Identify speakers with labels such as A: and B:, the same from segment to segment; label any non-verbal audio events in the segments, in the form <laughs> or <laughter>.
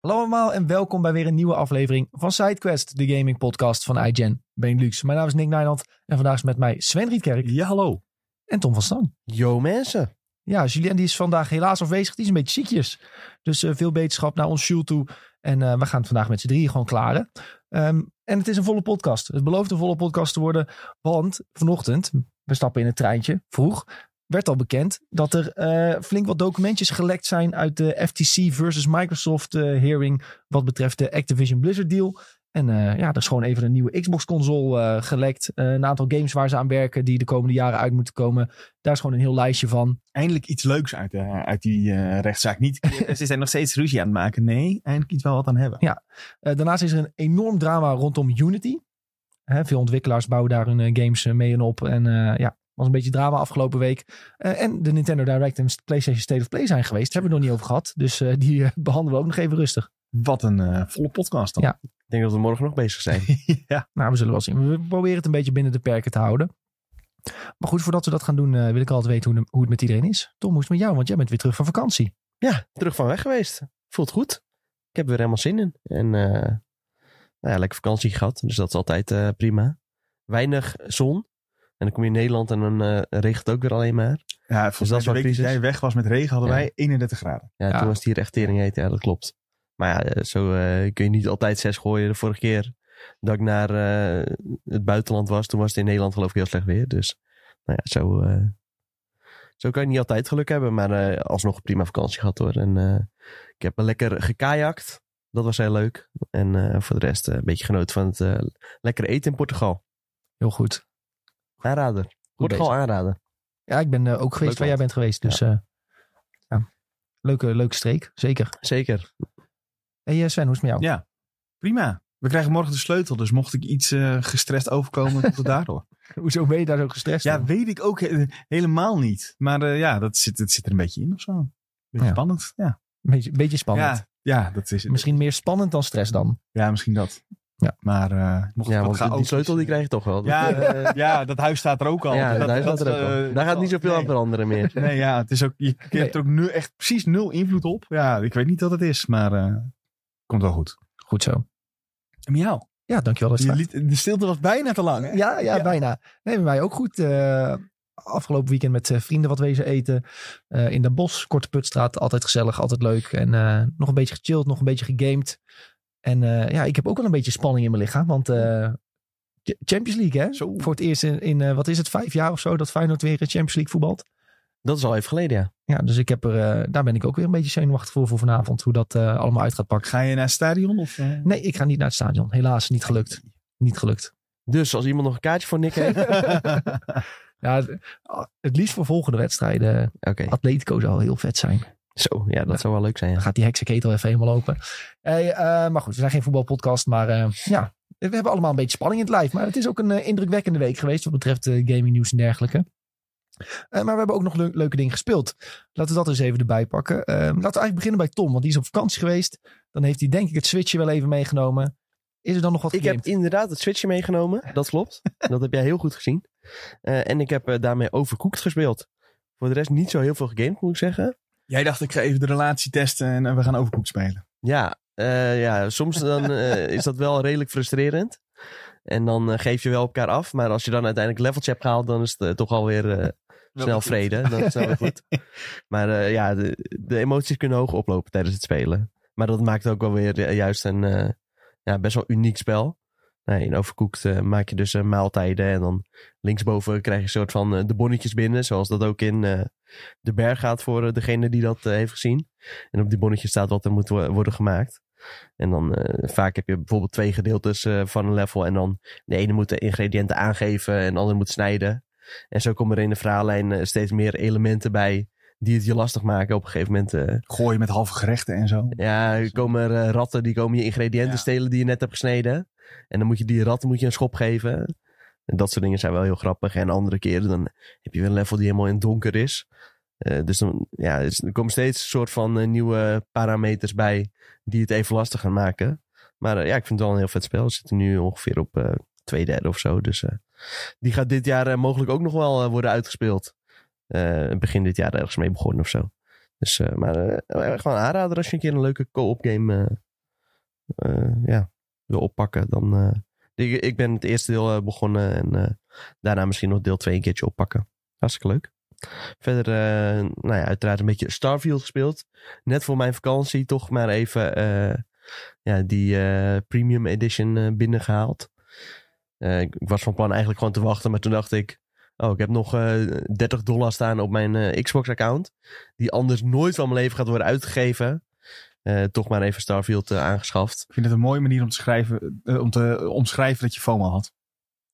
A: Hallo allemaal en welkom bij weer een nieuwe aflevering van SideQuest, de gaming podcast van iGen Benelux. Mijn naam is Nick Nijland en vandaag is met mij Sven Rietkerk
B: Ja, hallo.
A: en Tom van Stam.
C: Yo mensen.
A: Ja, Julien die is vandaag helaas afwezig, die is een beetje ziekjes. Dus eh, veel beterschap naar ons Jules toe. En eh, we gaan het vandaag met z'n drieën gewoon klaren. Ehm, en het is een volle podcast. Het belooft een volle podcast te worden, want vanochtend, we stappen in het treintje, vroeg, werd al bekend dat er eh, flink wat documentjes gelekt zijn uit de FTC versus Microsoft eh, hearing wat betreft de Activision Blizzard deal. En eh, ja, er is gewoon even een nieuwe Xbox console eh, gelekt. Een aantal games waar ze aan werken die de komende jaren uit moeten komen. Daar is gewoon een heel lijstje van.
B: Eindelijk iets leuks uit, uit die rechtszaak. Niet, <laughs> ze zijn nog steeds ruzie aan het maken. Nee, eindelijk iets wel wat aan hebben.
A: Ja. Daarnaast is er een enorm drama rondom Unity. Hè, veel ontwikkelaars bouwen daar hun games mee en op. En ja, was een beetje drama afgelopen week. Eh, en de Nintendo Direct en PlayStation State of Play zijn geweest. Daar hebben we het nog niet over gehad. Dus eh, die eh, behandelen we ook nog even rustig.
B: Wat een eh, volle podcast dan.
A: Ja.
C: Ik denk dat we morgen nog bezig zijn. <laughs>
B: ja.
A: Nou, we zullen wel zien. We proberen het een beetje binnen de perken te houden. Maar goed, voordat we dat gaan doen, eh, wil ik altijd weten hoe, de- hoe het met iedereen is. Tom, hoe is het met jou? Want jij bent weer terug van vakantie.
C: ja, terug van weg geweest. Voelt goed. Ik heb er weer helemaal zin in. En eh, nou ja, lekker vakantie gehad. Dus dat is altijd eh, prima. Weinig zon. En dan kom je in Nederland en dan eh, regent het ook weer alleen maar.
B: Ja,
C: Dus dat
B: de week dat jij weg was met regen hadden
C: Ja.
B: wij 31 graden.
C: Ja,
A: Ja.
C: toen was het hier echt tering heet. Ja, dat klopt. Maar ja, eh, zo eh, kun je niet altijd zes gooien. De vorige keer dat ik naar eh, het buitenland was, toen was het in Nederland geloof ik heel slecht weer. Dus nou ja, zo, eh, zo kan je niet altijd geluk hebben. Maar eh, alsnog een prima vakantie gehad hoor. En eh, ik heb lekker gekajakt. Dat was heel leuk. En eh, voor de rest een beetje genoten van het eh lekkere eten in Portugal.
A: Heel goed.
C: Aanrader. Portugal
A: bezig.
C: aanraden.
A: Ja, ik ben eh, ook geweest
C: Leuk
A: waar jij bent geweest. Dus eh, ja. Leuke, leuke streek, zeker.
C: Zeker.
A: Hey eh, Sven, hoe is het met jou?
B: Ja, prima. We krijgen morgen de sleutel, dus mocht ik iets eh, gestrest overkomen, komt het <laughs> daardoor.
A: Hoezo ben je daar zo gestrest
B: Ja, weet ik ook helemaal niet. Maar eh, ja, dat zit, het zit er een beetje in of zo. Beetje
A: Ja.
B: spannend. Ja.
A: Beetje, beetje spannend.
B: Ja, ja, dat is het.
A: Misschien meer spannend dan stress dan.
B: Ja, misschien dat.
A: Ja.
B: Maar eh mocht
C: Ja, want die
B: chaotisch-
C: sleutel die krijg je toch wel.
B: Ja,
C: Dat, <laughs> eh,
B: ja, dat huis staat er ook al.
C: ja,
B: Dat-
C: daar, staat
B: dat,
C: er ook al.
B: eh,
C: daar gaat niet zoveel
B: nee.
C: aan veranderen meer. <laughs>
B: Nee, ja, het is ook, je je hebt er ook nu echt precies nul invloed op. Ja, ik weet niet wat het is, maar eh, komt wel goed.
A: Goed zo.
B: En met jou?
A: Ja, dankjewel. Dat
B: Je liet- de stilte was bijna te lang. Hè?
A: Ja, ja,
B: Ja.
A: bijna. Nee, bij mij ook goed. Eh, afgelopen weekend met eh, vrienden wat wezen eten. Eh, in de bos, Korte Putstraat. Altijd gezellig, altijd leuk. En eh, nog een beetje gechilled, nog een beetje gegamed. En eh, ja, ik heb ook wel een beetje spanning in mijn lichaam. Want eh, Champions League, hè?
B: Zo.
A: Voor het eerst in, in eh, wat is het, vijf jaar of zo... dat Feyenoord weer Champions League voetbalt.
C: Dat is al even geleden, ja.
A: Ja, dus ik heb er, eh, daar ben ik ook weer een beetje zenuwachtig voor, voor vanavond. Hoe dat eh, allemaal uit gaat pakken.
B: Ga je naar het stadion? Of, eh?
A: Nee, ik ga niet naar het stadion. Helaas, niet gelukt. Niet gelukt.
C: Dus als iemand nog een kaartje voor Nick heeft. <laughs>
A: Ja, het- het liefst voor volgende wedstrijden.
C: Oké,
A: Atletico zou heel vet zijn.
C: Zo. Ja, dat zou wel leuk zijn. Ja.
A: Dan gaat die heksenketel even helemaal open. Hey, eh, maar goed, we zijn geen voetbalpodcast. Maar eh, ja, we hebben allemaal een beetje spanning in het lijf. Maar het is ook een eh, indrukwekkende week geweest wat betreft gaming nieuws en dergelijke. Eh, maar we hebben ook nog leu- leuke dingen gespeeld. Laten we dat eens even erbij pakken. Laten we eigenlijk beginnen bij Tom, want die is op vakantie geweest. Dan heeft hij denk ik het Switchje wel even meegenomen. Is er dan nog wat
C: Ik heb inderdaad het Switchje meegenomen. Dat klopt. dat heb jij heel goed gezien. Eh, en ik heb daarmee Overcooked gespeeld. Voor de rest niet zo heel veel gegamed, moet ik zeggen.
B: Jij dacht, ik ga even de relatie testen en eh, we gaan overkoek spelen.
C: Ja, eh, ja soms dan, eh, <laughs> is dat wel redelijk frustrerend. En dan eh, geef je wel elkaar af. Maar als je dan uiteindelijk leveltje hebt gehaald, dan is het toch alweer eh, snel vrede. Dat is wel goed. <laughs> Maar eh, ja, de, de emoties kunnen hoog oplopen tijdens het spelen. Maar dat maakt ook wel weer juist een eh, ja, best wel uniek spel. Nee, in Overcooked eh, maak je dus eh, maaltijden. En dan linksboven krijg je een soort van eh, de bonnetjes binnen. Zoals dat ook in de berg gaat voor degene die dat heeft gezien. En op die bonnetjes staat wat er moet wo- worden gemaakt. En dan vaak heb je bijvoorbeeld twee gedeeltes van een level. En dan de ene moet de ingrediënten aangeven en de andere moet snijden. En zo komen er in de verhaallijn steeds meer elementen bij die het je lastig maken op een gegeven moment. eh,
B: Gooien met halve gerechten en zo.
C: ja, er komen er ratten die komen je ingrediënten
B: Ja.
C: stelen die je net hebt gesneden. En dan moet je die ratten moet je een schop geven. En dat soort dingen zijn wel heel grappig. En andere keren dan heb je weer een level die helemaal in het donker is. Eh, dus dan, ja, er komen steeds een soort van eh, nieuwe parameters bij die het even lastig gaan maken. Maar eh, ja, ik vind het wel een heel vet spel. We zitten nu ongeveer op twee derde of zo. Dus die gaat dit jaar mogelijk ook nog wel worden uitgespeeld. Begin dit jaar ergens mee begonnen of zo. Dus, maar gewoon een aanrader als je een keer een leuke co-op game ja, wil oppakken, dan... eh, ik, ik ben het eerste deel eh, begonnen en eh, daarna misschien nog deel 2 een keertje oppakken. Hartstikke leuk. Verder, nou ja, uiteraard een beetje Starfield gespeeld. Net voor mijn vakantie toch maar even ja, die Premium Edition eh, binnengehaald. Eh, ik, was van plan eigenlijk gewoon te wachten, maar toen dacht ik... Oh, ik heb nog eh 30 dollar staan op mijn Xbox-account. Die anders nooit van mijn leven gaat worden uitgegeven. Eh, toch maar even Starfield eh, aangeschaft.
B: Ik vind het een mooie manier om te, schrijven, eh, om te omschrijven dat je FOMO had.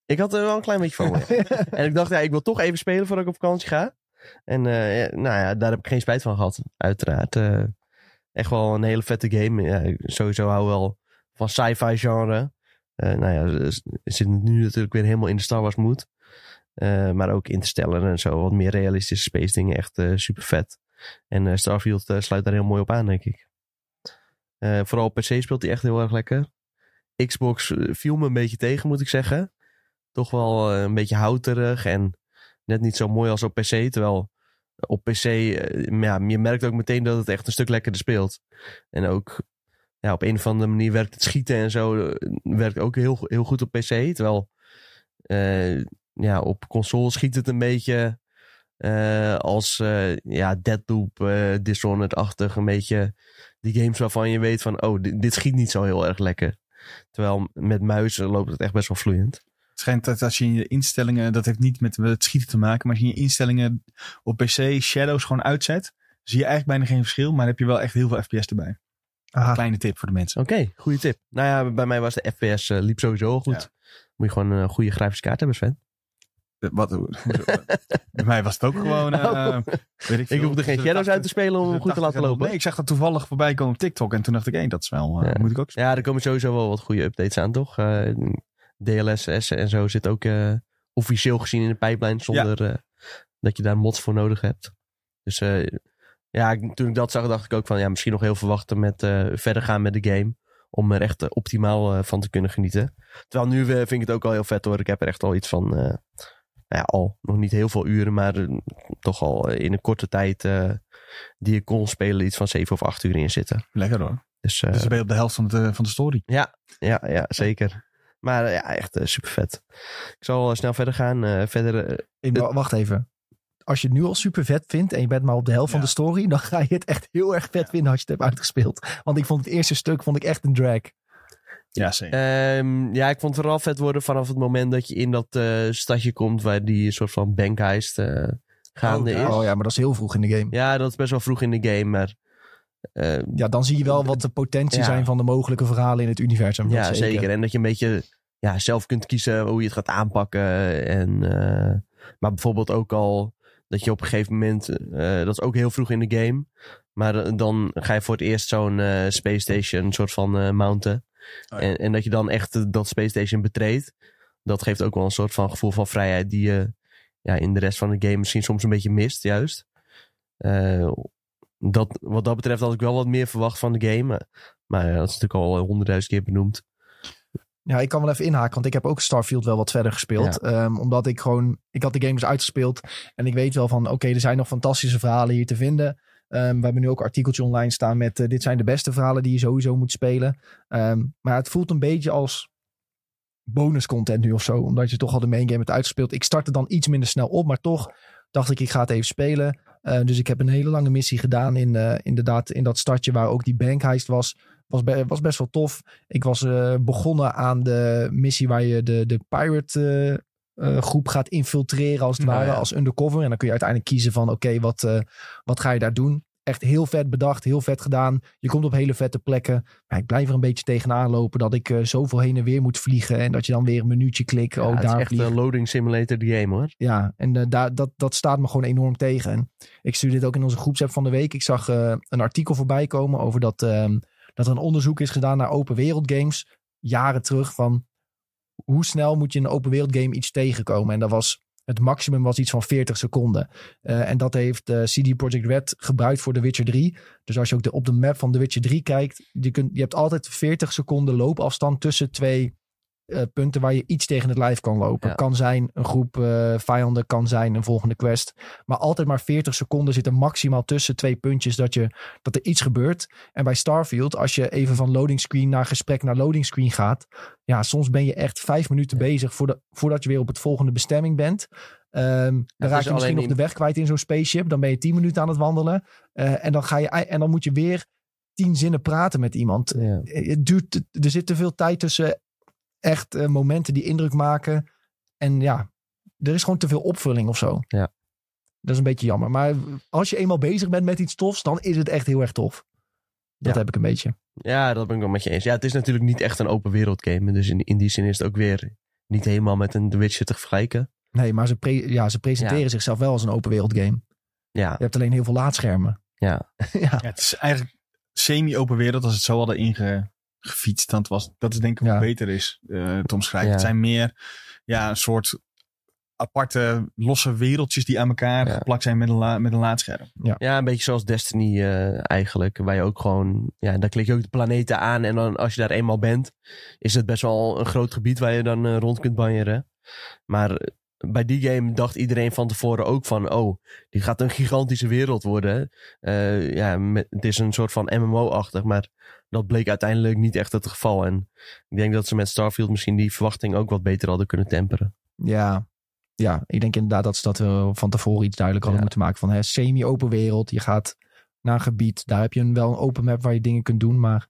C: Ik had er wel een klein beetje ja. <laughs> en ik dacht, ja, ik wil toch even spelen voordat ik op vakantie ga. En nou ja, daar heb ik geen spijt van gehad. Uiteraard. Echt wel een hele vette game. Ja, sowieso hou wel van sci-fi genre. Nou ja, we zitten nu natuurlijk weer helemaal in de Star Wars mood. Maar ook Interstellar en zo. Wat meer realistische space dingen. Echt super vet. En Starfield sluit daar heel mooi op aan, denk ik. Eh, vooral op PC speelt hij echt heel erg lekker. Xbox eh, viel me een beetje tegen, moet ik zeggen. Toch wel eh, een beetje houterig en net niet zo mooi als op PC. Terwijl op PC, ja, je merkt ook meteen dat het echt een stuk lekkerder speelt. En ook ja, op een of andere manier werkt het schieten en zo werkt ook heel, heel goed op PC. Terwijl ja, op console schiet het een beetje als eh, ja, Deadloop, Dishonored-achtig. Een beetje die games waarvan je weet van, oh, dit, dit schiet niet zo heel erg lekker. Terwijl met muizen loopt het echt best wel vloeiend.
B: Het schijnt dat als je in je instellingen, dat heeft niet met het schieten te maken, maar als je in je instellingen op PC shadows gewoon uitzet, zie je eigenlijk bijna geen verschil, maar heb je wel echt heel veel FPS erbij.
A: Aha.
B: Kleine tip voor de mensen.
C: Oké, goede tip. Nou ja, bij mij was de FPS eh, liep sowieso al goed.
B: Ja.
C: Moet je gewoon een goede grafische kaart hebben, Sven.
B: Wat, <laughs> bij mij was het ook gewoon. eh, weet ik,
C: Ik hoefde geen shadows uit te spelen om hem goed te laten lopen.
B: Nee, ik zag dat toevallig voorbij komen op TikTok en toen dacht ik, hé, dat is wel, eh,
C: Ja.
B: moet ik ook
C: Ja, er komen sowieso wel wat goede updates aan, toch? Eh, DLSS en zo zit ook officieel gezien in de pijplijn zonder dat je daar mods voor nodig hebt. Dus ja, toen ik dat zag, dacht ik ook van ja, misschien nog heel veel wachten met verder gaan met de game. Om er echt optimaal van te kunnen genieten. Terwijl nu vind ik het ook al heel vet hoor. Ik heb er echt al iets van, nou ja, al nog niet heel veel uren, maar eh, toch al eh, in een korte tijd eh, die ik kon spelen iets van 7 of 8 uur in zitten.
B: Lekker hoor.
C: Dus
B: Dus dan ben je op de helft van de, van de story.
C: ja, ja, zeker. Maar ja, echt super vet. Ik zal snel verder gaan. Verder,
A: Ik- wacht even. Als je het nu al super vet vindt en je bent maar op de helft van
B: Ja.
A: de story, dan ga je het echt heel erg vet vinden als je het hebt uitgespeeld. Want ik vond het eerste stuk vond ik echt een drag.
B: Ja, zeker.
C: ehm, ja, ik vond het vooral vet worden vanaf het moment dat je in dat eh, stadje komt waar die soort van bankheist eh gaande
B: Oh,
C: is.
A: Oh ja, maar dat is heel vroeg in de game.
C: Ja, dat is best wel vroeg in de game, maar eh,
A: Ja, dan zie je wel wat de potentie
C: Ja.
A: zijn van de mogelijke verhalen in het universum.
C: Ja, zeker. En dat je een beetje ja, zelf kunt kiezen hoe je het gaat aanpakken. En, eh, maar bijvoorbeeld ook al dat je op een gegeven moment, eh, dat is ook heel vroeg in de game. Maar dan ga je voor het eerst zo'n space station soort van eh, mounten.
B: Oh ja.
C: en, en dat je dan echt eh, dat space station betreedt. Dat geeft ook wel een soort van gevoel van vrijheid die je ja, in de rest van de game misschien soms een beetje mist, juist. Eh, dat, wat dat betreft had ik wel wat meer verwacht van de game. Maar ja, dat is natuurlijk al honderdduizend keer benoemd.
A: Ja, ik kan wel even inhaken, want ik heb ook Starfield wel wat verder gespeeld. Ehm, omdat ik gewoon, ik had de game dus uitgespeeld en ik weet wel van, oké, er zijn nog fantastische verhalen hier te vinden. Ehm, we hebben nu ook een artikeltje online staan met, eh, dit zijn de beste verhalen die je sowieso moet spelen. Ehm, maar het voelt een beetje als bonus content nu of zo, omdat je toch al de main game hebt uitgespeeld. Ik startte dan iets minder snel op, maar toch dacht ik, ik ga het even spelen. Eh, dus ik heb een hele lange missie gedaan in, eh, inderdaad, in dat stadje waar ook die bankheist was. Was, was best wel tof. Ik was eh, begonnen aan de missie waar je de, de pirate eh, groep gaat infiltreren als het
B: Nou
A: ware,
B: ja.
A: als undercover. En dan kun je uiteindelijk kiezen van oké, wat, eh, wat ga je daar doen? Echt heel vet bedacht, heel vet gedaan. Je komt op hele vette plekken. Maar ik blijf er een beetje tegenaan lopen dat ik eh, zoveel heen en weer moet vliegen. En dat je dan weer een minuutje klikt.
C: Ja,
A: oh,
C: het is echt een loading simulator game hoor.
A: Ja, en daar, dat, dat staat me gewoon enorm tegen. En ik stuurde dit ook in onze groepsapp van de week. Ik zag een artikel voorbij komen over dat, ehm, dat er een onderzoek is gedaan naar open wereld games. Jaren terug van hoe snel moet je in een open wereld game iets tegenkomen. En dat was, het maximum was iets van 40 seconden. Eh, en dat heeft eh, CD Projekt Red gebruikt voor The Witcher 3. Dus als je ook de, op de map van The Witcher 3 kijkt, je, kunt, je hebt altijd 40 seconden loopafstand tussen twee eh, punten waar je iets tegen het lijf kan lopen.
C: Ja.
A: Kan zijn een groep eh, vijanden, kan zijn een volgende quest. Maar altijd maar 40 seconden zit er maximaal tussen twee puntjes dat, je, dat er iets gebeurt. En bij Starfield, als je even van loading screen naar gesprek naar loading screen gaat. Ja, soms ben je echt vijf minuten bezig voordat, voordat je weer op het volgende bestemming bent. Ehm, dan
C: is
A: raak je misschien nog
C: in-
A: de weg kwijt in zo'n spaceship. Dan ben je tien minuten aan het wandelen. Eh, en, dan ga je, en dan moet je weer tien zinnen praten met iemand.
C: Ja.
A: Het duurt, er zit te veel tijd tussen echt eh, momenten die indruk maken. En ja, er is gewoon te veel opvulling of zo.
C: Ja.
A: Dat is een beetje jammer. Maar als je eenmaal bezig bent met iets tofs, dan is het echt heel erg tof. Dat
C: Ja.
A: heb ik een beetje.
C: Ja, dat ben ik wel met je eens. Ja, het is natuurlijk niet echt een open wereld game. Dus in, in die zin is het ook weer niet helemaal met een The Witcher te vergelijken.
A: Nee, maar ze, pre- ja, ze presenteren
C: Ja.
A: zichzelf wel als een open wereld game.
C: Ja,
A: Je hebt alleen heel veel laadschermen.
C: ja. <laughs>
A: ja.
B: Ja, het is eigenlijk semi-open wereld als het zo hadden ingefietst. Dan was, dat is denk ik
A: Ja.
B: wat beter is eh te omschrijven.
C: Ja.
B: Het zijn meer ja, een soort aparte losse wereldjes die aan elkaar
C: Ja.
B: geplakt zijn met een, la, met een laadscherm.
C: ja, een beetje zoals Destiny eh, eigenlijk. Waar je ook gewoon, ja, dan klik je ook de planeten aan. En dan als je daar eenmaal bent, is het best wel een groot gebied waar je dan eh, rond kunt banjeren. Maar bij die game dacht iedereen van tevoren ook van, oh, dit gaat een gigantische wereld worden. Eh, ja, met, het is een soort van MMO-achtig, maar dat bleek uiteindelijk niet echt het geval. En ik denk dat ze met Starfield misschien die verwachting ook wat beter hadden kunnen temperen.
A: Ja. ja, ik denk inderdaad dat ze dat eh, van tevoren iets duidelijk hadden
C: Ja.
A: moeten maken. Van hè, semi-open wereld. Je gaat naar een gebied. Daar heb je een, wel een open map waar je dingen kunt doen. Maar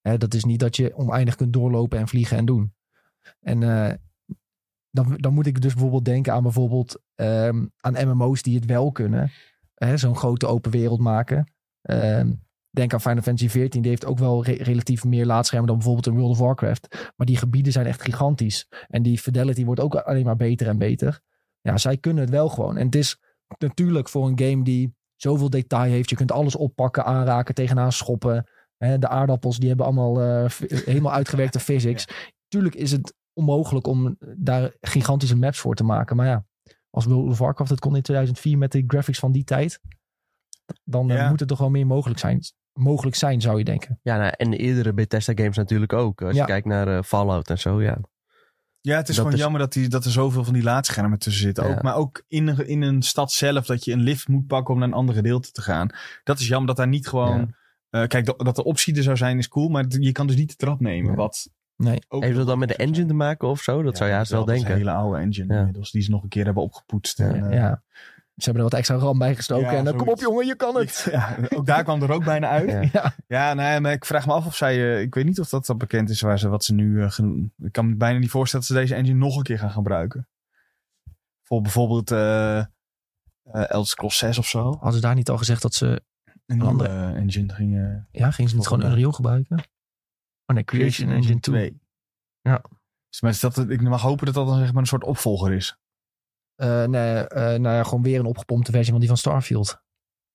A: hè, dat is niet dat je oneindig kunt doorlopen en vliegen en doen. En eh, dan, dan moet ik dus bijvoorbeeld denken aan bijvoorbeeld ehm, aan MMO's die het wel kunnen. Zo'n grote open wereld maken. Ehm, denk aan Final Fantasy XIV. Die heeft ook wel re- relatief meer laadschermen dan bijvoorbeeld een World of Warcraft. Maar die gebieden zijn echt gigantisch. En die fidelity wordt ook alleen maar beter en beter. Ja, zij kunnen het wel gewoon. En het is natuurlijk voor een game die zoveel detail heeft. Je kunt alles oppakken, aanraken, tegenaan schoppen. De aardappels die hebben allemaal eh, helemaal uitgewerkte physics. Tuurlijk is het onmogelijk om daar gigantische maps voor te maken. Maar ja, als World of Warcraft het kon in 2004 met de graphics van die tijd. Dan eh,
B: Ja.
A: moet het toch wel meer mogelijk zijn. Mogelijk zijn, zou je denken.
C: Ja, nou, en de eerdere Bethesda games natuurlijk ook. Als
A: Ja.
C: je kijkt naar eh, Fallout en zo, ja.
B: Ja, het is
C: Dat
B: gewoon
C: is-
B: jammer dat, die, dat er zoveel van die laadschermen tussen zitten.
C: Ja.
B: Ook, maar ook in een, in een stad zelf dat je een lift moet pakken om naar een ander gedeelte te gaan. Dat is jammer dat daar niet gewoon... eh, kijk, dat, dat de optie er zou zijn is cool, maar je kan dus niet de trap nemen. Wat
A: Nee.
B: ook
C: Heeft dat dan met de engine
B: zijn.
C: te maken of zo? Dat zou je haast wel
B: dat is
C: denken.
B: een hele oude engine
C: Ja.
B: inmiddels, die ze nog een keer hebben opgepoetst. En,
A: Ja,
B: eh,
A: ja. Ze hebben er wat extra ram bij gestoken.
B: Ja,
A: en dan kom op jongen, je kan het. <laughs>
B: Ja, ook daar kwam er ook bijna uit.
C: Ja.
B: Ja,
A: Ja.
B: nee, maar ik vraag me af of zij... eh, ik weet niet of dat, dat bekend is waar ze, wat ze nu... eh, ik kan me bijna niet voorstellen dat ze deze engine nog een keer gaan gebruiken. Voor bijvoorbeeld eh eh Elder Scrolls 6 of zo.
A: Hadden ze daar niet al gezegd dat ze...
B: Een
A: andere-
B: eh, engine gingen...
A: Ja, gingen ze niet gewoon. Unreal gebruiken? Oh nee, Creation Engine 2. Ja.
B: Dus maar is dat, ik mag hopen dat dat dan zeg maar een soort opvolger is.
A: Eh, nee, eh, nou ja, gewoon weer een opgepompte versie van die van Starfield.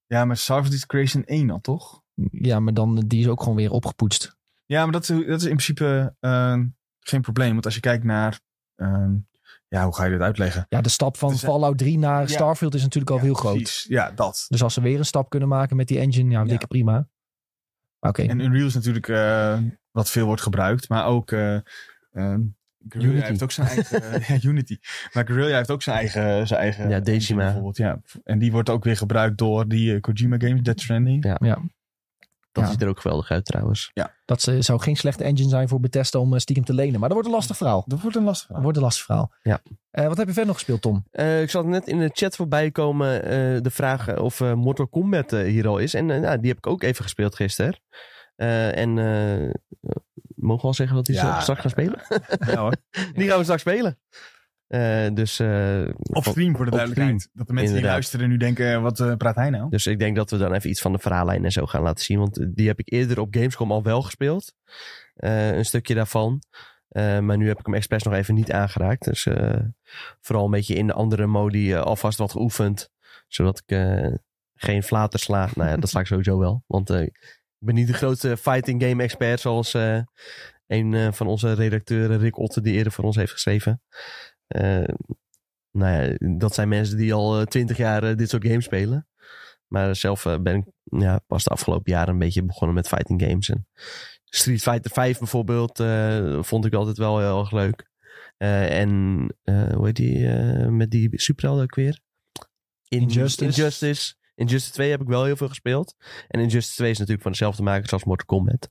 B: Ja, maar Starfield is Creation 1 al, toch?
A: Ja, maar dan, die is ook gewoon weer opgepoetst.
B: Ja, maar dat, is- dat is in principe eh, geen probleem. Want als je kijkt naar... ehm, ja, hoe ga je dit uitleggen?
A: Ja, de stap van Fallout 3 naar
B: Ja.
A: Starfield is natuurlijk al
B: Ja,
A: heel groot.
B: precies. Ja, dat.
A: Dus als ze weer een stap kunnen maken met die engine, ja,
B: Ja.
A: dikke prima. Maar Oké,
B: En Unreal is natuurlijk eh, wat veel wordt gebruikt. Maar ook... eh ehm, Guerrilla
C: Unity.
B: heeft ook zijn eigen... <laughs> <laughs> ja, Unity. Maar Guerrilla heeft ook zijn eigen... Zijn eigen
C: Ja, Decima.
B: bijvoorbeeld. Ja. En die wordt ook weer gebruikt door die eh, Kojima games, Death Stranding.
C: Ja.
A: ja,
C: Dat
A: Ja.
C: ziet er ook geweldig uit trouwens.
A: dat eh, zou geen slechte engine zijn voor Bethesda om eh, stiekem te lenen. Maar dat wordt een lastig verhaal.
B: Dat wordt een lastig
A: Dat
B: verhaal.
A: wordt een lastig verhaal.
C: Ja.
A: Eh, wat heb je verder nog gespeeld, Tom?
C: Eh, ik zat net in de chat voorbij komen eh, de vraag of eh, Mortal Kombat hier al is. En nou, die heb ik ook even gespeeld gisteren. Eh, en eh, mogen we al zeggen dat die
B: Ja.
C: straks gaan spelen?
B: Ja, hoor. <laughs>
C: die gaan we straks spelen. Eh, dus,
B: Op stream voor de duidelijkheid. Dat de mensen die luisteren nu denken, wat praat hij nou?
C: dus ik denk dat we dan even iets van de verhaallijn en zo gaan laten zien. Want die heb ik eerder op Gamescom al wel gespeeld. Een stukje daarvan. Maar nu heb ik hem expres nog even niet aangeraakt. Dus vooral een beetje in de andere modi alvast wat geoefend. Zodat ik geen flater sla. nou ja, dat sla ik sowieso wel. Want ik ben niet de grootste fighting game expert zoals eh, een eh, van onze redacteuren Rick Otte die eerder voor ons heeft geschreven. Eh, nou ja, dat zijn mensen die al twintig jaar dit soort games spelen. Maar zelf ben ik ja, pas de afgelopen jaren een beetje begonnen met fighting games. En Street Fighter 5 bijvoorbeeld vond ik altijd wel heel erg leuk. Eh, en hoe heet die met die superhelden ook weer? In-
A: Injustice.
C: Injustice. Injustice 2 heb ik wel heel veel gespeeld. En Injustice 2 is natuurlijk van dezelfde makers als Mortal Kombat.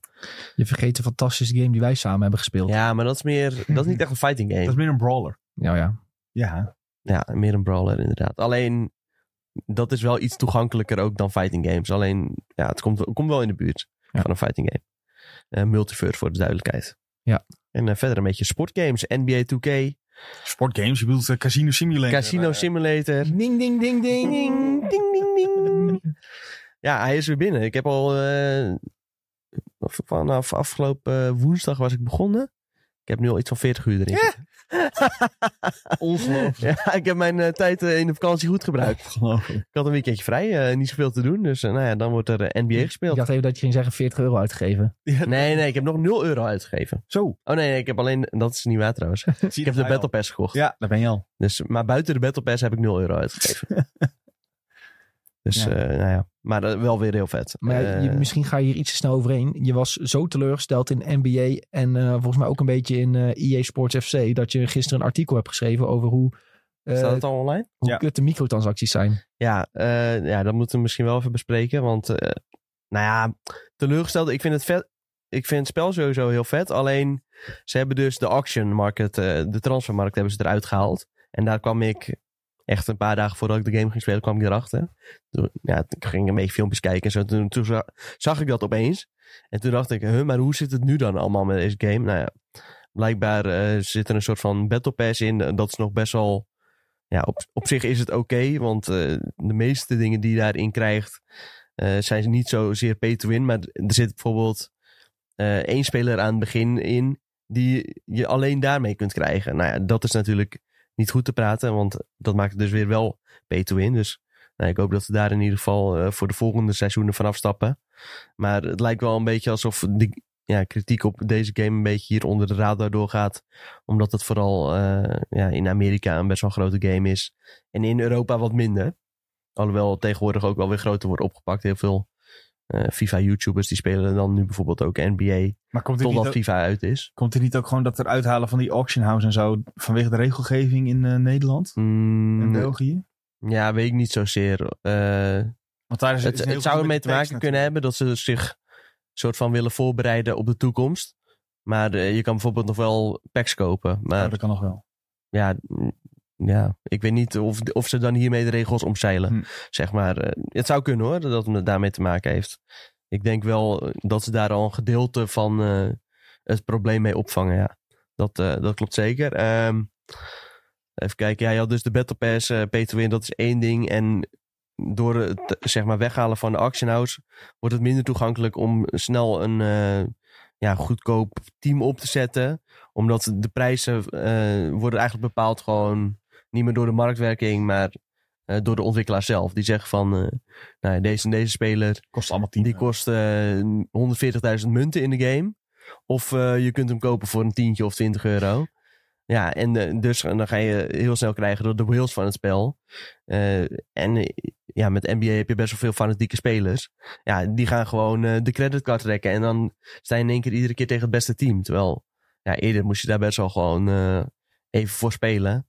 A: Je vergeet de fantastische game die wij samen hebben gespeeld.
C: Ja, maar dat is meer, <laughs> dat is niet echt een fighting game.
B: Dat is meer een brawler.
A: Ja, ja.
B: Ja.
C: Ja, meer een brawler inderdaad. Alleen, dat is wel iets toegankelijker ook dan fighting games. Alleen, ja, het komt, het komt wel in de buurt
A: Ja.
C: van een fighting game. Eh, multiverse voor de duidelijkheid.
A: Ja.
C: En eh, verder een beetje sportgames. NBA 2K,
B: Sportgames, je bedoelt eh, Casino Simulator.
C: Casino Simulator.
A: Ding, ding, ding, ding.
C: Ding, ding, ding, ding. <laughs> Ja, hij is weer binnen. Ik heb al eh, vanaf afgelopen eh, woensdag was ik begonnen. Ik heb nu al iets van 40 uur erin. <laughs>
B: Ongelooflijk.
C: Ja, ik heb mijn eh, tijd in de vakantie goed gebruikt. Ik had een weekendje vrij, eh, niet zoveel te doen. Dus nou ja, dan wordt er NBA
A: Ik
C: gespeeld.
A: dacht even dat je ging zeggen 40 euro uitgegeven.
C: Nee, nee, ik heb nog 0 euro uitgegeven.
B: Zo.
C: Oh nee, nee, ik heb alleen, dat is niet waar trouwens. <laughs> Ik heb de Battle Pass gekocht.
B: Ja, daar ben je al.
C: Dus, maar buiten de Battle Pass heb ik 0 euro uitgegeven. Dus,
B: Ja.
C: eh, nou ja, maar wel weer heel vet.
A: Maar je-
C: Eh,
A: misschien ga je hier iets te snel overheen. Je was zo teleurgesteld in NBA en eh, volgens mij ook een beetje in eh EA Sports FC... dat je gisteren een artikel hebt geschreven over hoe, eh,
C: staat het al online?
A: hoe
B: Ja.
A: kut de microtransacties zijn.
C: Ja, eh, ja, dat moeten we misschien wel even bespreken. Want, eh, nou ja, teleurgesteld. Ik vind het vet. Ik vind het spel sowieso heel vet. Alleen, ze hebben dus de auction market, de transfermarkt, hebben ze eruit gehaald. En daar kwam ik echt een paar dagen voordat ik de game ging spelen, kwam ik erachter. Toen, ja, toen ging ik een beetje filmpjes kijken en zo. Toen, toen za- zag ik dat opeens. En toen dacht ik, huh, maar hoe zit het nu dan allemaal met deze game? Nou ja, blijkbaar eh, zit er een soort van battle pass in. Dat is nog best wel ja, op, op zich is het oké, want eh, de meeste dingen die je daarin krijgt eh, zijn niet zozeer pay to win. Maar er zit bijvoorbeeld één speler aan het begin in die je alleen daarmee kunt krijgen. Nou ja, dat is natuurlijk niet goed te praten, want dat maakt het dus weer wel to win. Dus nou, ik hoop dat we daar in ieder geval eh, voor de volgende seizoenen vanaf stappen. Maar het lijkt wel een beetje alsof die ja, kritiek op deze game een beetje hier onder de radar doorgaat omdat het vooral eh, ja, in Amerika een best wel grote game is. En in Europa wat minder. Alhoewel tegenwoordig ook wel weer groter wordt opgepakt. Heel veel FIFA-YouTubers die spelen dan nu bijvoorbeeld ook NBA.
B: Maar komt
C: Totdat
B: ook,
C: FIFA uit is.
B: komt er niet ook gewoon dat er uithalen van die auction house en zo vanwege de regelgeving in eh, Nederland
C: Mm,
B: en België?
C: ja, weet ik niet zozeer. Eh,
B: Want daar is,
C: het
B: is
C: het zou ermee te maken kunnen hebben dat ze zich soort van willen voorbereiden op de toekomst. Maar eh, je kan bijvoorbeeld nog wel packs kopen. Maar
B: Oh, dat kan nog wel.
C: ja, mm, ja, ik weet niet of, of ze dan hiermee de regels omzeilen.
B: Hm.
C: Zeg maar, eh, het zou kunnen hoor, dat het daarmee te maken heeft. Ik denk wel eh, dat ze daar al een gedeelte van eh, het probleem mee opvangen, ja. Dat, dat klopt zeker. Ehm, even kijken, ja, je had dus de Battle Pass, eh pay to win, dat is één ding. En door het zeg maar weghalen van de auction house wordt het minder toegankelijk om snel een ja, goedkoop team op te zetten. Omdat de prijzen worden eigenlijk bepaald gewoon niet meer door de marktwerking, maar eh, door de ontwikkelaar zelf. Die zeggen van, eh, nou ja, deze en deze speler,
B: Kost allemaal 10
C: die kost eh 140.000 munten in de game. Of eh, je kunt hem kopen voor een tientje of 20 euro. Ja, en eh, dus dan ga je heel snel krijgen door de wheels van het spel. Eh, en eh, ja, met NBA heb je best wel veel fanatieke spelers. Ja, die gaan gewoon eh, de creditcard trekken. En dan sta je in één keer iedere keer tegen het beste team. Terwijl, ja, eerder moest je daar best wel gewoon eh, even voor spelen.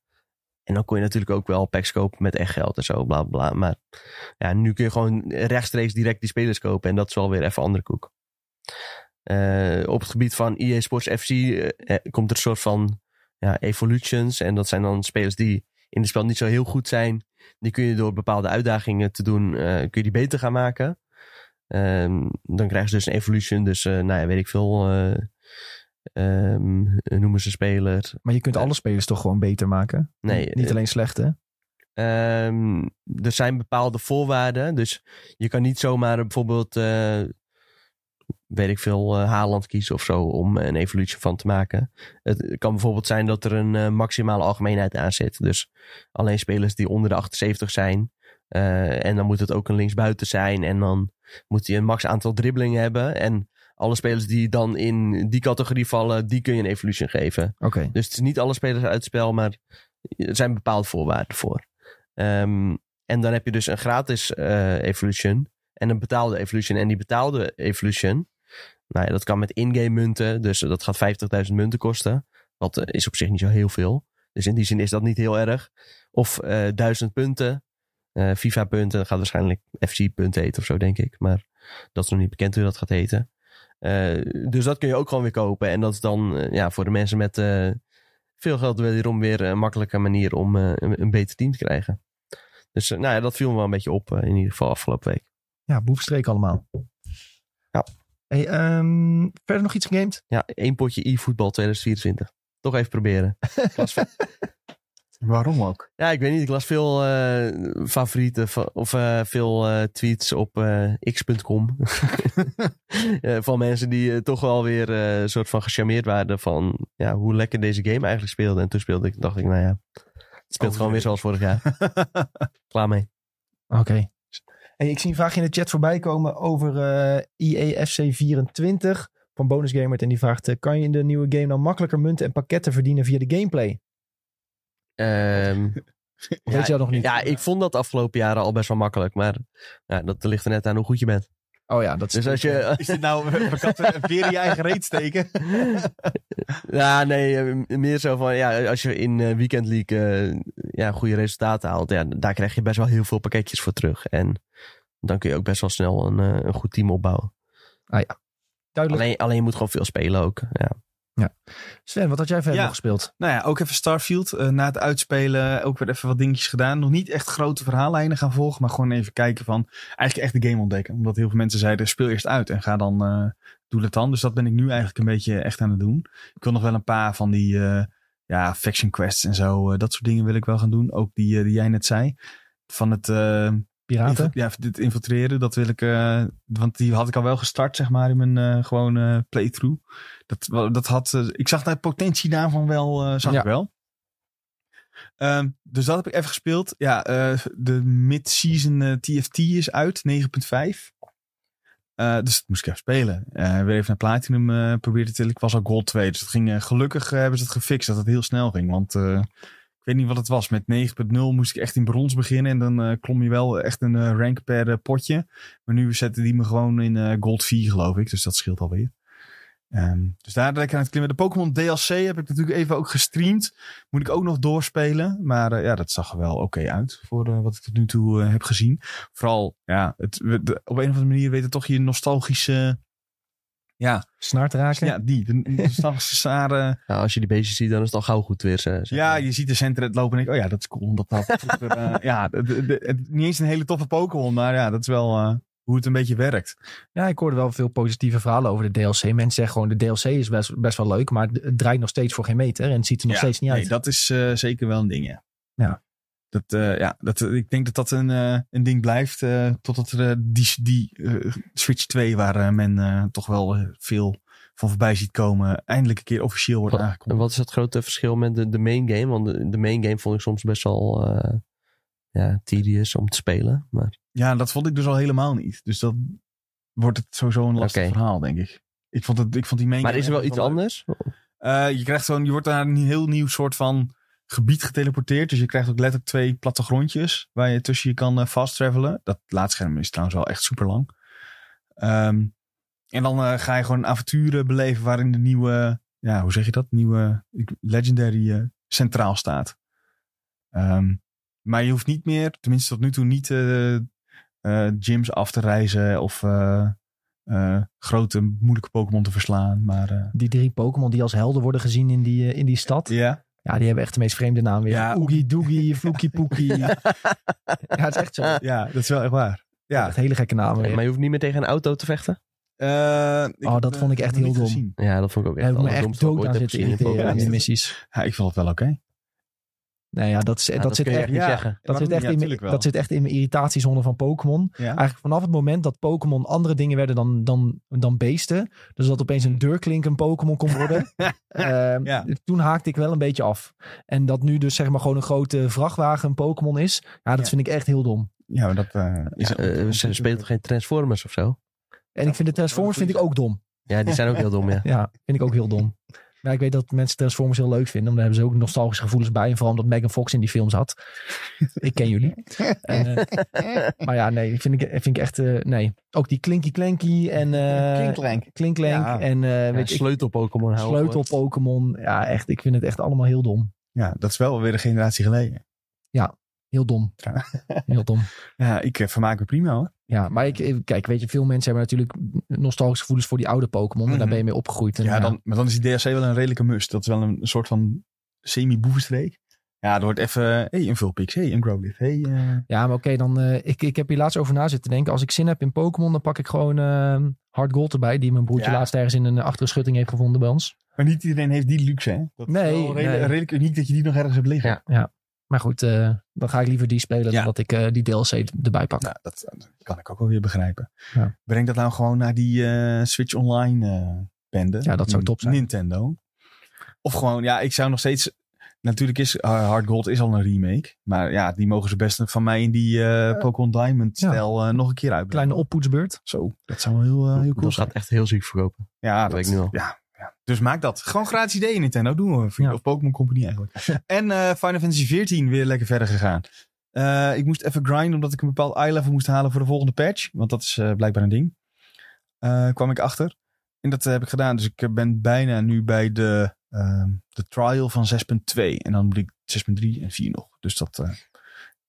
C: En dan kon je natuurlijk ook wel packs kopen met echt geld en zo, bla bla. Maar ja, nu kun je gewoon rechtstreeks direct die spelers kopen. En dat is wel weer even andere koek. Eh, op het gebied van EA Sports FC eh, eh, komt er een soort van ja, evolutions. En dat zijn dan spelers die in het spel niet zo heel goed zijn. Die kun je door bepaalde uitdagingen te doen, kun je die beter gaan maken. Ehm, dan krijgen ze dus een evolution. Dus nou ja, weet ik veel. Eh, ehm, noemen ze speler.
A: Maar je kunt alle spelers toch gewoon beter maken?
C: Nee,
A: Niet
C: eh,
A: alleen slechte.
C: Ehm, er zijn bepaalde voorwaarden. Dus je kan niet zomaar bijvoorbeeld, eh, weet ik veel, eh, Haaland kiezen of zo om een evolutie van te maken. Het kan bijvoorbeeld zijn dat er een eh, maximale algemeenheid aan zit. Dus alleen spelers die onder de 78 zijn. eh, en dan moet het ook een linksbuiten zijn. En dan moet hij een max aantal dribbelingen hebben. En alle spelers die dan in die categorie vallen, die kun je een evolution geven.
A: Oké.
C: Dus het is niet alle spelers uit het spel, maar er zijn bepaalde voorwaarden voor. Ehm, en dan heb je dus een gratis eh, evolution en een betaalde evolution. En die betaalde evolution, Nou ja, dat kan met in-game munten. Dus dat gaat 50.000 munten kosten. Wat eh, is op zich niet zo heel veel. Dus in die zin is dat niet heel erg. Of eh 1000 punten. eh, FIFA punten. Dat gaat waarschijnlijk FC punten heten of zo, denk ik. Maar dat is nog niet bekend hoe dat gaat heten. Eh, dus dat kun je ook gewoon weer kopen. En dat is dan eh, ja, voor de mensen met eh, veel geld wederom weer een makkelijke manier om een, een beter team te krijgen. Dus nou ja, dat viel me wel een beetje op in ieder geval afgelopen week.
A: Ja, boefstreek allemaal.
C: Ja.
A: Hey, ehm, verder nog iets gegamed?
C: Ja, één potje e-voetbal 2024. Toch even proberen. <laughs>
B: Waarom ook?
C: ja, ik weet niet. Ik las veel eh, favorieten of eh, veel eh, tweets op x.com. <laughs> Van mensen die toch wel weer een soort van gecharmeerd waren van ja, hoe lekker deze game eigenlijk speelde. En toen speelde ik, dacht ik, nou ja, het speelt gewoon weer zoals vorig jaar. <laughs> Klaar mee.
A: Oké. Hey, ik zie een vraag in de chat voorbij komen over eh IEFC 24 van Bonus Gamer. En die vraagt, kan je in de nieuwe game nou makkelijker munten en pakketten verdienen via de gameplay?
C: Ehm,
A: Of <laughs> weet je dat nog niet?
C: ja, ik vond dat de afgelopen jaren al best wel makkelijk. Maar ja, dat ligt er net aan hoe goed je bent.
A: Oh ja, dat is...
C: Dus als je, <laughs>
B: Is dit nou een weer in je eigen reet steken? <laughs>
C: Ja, nee, eh, meer zo van, ja, als je in eh, Weekend League eh, ja, goede resultaten haalt, ja, daar krijg je best wel heel veel pakketjes voor terug. En dan kun je ook best wel snel een, eh, een goed team opbouwen.
A: Duidelijk.
C: Alleen, alleen je moet gewoon veel spelen ook. Ja.
A: Sven, wat had jij verder
B: Ja.
A: nog gespeeld?
B: Nou ja, ook even Starfield. eh, na het uitspelen ook weer even wat dingetjes gedaan. Nog niet echt grote verhaallijnen gaan volgen. Maar gewoon even kijken van eigenlijk echt de game ontdekken. Omdat heel veel mensen zeiden speel eerst uit en ga dan, eh doe dat dan. Dus dat ben ik nu eigenlijk een beetje echt aan het doen. Ik wil nog wel een paar van die eh, ja, faction quests en zo. dat soort dingen wil ik wel gaan doen. Ook die, die jij net zei. Van het...
A: Piraten?
B: Ja, dit infiltreren, dat wil ik. want die had ik al wel gestart, zeg maar, in mijn eh gewoon playthrough. Dat, dat had, eh, ik zag de potentie daarvan wel, eh, zag
A: Ja.
B: ik wel. Ehm, dus dat heb ik even gespeeld. Ja, eh, de mid-season TFT is uit, 9.5. Eh, dus dat moest ik even spelen. Eh, weer even naar Platinum proberen te tillen. Ik was al Gold 2, dus dat ging, gelukkig hebben ze het gefixt dat het heel snel ging. Want ik weet niet wat het was. Met 9.0 moest ik echt in brons beginnen. En dan klom je wel echt een rank per potje. Maar nu zetten die me gewoon in Gold 4, geloof ik. Dus dat scheelt alweer. Ehm, dus daar ik aan het klimmen. De Pokémon DLC heb ik natuurlijk even ook gestreamd. Moet ik ook nog doorspelen. Maar eh, ja, dat zag er wel oké uit. Voor eh, wat ik tot nu toe eh, heb gezien. Vooral, ja, het, we- de- op een of andere manier weet het toch je nostalgische... Ja,
A: Snaar te raken?
B: ja die. De nostalgische <laughs> snaren.
C: Ja, als je die beestjes ziet, dan is het al gauw goed weer. zeg
B: Ja, je ziet de Centret lopen en denk ik, oh ja, dat is cool. Omdat dat <laughs> ja, de, de- de- het- niet eens een hele toffe Pokémon, maar ja, dat is wel eh, hoe het een beetje werkt.
A: Ja, ik hoorde wel veel positieve verhalen over de DLC. Mensen zeggen gewoon, de DLC is best, best wel leuk, maar het draait nog steeds voor geen meter en het ziet er nog
B: Ja,
A: steeds niet uit.
B: Nee, dat is eh, zeker wel een ding, ja.
A: Ja.
B: Dat, eh, ja, dat, ik denk dat dat een, eh, een ding blijft eh, totdat er eh, die, die eh, Switch 2, waar eh, men eh, toch wel eh, veel van voorbij ziet komen, eindelijk een keer officieel wordt
C: En
B: aangekondigd.
C: wat is het grote verschil met de, de main game? Want de, de main game vond ik soms best wel eh, ja, tedious om te spelen. Maar
B: Ja, dat vond ik dus al helemaal niet. Dus dan wordt het sowieso een lastig
C: Oké.
B: verhaal, denk ik. Ik vond, het, ik vond die main
C: Maar
B: game
C: is er wel
B: echt
C: iets
B: leuk.
C: anders?
B: Eh, je krijgt gewoon, je wordt naar een heel nieuw soort van gebied geteleporteerd. Dus je krijgt ook letterlijk twee plattegrondjes waar je tussen je kan eh, fast travelen. Dat laadscherm is trouwens wel echt super lang. Ehm, en dan eh, ga je gewoon avonturen beleven waarin de nieuwe, ja, hoe zeg je dat? Nieuwe ik- legendary eh, centraal staat. Ehm, maar je hoeft niet meer, tenminste tot nu toe niet eh, gyms af te reizen of eh, eh, grote moeilijke Pokémon te verslaan. Maar eh,
A: Die drie Pokémon die als helden worden gezien in die, eh, in die stad.
B: ja.
A: Ja, die hebben echt de meest vreemde naam weer.
B: Ja,
A: Oogie Doogie, <laughs> Floekie Poekie. ja. het is echt zo.
B: Ja, dat is wel echt waar. Ja.
A: Echt hele gekke namen weer.
C: Maar je hoeft niet meer tegen een auto te vechten?
B: Eh,
A: Oh, dat
B: eh,
A: vond ik echt heel dom.
B: gezien.
C: Ja, dat vond ik ook echt
A: heb ik me echt dood aan zitten
C: in
A: die missies.
B: Ja, ik vond het wel oké.
A: Nee, ja, dat, is-
C: Ja,
A: dat,
C: dat
A: zit echt,
B: ja.
C: zeggen.
A: dat, zit echt?
B: Ja,
A: in mijn, dat zit echt in mijn irritatiezone van Pokémon.
B: Ja.
A: Eigenlijk vanaf het moment dat Pokémon andere dingen werden dan, dan, dan beesten. Dus dat opeens een deurklink een Pokémon kon worden. <laughs> ehm,
B: Ja.
A: Toen haakte ik wel een beetje af. En dat nu dus zeg maar gewoon een grote vrachtwagen een Pokémon is. Ja, dat
B: Ja.
A: vind ik echt heel dom.
B: Ja, maar dat eh, is...
C: Ja, eh, ze spelen toch geen Transformers of zo?
A: En ik vind de Transformers vind ik ook dom.
C: Ja, die zijn ook heel dom, ja. <laughs>
A: Ja, vind ik ook heel dom. Ja, ik weet dat mensen Transformers heel leuk vinden. Daar hebben ze ook nostalgische gevoelens bij. En vooral omdat Megan Fox in die film zat. <laughs> ik ken jullie. En, eh, <laughs> maar ja, nee, vind ik, vind ik echt... eh, nee. Ook die Klinky Clanky en... eh
B: Klinklank.
A: Klinklank
B: Ja.
A: en eh
C: Ja,
A: weet ik,
C: sleutel Pokémon houden.
A: sleutel Pokémon. Ja, echt. Ik vind het echt allemaal heel dom.
B: Ja, dat is wel weer een generatie geleden.
A: Heel dom. <laughs> Heel dom.
B: Ja, ik eh, vermaak me prima hoor.
A: Ja, maar ik, kijk, weet je, veel mensen hebben natuurlijk nostalgische gevoelens voor die oude Pokémon. En daar
B: Mhm.
A: ben je mee opgegroeid. En,
B: Ja, dan, maar dan is die DLC wel een redelijke must. Dat is wel een, soort van semi-boevenstreek. Ja, er wordt even... hey, een Vulpix. hey, een Growlithe. hey, eh,
A: Ja, maar oké, dan. eh, ik, ik heb hier laatst over na zitten denken. Als ik zin heb in Pokémon, dan pak ik gewoon eh Hard Gold erbij. Die mijn broertje
B: Ja.
A: laatst ergens in een eh, achteren schutting heeft gevonden bij ons.
B: Maar niet iedereen heeft die luxe, hè? Dat
A: Nee,
B: is wel redelijk,
A: nee.
B: redelijk uniek dat je die nog ergens hebt liggen.
C: Ja.
A: Maar goed, eh, dan ga ik liever die spelen
B: Ja.
A: dan dat ik eh, die DLC erbij pak.
B: Nou, dat, dat kan ik ook wel weer begrijpen.
A: Ja.
B: Breng dat nou gewoon naar die eh, Switch Online eh bende.
A: Ja, dat zou top zijn.
B: Nintendo. Of gewoon, ja, ik zou nog steeds... Natuurlijk is uh, Hard Gold is al een remake. Maar ja, die mogen ze best van mij in die eh, Pokémon Diamond
A: Ja.
B: stijl eh, nog een keer uitbrengen.
A: Kleine oppoetsbeurt.
B: Zo, dat zou wel heel, eh, heel cool
C: Dat
B: zijn.
C: gaat echt heel ziek verkopen.
B: Ja,
C: Dat weet ik nu al.
B: Ja. Dus maak dat. Gewoon gratis ideeën Nintendo. Doen we.
A: Ja.
B: Of Pokémon Company eigenlijk. en eh Final Fantasy 14 weer lekker verder gegaan. Eh, ik moest even grinden omdat ik een bepaald eye-level moest halen voor de volgende patch. Want dat is eh, blijkbaar een ding. Kwam ik achter. En dat heb ik gedaan. Dus ik ben bijna nu bij de, ehm, de trial van 6.2. En dan moet ik 6.3 en 4 nog. Dus dat,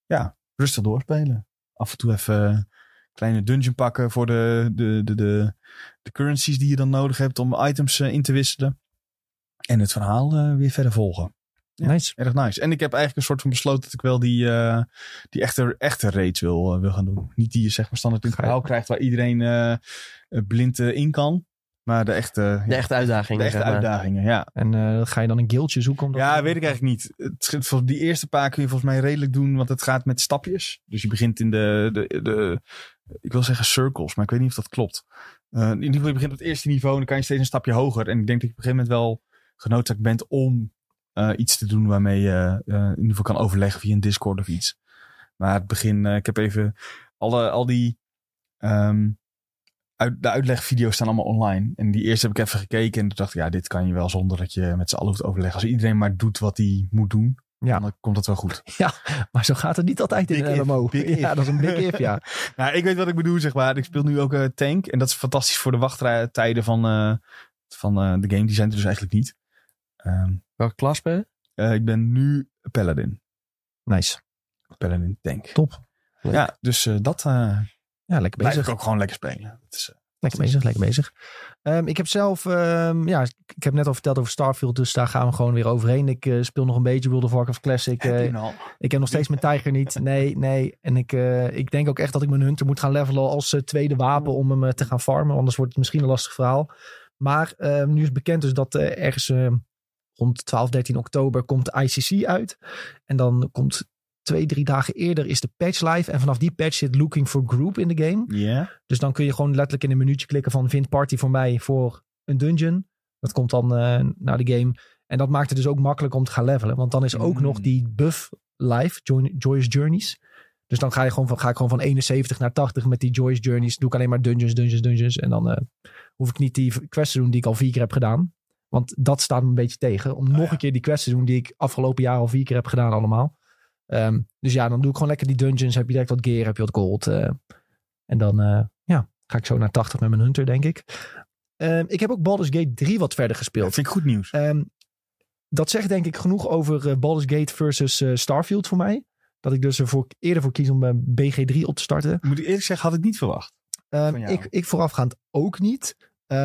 B: ja, rustig doorspelen. Af en toe even kleine dungeon pakken voor de, de, de, de, de currencies die je dan nodig hebt om items eh, in te wisselen. En het verhaal eh, weer verder volgen. Ja.
A: Nice.
B: Erg nice. En ik heb eigenlijk een soort van besloten dat ik wel die, eh, die echte, echte raids wil, wil gaan doen. Niet die je zeg maar standaard in het verhaal krijgt waar iedereen blind in kan. Maar de echte,
C: De
B: ja,
C: echte uitdaging.
B: de echte uitdagingen, ja.
A: En eh, ga je dan een guildje zoeken? Om dat
B: Ja,
A: te-
B: weet ik eigenlijk niet. Het, die eerste paar kun je volgens mij redelijk doen, want het gaat met stapjes. Dus je begint in de, de, de ik wil zeggen circles, maar ik weet niet of dat klopt. Eh, in ieder geval, je begint op het eerste niveau en dan kan je steeds een stapje hoger. En ik denk dat je op een gegeven moment wel genoodzaakt bent om eh, iets te doen waarmee je eh, in ieder geval kan overleggen via een Discord of iets. Maar het begin, eh, ik heb even alle, al die ehm, uit, de uitlegvideo's staan allemaal online. En die eerste heb ik even gekeken en toen dacht ik, ja, dit kan je wel zonder dat je met z'n allen hoeft overleggen. Als iedereen maar doet wat hij moet doen,
A: Ja.
B: dan komt dat wel goed. <laughs>
A: Maar zo gaat het niet altijd in een MMO. ja, dat is een big if, <laughs> ja.
B: Ik weet wat ik bedoel, zeg maar. Ik speel nu ook eh, tank. En dat is fantastisch voor de wachttijden van, eh, van eh, de game. Die zijn er dus eigenlijk niet. Ehm,
C: Welke klas ben je?
B: ik ben nu Paladin.
A: Nice.
B: Paladin tank.
A: Top.
C: Leuk.
B: Ja, dus dat
A: Ja, lekker
B: blijf
A: bezig.
B: ik ook gewoon lekker spelen. Dat is, eh,
A: Lekker bezig, lekker bezig. Ehm, ik heb zelf, ehm, ja, ik heb net al verteld over Starfield, dus daar gaan we gewoon weer overheen. Ik eh, speel nog een beetje World of Warcraft Classic.
B: heb
A: eh,
B: nou?
A: ik heb nog steeds mijn Tiger niet. Nee, nee. En ik, ik denk ook echt dat ik mijn Hunter moet gaan levelen als tweede wapen om hem te gaan farmen. Anders wordt het misschien een lastig verhaal. Maar ehm, nu is bekend dus dat ergens rond 12, 13 oktober komt de ICC uit. En dan komt twee, drie dagen eerder is de patch live. En vanaf die patch zit Looking for Group in de game.
B: Ja.
A: Dus dan kun je gewoon letterlijk in een minuutje klikken van vind party voor mij voor een dungeon. Dat komt dan eh, naar de game. En dat maakt het dus ook makkelijk om te gaan levelen. Want dan is ook
B: Mm.
A: nog die buff live, Joy- Joyous Journeys. Dus dan ga, je gewoon van, ga ik gewoon van 71 naar 80 met die Joyous Journeys. Doe ik alleen maar dungeons, dungeons, dungeons. En dan eh, hoef ik niet die quests te doen die ik al vier keer heb gedaan. Want dat staat me een beetje tegen. Om nog
B: Oh ja.
A: een keer die quests te doen die ik afgelopen jaar al vier keer heb gedaan allemaal. Ehm, dus ja, dan doe ik gewoon lekker die dungeons. Heb je direct wat gear, heb je wat gold. eh. en dan eh, ja, ga ik zo naar 80 met mijn hunter, denk ik. Ehm, ik heb ook Baldur's Gate 3 wat verder
B: Dat
A: gespeeld.
B: vind ik goed nieuws.
A: Ehm, dat zegt denk ik genoeg over eh, Baldur's Gate versus Starfield voor mij. Dat ik dus ervoor, eerder voor kies om bij BG3 op te starten.
B: Moet ik eerlijk zeggen, had ik niet verwacht.
A: Ik, ik voorafgaand ook niet.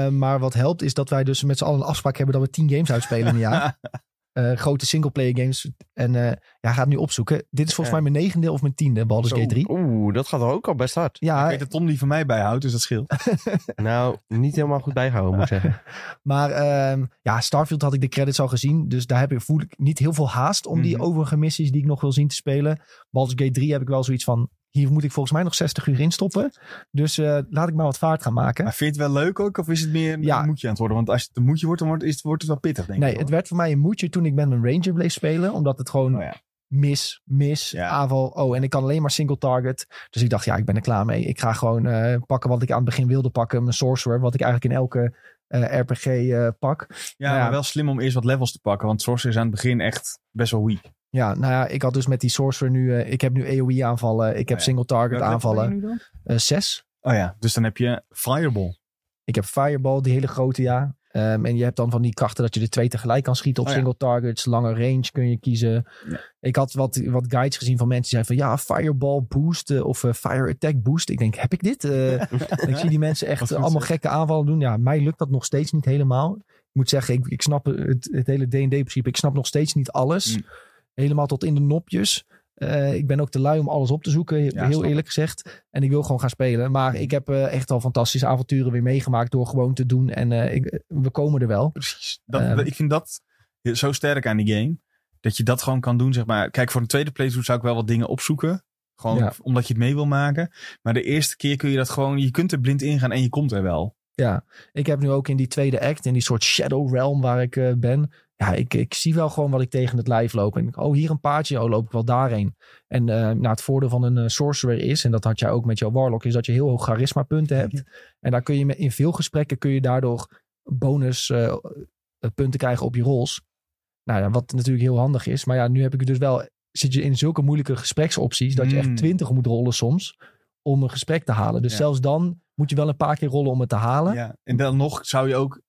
A: Maar wat helpt is dat wij dus met z'n allen een afspraak hebben dat we 10 games uitspelen in een jaar. <laughs> Eh, grote singleplayer games. En eh ja, ga het nu opzoeken. Dit is volgens
C: Ja.
A: mij mijn negende of mijn tiende Baldur's
B: Zo.
A: Gate 3.
C: Oeh, dat gaat ook al best hard.
A: Ja,
B: ik weet dat Tom die van mij bijhoudt, dus dat scheelt. <laughs>
C: Nou, niet helemaal goed bijgehouden, moet ik zeggen. <laughs>
A: Maar ehm, ja, Starfield had ik de credits al gezien. Dus daar heb ik, voel ik niet heel veel haast om die
B: Mhm.
A: overige missies die ik nog wil zien te spelen. Baldur's Gate 3 heb ik wel zoiets van... Hier moet ik volgens mij nog 60 uur in stoppen. Dus eh, laat ik maar wat vaart gaan maken.
B: Maar vind je het wel leuk ook, of is het meer
A: Ja.
B: een moedje aan het worden? Want als het een moedje wordt, dan wordt, is het, wordt het wel pittig, denk
A: Nee,
B: ik.
A: het
B: hoor.
A: werd voor mij een moedje toen ik met mijn Ranger bleef spelen. Omdat het gewoon
B: Oh ja.
A: mis, mis,
B: Ja.
A: aanval. Oh, en ik kan alleen maar single target. Dus ik dacht, ja, ik ben er klaar mee. Ik ga gewoon eh, pakken wat ik aan het begin wilde pakken. Mijn sorcerer, wat ik eigenlijk in elke RPG-pak.
B: Ja,
A: Nou ja.
B: maar wel slim om eerst wat levels te pakken. Want Sorcerer is aan het begin echt best wel weak.
A: Ja, nou ja, ik had dus met die Sorcerer nu... eh, ik heb nu AoE aanvallen. Ik heb
B: ja.
A: single target
B: Welk level ben je
A: aanvallen.
B: nu dan?
A: Eh, zes.
B: Oh ja, dus dan heb je Fireball.
A: Ik heb Fireball, die hele grote, ja. Ehm, en je hebt dan van die krachten dat je de twee tegelijk kan schieten op
B: Oh ja.
A: single targets. Lange range kun je kiezen.
B: Ja.
A: Ik had wat, wat guides gezien van mensen die zeiden van... Ja, Fireball boost eh, of eh, Fire Attack boost. Ik denk, heb ik dit? Eh, <laughs> ik zie die mensen echt
B: Wat goed
A: allemaal
B: zeg.
A: gekke aanvallen doen. Ja, mij lukt dat nog steeds niet helemaal. Ik moet zeggen, ik, ik snap het, het hele D&D-principe. Ik snap nog steeds niet alles.
B: Mm.
A: Helemaal tot in de nopjes. Eh, ik ben ook te lui om alles op te zoeken,
B: Ja,
A: heel
B: snap
A: eerlijk gezegd. En ik wil gewoon gaan spelen. Maar ik heb eh, echt al fantastische avonturen weer meegemaakt door gewoon te doen. En eh, ik, we komen er wel.
B: Precies. Dat,
A: Ehm.
B: ik vind dat zo sterk aan die game. Dat je dat gewoon kan doen, zeg maar. Kijk, voor een tweede playthrough zou ik wel wat dingen opzoeken. Gewoon
A: Ja.
B: omdat je het mee wil maken. Maar de eerste keer kun je dat gewoon... Je kunt er blind ingaan en je komt er wel.
A: Ja, ik heb nu ook in die tweede act, in die soort shadow realm waar ik ben. Ja, ik, ik zie wel gewoon wat ik tegen het lijf loop. En ik, oh, hier een paardje, oh, loop ik wel daarheen. En eh nou, het voordeel van een eh, sorcerer is, en dat had jij ook met jouw warlock, is dat je heel hoog charisma punten hebt. En daar kun je in veel gesprekken kun je daardoor bonus eh, punten krijgen op je rols. Nou ja, wat natuurlijk heel handig is. Maar ja, nu heb ik dus wel, zit je in zulke moeilijke gespreksopties, dat je echt twintig moet rollen soms om een gesprek te halen. Dus
B: Ja.
A: zelfs dan moet je wel een paar keer rollen om het te halen.
B: Ja. En dan nog zou je ook...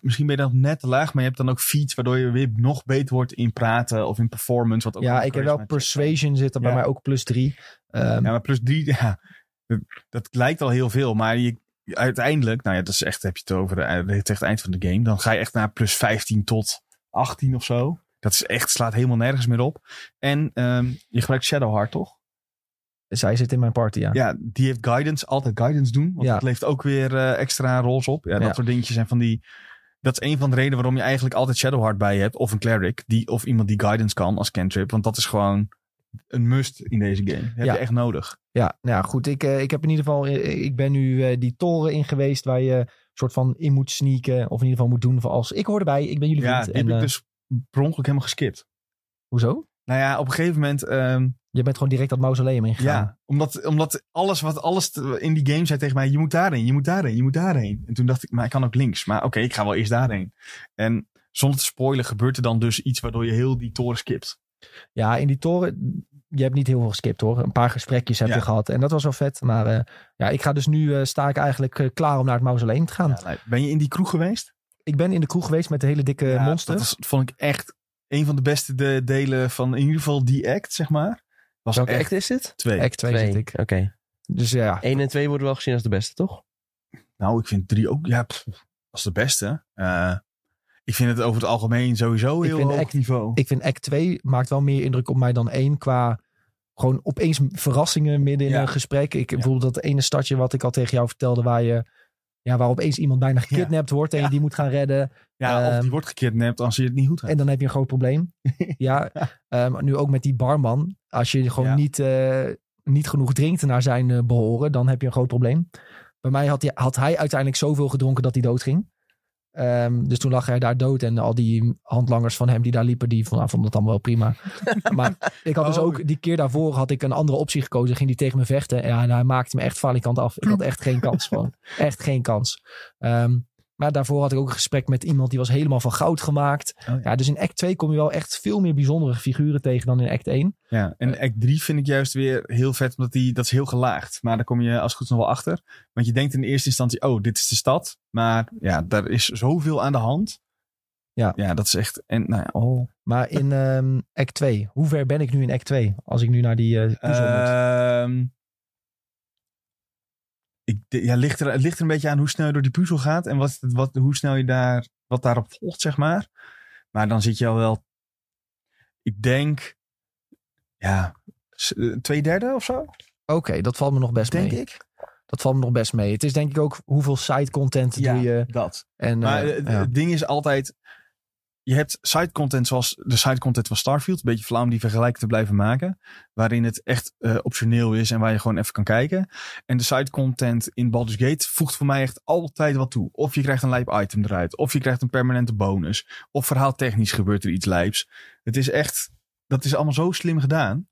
B: Misschien ben je dan net te laag, maar je hebt dan ook feats... waardoor je weer nog beter wordt in praten of in performance. Wat ook
A: Ja, ik heb wel persuasion zitten bij mij ook plus drie. Ehm,
B: Ja, maar plus drie, <laughs> ja, dat, dat lijkt al heel veel. Maar je, uiteindelijk, nou ja, dat is echt, heb je het over eh, het echt eind van de game. Dan ga je echt naar plus 15 tot 18 of zo. Dat is echt, slaat helemaal nergens meer op. En ehm, je gebruikt Shadowheart, toch?
A: Zij zit in mijn party, ja.
B: Ja, die heeft guidance, altijd guidance doen. Want
A: Ja.
B: dat levert ook weer eh, extra rolls op. Ja, dat
A: Ja.
B: soort dingetjes zijn van die... Dat is een van de redenen waarom je eigenlijk altijd Shadowheart bij je hebt. Of een cleric, die, of iemand die guidance kan als cantrip. Want dat is gewoon een must in deze game. Dat heb
A: Ja.
B: je echt nodig.
A: Ja, nou ja, goed. Ik, eh, ik heb in ieder geval, eh, ik ben nu die toren in geweest waar je soort van in moet sneaken. Of in ieder geval moet doen van als ik hoor erbij, ik ben jullie
B: Ja,
A: vriend.
B: die heb ik dus per ongeluk helemaal geskipt.
A: Hoezo?
B: Nou ja, op een gegeven moment... ehm,
A: Je bent gewoon direct dat mausoleum ingegaan.
B: Ja, omdat, omdat alles wat alles in die game zei tegen mij, je moet daarheen, je moet daarheen, je moet daarheen. En toen dacht ik, maar ik kan ook links. Maar oké, ik ga wel eerst daarheen. En zonder te spoilen gebeurt er dan dus iets waardoor je heel die toren skipt.
A: Ja, in die toren, je hebt niet heel veel geskipt hoor. Een paar gesprekjes heb
B: Ja.
A: je gehad en dat was wel vet. Maar eh, ja, ik ga dus nu, eh, sta ik eigenlijk eh, klaar om naar het mausoleum te gaan.
B: Ja, nou, ben je in die kroeg geweest?
A: Ik ben in de kroeg geweest met de hele dikke
B: Ja,
A: monster.
B: Dat was, vond ik echt een van de beste de- delen van in ieder geval die act, zeg maar. Was
C: Welke
B: echt
C: act is dit?
B: twee.
A: Act 2
C: Twee.
A: zit ik.
C: Oké.
A: Dus ja,
C: 1 en 2 worden wel gezien als de beste, toch?
B: Nou, ik vind drie ook, ja, pff, als de beste. Eh, ik vind het over het algemeen sowieso
A: Ik
B: heel
A: vind
B: hoog
A: act-
B: niveau.
A: ik vind Act 2 maakt wel meer indruk op mij dan 1 qua gewoon opeens verrassingen midden in
B: Ja.
A: een gesprek. Ik bijvoorbeeld dat ene stadje wat ik al tegen jou vertelde waar je ja, waar opeens iemand bijna gekidnapt wordt en je
B: Ja.
A: die moet gaan redden.
B: Ja, of
A: ehm,
B: die wordt gekidnapt als je het niet goed hebt.
A: En dan heb je een groot probleem. <laughs> ja, ehm, nu ook met die barman. Als je gewoon
B: Ja.
A: niet, eh, niet genoeg drinkt naar zijn eh, behoren, dan heb je een groot probleem. Bij mij had hij, had hij uiteindelijk zoveel gedronken dat hij doodging. Ehm, dus toen lag hij daar dood en al die handlangers van hem die daar liepen, die vonden, vonden het allemaal wel prima. <laughs> maar ik had dus
B: Oh.
A: ook, die keer daarvoor had ik een andere optie gekozen. Ging die tegen me vechten. Ja, en hij maakte me echt falikant af. Ik had <laughs> echt geen kans gewoon. Echt geen kans. Ehm, maar daarvoor had ik ook een gesprek met iemand die was helemaal van goud gemaakt.
B: Oh, ja.
A: Ja, dus in act 2 kom je wel echt veel meer bijzondere figuren tegen dan in act 1.
B: Ja, en act 3 vind ik juist weer heel vet, omdat die, dat is heel gelaagd. Maar daar kom je als het goed is nog wel achter. Want je denkt in de eerste instantie, oh, dit is de stad. Maar ja, daar is zoveel aan de hand.
A: Ja.
B: Ja, dat is echt, en nou ja, oh.
A: Maar in ehm, act 2, hoe ver ben ik nu in act 2? Als ik nu naar die eh puzzel moet.
B: Ehm, de- ja, ligt er, het ligt er een beetje aan hoe snel je door die puzzel gaat. En wat, wat, hoe snel je daar, wat daarop volgt, zeg maar. Maar dan zit je al wel, ik denk, ja, eh, twee derde of zo,
A: Oké, dat valt me nog best
B: denk
A: mee.
B: ik.
A: Dat valt me nog best mee. Het is denk ik ook hoeveel side content doe je.
B: dat.
A: En,
B: Maar
A: eh,
B: het,
A: ja.
B: het ding is altijd, je hebt side content zoals de side content van Starfield, een beetje flauw om die vergelijking te blijven maken, waarin het echt eh, optioneel is en waar je gewoon even kan kijken. En de side content in Baldur's Gate voegt voor mij echt altijd wat toe. Of je krijgt een lijp item eruit, of je krijgt een permanente bonus, of verhaaltechnisch gebeurt er iets lijps. Het is echt, dat is allemaal zo slim gedaan.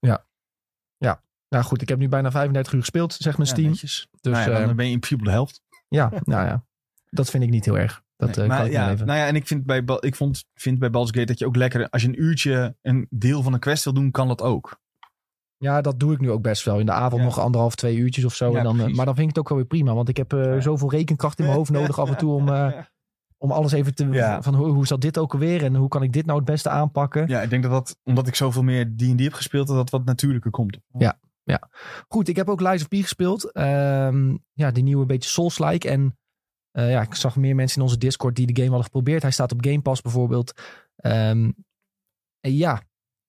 A: Nou goed, ik heb nu bijna 35 uur gespeeld, zegt mijn
B: Ja,
A: Steam.
B: netjes.
A: Dus
B: nou ja, dan
A: eh,
B: ben je in principe de helft.
A: ja, nou ja, dat vind ik niet heel erg. Dat
B: Nee,
A: eh, kan
B: maar
A: ik
B: ja,
A: even.
B: nou ja, en ik vind bij, ik vond, vind bij Baldur's Gate dat je ook lekker, als je een uurtje een deel van een quest wil doen, kan dat ook.
A: Ja, dat doe ik nu ook best wel. In de avond
B: Ja.
A: nog anderhalf, twee uurtjes of zo.
B: Ja,
A: en dan, eh,
B: precies.
A: maar dan vind ik het ook wel weer prima. Want ik heb
B: Ja.
A: zoveel rekenkracht in mijn hoofd nodig af en toe om, <laughs> om alles even te...
B: Ja.
A: Van hoe, hoe zat dit ook alweer en hoe kan ik dit nou het beste aanpakken?
B: Ja, ik denk dat dat, omdat ik zoveel meer D&D heb gespeeld, dat dat wat natuurlijker komt.
A: Goed, ik heb ook Lies of P gespeeld. Ehm, ja, die nieuwe beetje Souls-like. En eh, ja, ik zag meer mensen in onze Discord die de game hadden geprobeerd. Hij staat op Game Pass bijvoorbeeld. Ehm, ja,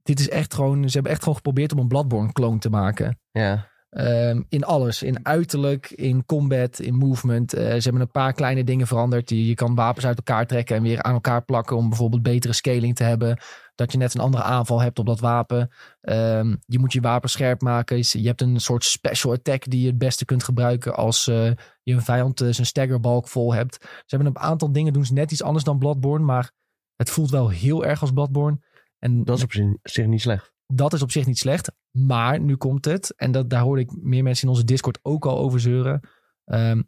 A: dit is echt gewoon... Ze hebben echt gewoon geprobeerd om een Bloodborne-kloon te maken.
C: Ja,
A: Ehm, in alles. In uiterlijk, in combat, in movement. Eh, ze hebben een paar kleine dingen veranderd. Je, kan wapens uit elkaar trekken en weer aan elkaar plakken. Om bijvoorbeeld betere scaling te hebben. Dat je net een andere aanval hebt op dat wapen. Ehm, je moet je wapen scherp maken. Je hebt een soort special attack die je het beste kunt gebruiken. Als eh, je een vijand eh, zijn staggerbalk vol hebt. Ze hebben een aantal dingen doen ze net iets anders dan Bloodborne. Maar het voelt wel heel erg als Bloodborne. En
C: dat is op zich niet slecht.
A: Dat is op zich niet slecht. Maar nu komt het. En dat, daar hoorde ik meer mensen in onze Discord ook al over zeuren. Ehm,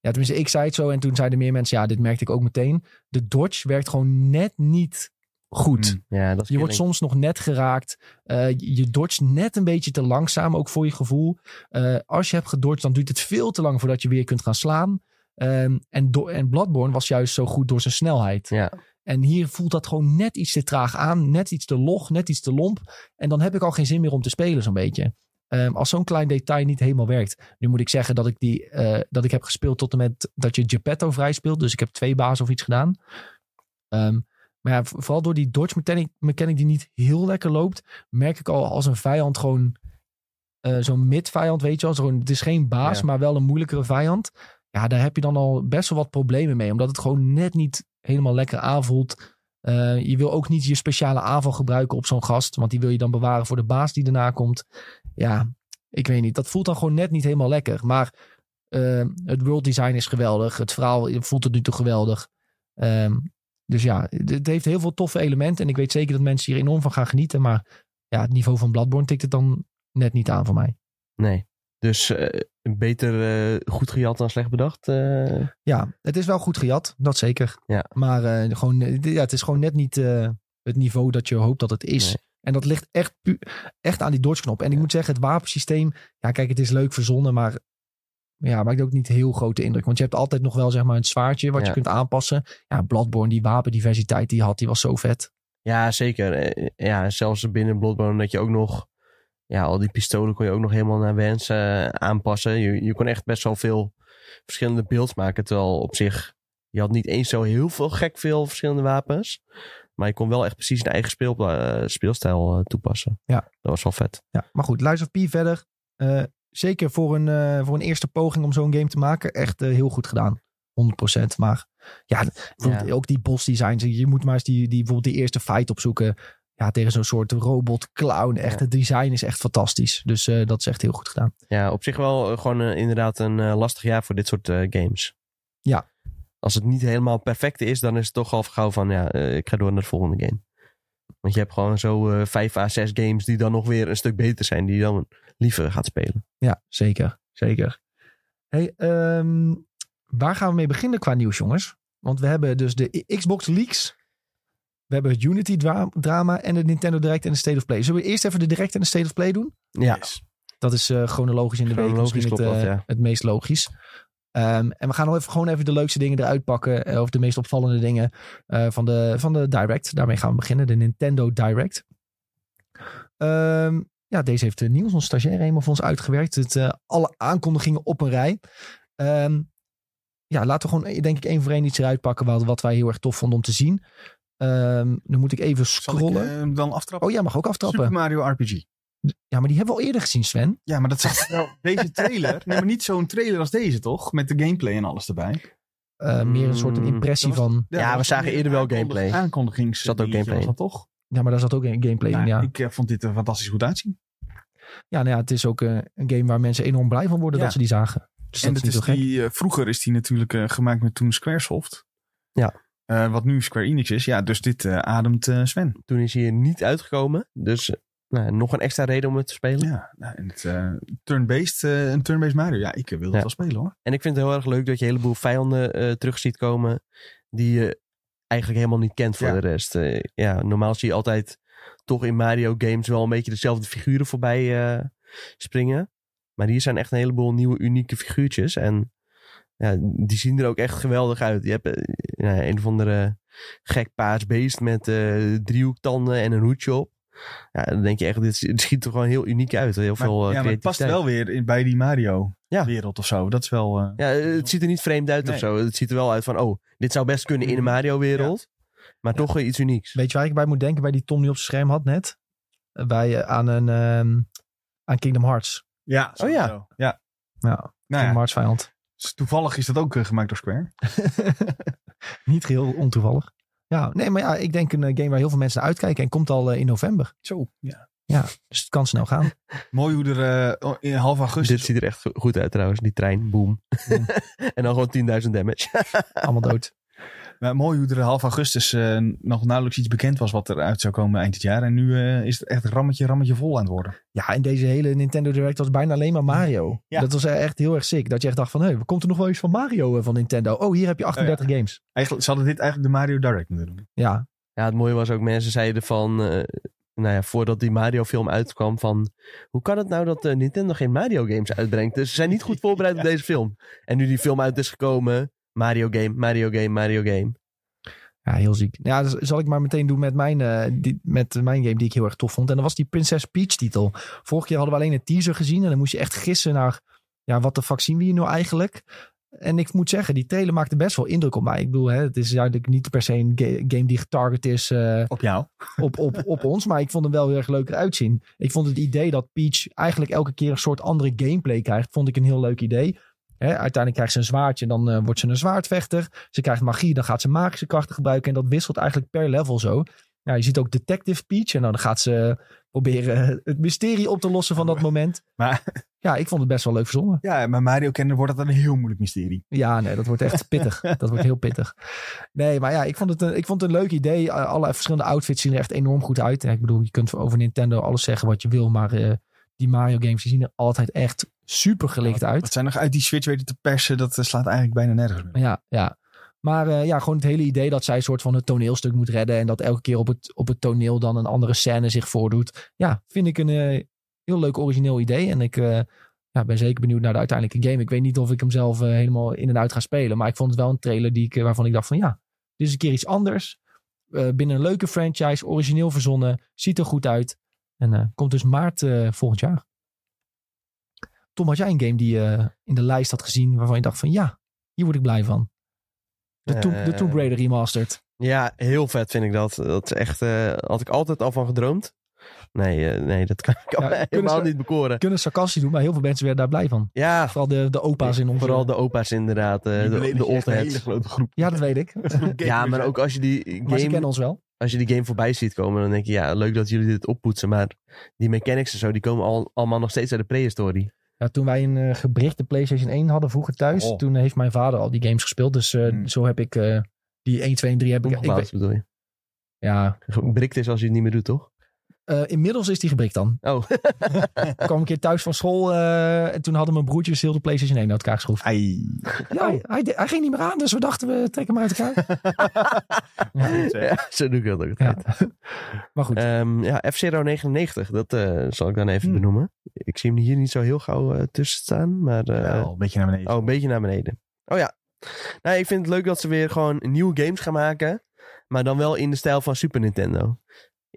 A: ja, tenminste, ik zei het zo. En toen zeiden meer mensen, ja, dit merkte ik ook meteen. De dodge werkt gewoon net niet goed.
B: Hmm.
C: Ja, dat
A: Je wordt soms nog net geraakt. Eh, je dodgt net een beetje te langzaam, ook voor je gevoel. Eh, als je hebt gedodged, dan duurt het veel te lang voordat je weer kunt gaan slaan. Ehm, en, en Bloodborne was juist zo goed door zijn snelheid.
C: Ja,
A: En hier voelt dat gewoon net iets te traag aan. Net iets te log, net iets te lomp. En dan heb ik al geen zin meer om te spelen zo'n beetje. Ehm, als zo'n klein detail niet helemaal werkt. Nu moet ik zeggen dat ik, die, eh, dat ik heb gespeeld tot en met dat je Geppetto vrij speelt. Dus ik heb twee bazen of iets gedaan. Ehm, maar ja, vooral door die dodge mechanic, mechanic die niet heel lekker loopt. Merk ik al als een vijand gewoon eh, zo'n mid-vijand, weet je wel. Zo'n- het is geen baas,
C: Ja.
A: maar wel een moeilijkere vijand. Ja, daar heb je dan al best wel wat problemen mee. Omdat het gewoon net niet helemaal lekker aanvoelt. Eh, je wil ook niet je speciale aanval gebruiken op zo'n gast. Want die wil je dan bewaren voor de baas die daarna komt. Ja, ik weet niet. Dat voelt dan gewoon net niet helemaal lekker. Maar eh, het world design is geweldig. Het verhaal voelt tot nu toe geweldig. Ehm, dus ja, het het heeft heel veel toffe elementen. En ik weet zeker dat mensen hier enorm van gaan genieten. Maar ja, het niveau van Bloodborne tikt het dan net niet aan voor mij.
C: nee. Dus eh, beter eh, goed gejat dan slecht bedacht. eh.
A: Ja, het is wel goed gejat. Dat zeker.
C: Ja.
A: Maar gewoon, ja, het is gewoon net niet het niveau dat je hoopt dat het is.
C: Nee.
A: En dat ligt echt, echt aan die dodge-knop. En ik moet zeggen, het wapensysteem... Ja, kijk, het is leuk verzonnen, maar... Ja, maakt ook niet heel grote indruk. Want je hebt altijd nog wel zeg maar een zwaardje wat je kunt aanpassen. Ja, Bloodborne, die wapendiversiteit die had, die was zo vet.
C: Ja, zeker. Ja, zelfs binnen Bloodborne dat je ook nog... Ja, al die pistolen kon je ook nog helemaal naar wens eh, aanpassen. Je, je kon echt best wel veel verschillende beelds maken. Terwijl op zich... Je had niet eens zo heel veel gek veel verschillende wapens. Maar je kon wel echt precies een eigen speel, eh, speelstijl eh, toepassen.
A: Ja.
C: Dat was wel vet.
A: Ja, maar goed, Lies of P verder. zeker voor een, voor een eerste poging om zo'n game te maken. Echt heel goed gedaan. 100%. Maar ja,
C: Ja.
A: ook die boss designs. Je moet maar eens die, die, bijvoorbeeld die eerste fight opzoeken. Ja, tegen zo'n soort robot clown. Echt,
C: Ja.
A: het design is echt fantastisch. Dus eh, dat is echt heel goed gedaan.
C: Ja, op zich wel eh, gewoon eh, inderdaad een lastig jaar voor dit soort games.
A: Ja.
C: Als het niet helemaal perfect is, dan is het toch al gauw van, ja, ik ga door naar de volgende game. Want je hebt gewoon zo vijf à zes games die dan nog weer een stuk beter zijn, die je dan liever gaat spelen.
A: Ja, zeker. Zeker. Hey, ehm, waar gaan we mee beginnen qua nieuws, jongens? Want we hebben dus de Xbox leaks. We hebben het Unity dra- drama en de Nintendo Direct en de State of Play. Zullen we eerst even de Direct en de State of Play doen?
C: Ja,
B: Yes.
A: Dat is eh, chronologisch in de week
C: Chronologisch
A: misschien het,
C: dat,
A: eh,
C: ja.
A: het meest logisch. Ehm, en we gaan nog even, gewoon even de leukste dingen eruit pakken. eh, of de meest opvallende dingen eh, van, de, van de Direct. Daarmee gaan we beginnen. De Nintendo Direct. Ehm, ja, deze heeft uh, Niels, ons stagiair, helemaal voor ons uitgewerkt. Het, eh, alle aankondigingen op een rij. Ehm, ja, laten we gewoon, denk ik, één voor één iets eruit pakken. Wat, wat wij heel erg tof vonden om te zien. Ehm, dan moet ik even
B: Zal ik
A: scrollen.
B: eh, dan aftrappen?
A: oh, jij mag ook aftrappen.
B: Super Mario RPG.
A: Ja, maar die hebben we al eerder gezien, Sven.
B: Ja, maar dat zag wel. <laughs> Deze trailer. Nee, maar niet zo'n trailer als deze, toch? Met de gameplay en alles erbij.
A: Eh, meer een soort een
C: Mm,
A: impressie
B: was-
A: van...
C: Ja, we zagen eerder wel gameplay.
B: Aankondigings.
C: Zat ook gameplay
B: was dat toch?
A: Ja, maar daar zat ook een gameplay in,
B: Nou,
A: ja.
B: Ik eh, vond dit er fantastisch goed uitzien.
A: Ja, nou ja, het is ook een game waar mensen enorm blij van worden
B: Ja.
A: dat ze die zagen. Dus
B: en
A: dat is niet zo gek.
B: die, vroeger is die natuurlijk gemaakt met toen Squaresoft.
C: Ja.
B: Eh, wat nu Square Enix is. Ja, dus dit eh, ademt eh, Sven.
C: toen is hij er niet uitgekomen. Dus nou, nog een extra reden om het te spelen.
B: Ja, nou, en het turn-based, een turn-based Mario. Ja, ik wil het
C: Ja.
B: wel spelen hoor.
C: En ik vind het heel erg leuk dat je een heleboel vijanden terug ziet komen. die je eigenlijk helemaal niet kent voor
B: Ja.
C: de rest. Ja, normaal zie je altijd toch in Mario games wel een beetje dezelfde figuren voorbij springen. Maar hier zijn echt een heleboel nieuwe unieke figuurtjes. En ja, die zien er ook echt geweldig uit. Je hebt eh, ja, een of andere gek paars beest met eh driehoektanden en een hoedje op. Ja, dan denk je echt, dit, schiet er gewoon heel uniek uit. Heel
B: Maar,
C: veel eh,
B: ja, maar het past wel weer in, bij die Mario
C: Ja.
B: wereld of zo. Dat is wel... eh,
C: Ja, het ziet er niet vreemd uit
B: Nee.
C: of zo. Het ziet er wel uit van, oh, dit zou best kunnen in de Mario-wereld. Maar toch weer iets unieks.
A: Weet je waar ik bij moet denken bij die Tom die op zijn scherm had net? Bij, aan, een, ehm, aan Kingdom Hearts.
B: ja,
C: Oh ja.
B: sowieso. ja. Nou
A: Kingdom
B: ja,
A: Hearts vijand.
B: Dus toevallig is dat ook eh, gemaakt door Square. <laughs>
A: Niet geheel ontoevallig. Ja, nee, maar ja, ik denk een eh, game waar heel veel mensen naar uitkijken. En komt al eh, in november.
B: Zo, ja.
A: Dus het kan snel gaan. <laughs>
B: Mooi hoe er eh, in half augustus...
C: Dit ziet er echt go- goed uit trouwens, die trein, boom.
A: Boom. <laughs>
C: en dan gewoon 10.000 damage.
A: Allemaal dood.
B: Maar mooi hoe er half augustus eh, nog nauwelijks iets bekend was wat eruit zou komen eind dit jaar. En nu eh, is het echt rammetje, rammetje vol aan het worden.
A: Ja, en deze hele Nintendo Direct was bijna alleen maar Mario.
B: Ja.
A: Dat was echt heel erg sick. Dat je echt dacht van, hé, komt er nog wel iets van Mario eh, van Nintendo? Oh, hier heb je 38 games.
B: Eigenlijk, ze hadden dit eigenlijk de Mario Direct moeten doen.
A: Ja,
C: Ja, het mooie was ook, mensen zeiden van... eh, nou ja, voordat die Mario-film uitkwam van... Hoe kan het nou dat eh, Nintendo geen Mario-games uitbrengt? Dus ze zijn niet goed <laughs> voorbereid op deze film. En nu die film uit is gekomen... Mario game, Mario game, Mario game.
A: ja heel ziek. Ja, dus zal ik maar meteen doen met mijn, eh, die, met mijn game die ik heel erg tof vond. En dat was die Princess Peach titel. Vorige keer hadden we alleen een teaser gezien. En dan moest je echt gissen naar, ja, wat de fuck zien we hier nou eigenlijk? En ik moet zeggen, die trailer maakte best wel indruk op mij. Ik bedoel, hè, het is duidelijk niet per se een ga- game die getarget is eh,
B: Op jou. <laughs>
A: op, op, op ons. Maar ik vond hem wel heel erg leuk eruit zien. Ik vond het idee dat Peach eigenlijk elke keer een soort andere gameplay krijgt, vond ik een heel leuk idee. Hè, uiteindelijk krijgt ze een zwaardje, dan eh, wordt ze een zwaardvechter. Ze krijgt magie, dan gaat ze magische krachten gebruiken. En dat wisselt eigenlijk per level zo. Ja, je ziet ook Detective Peach. En dan gaat ze proberen het mysterie op te lossen van dat moment.
B: Maar
A: Ja, ik vond het best wel leuk verzonnen.
B: ja, maar Mario kennen wordt dat een heel moeilijk mysterie.
A: Ja, nee, dat wordt echt pittig. <laughs> Dat wordt heel pittig. Nee, maar ja, ik vond het een, ik vond het een leuk idee. Alle verschillende outfits zien er echt enorm goed uit. Ik bedoel, je kunt over Nintendo alles zeggen wat je wil. Maar eh, die Mario games die zien er altijd echt super gelikt uit.
B: Wat zijn nog uit die Switch weten te persen, dat eh, slaat eigenlijk bijna nergens meer.
A: Ja, ja. Maar eh, ja, gewoon het hele idee dat zij een soort van het toneelstuk moet redden. En dat elke keer op het, op het toneel dan een andere scène zich voordoet. Ja, vind ik een eh, heel leuk origineel idee. En ik ja, ben zeker benieuwd naar de uiteindelijke game. Ik weet niet of ik hem zelf helemaal in en uit ga spelen. Maar ik vond het wel een trailer die ik, waarvan ik dacht van ja, dit is een keer iets anders. Binnen een leuke franchise, origineel verzonnen. Ziet er goed uit. En komt dus maart volgend jaar. Tom, had jij een game die je eh, in de lijst had gezien waarvan je dacht van ja, hier word ik blij van? De, Tomb- de
C: Eh,
A: Tomb Raider remastered.
C: Ja, heel vet vind ik dat. Dat is echt, eh, had ik altijd al van gedroomd. Nee, eh, nee dat kan ik
A: Ja, <laughs>
C: helemaal
A: ze-
C: niet bekoren.
A: Kunnen sarcastisch doen, maar heel veel mensen werden daar blij van.
C: Ja,
A: Vooral de, de opa's in onze...
C: vooral de opa's inderdaad. eh,
B: Die
C: de, de old
B: een hele grote groep.
A: Ja, dat weet ik. <laughs>
C: Ja, maar ook als je die
A: Maar ze
C: game
A: kennen ons wel.
C: als je die game voorbij ziet komen, dan denk je, ja, leuk dat jullie dit oppoetsen. Maar die mechanics en zo, die komen al, allemaal nog steeds uit de prehistorie.
A: Ja, toen wij een eh, gebrichte PlayStation 1 hadden vroeger thuis,
B: Oh.
A: toen heeft mijn vader al die games gespeeld. Dus eh,
B: Hmm.
A: zo heb ik eh, die 1, 2 en 3 heb ik... ik weet-
C: bedoel je.
A: ja,
C: Brikt is als je het niet meer doet, toch?
A: Eh, inmiddels is die gebrikt dan.
C: Oh,
A: Ik kwam een keer thuis van school eh, en toen hadden mijn broertjes heel de PlayStation 1 uit elkaar geschroefd.
B: Ai.
A: Ja, hij, hij, hij ging niet meer aan, dus we dachten we trekken hem uit elkaar. <laughs>
C: ja, zo doe ik dat ook
A: Ja. Maar goed,
C: Ehm, ja, F-Zero 99, dat eh, zal ik dan even
B: Hmm.
C: benoemen. Ik zie hem hier niet zo heel gauw eh, tussen staan, maar... eh,
B: Wel, een beetje naar beneden.
C: Oh, een beetje naar beneden. Oh ja. Nou, ik vind het leuk dat ze weer gewoon nieuwe games gaan maken. Maar dan wel in de stijl van Super Nintendo.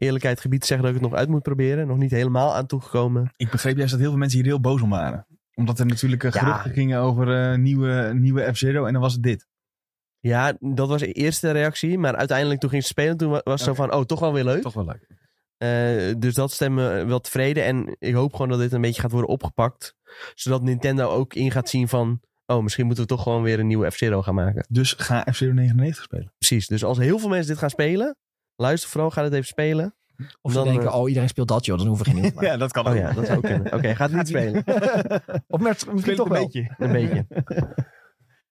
C: Eerlijkheid gebied zeggen dat ik het nog uit moet proberen. Nog niet helemaal aan toegekomen.
B: Ik begreep juist dat heel veel mensen hier heel boos om waren. Omdat er natuurlijk
C: Ja.
B: geruchten gingen over eh, nieuwe, nieuwe F-Zero en dan was het dit.
C: Ja, dat was de eerste reactie. Maar uiteindelijk toen ging ze spelen. Toen wa- was het zo van, oh, toch wel weer leuk.
B: Toch wel leuk.
C: Eh, dus dat stemmen wel tevreden. En ik hoop gewoon dat dit een beetje gaat worden opgepakt. Zodat Nintendo ook in gaat zien van... Oh, misschien moeten we toch gewoon weer een nieuwe F-Zero gaan maken.
B: Dus ga F-Zero 99 spelen.
C: Precies. Dus als heel veel mensen dit gaan spelen... Luister vooral, ga dit even spelen.
A: of ze
C: dan,
A: denken,
C: eh,
A: oh iedereen speelt dat joh, dan hoeven we geen <laughs> maken.
B: dat kan
C: Oh ja, dat zou ook kunnen. Oké, gaat het niet <laughs> spelen.
A: Of met, misschien toch
B: een
A: wel.
B: beetje.
C: Een beetje. <laughs>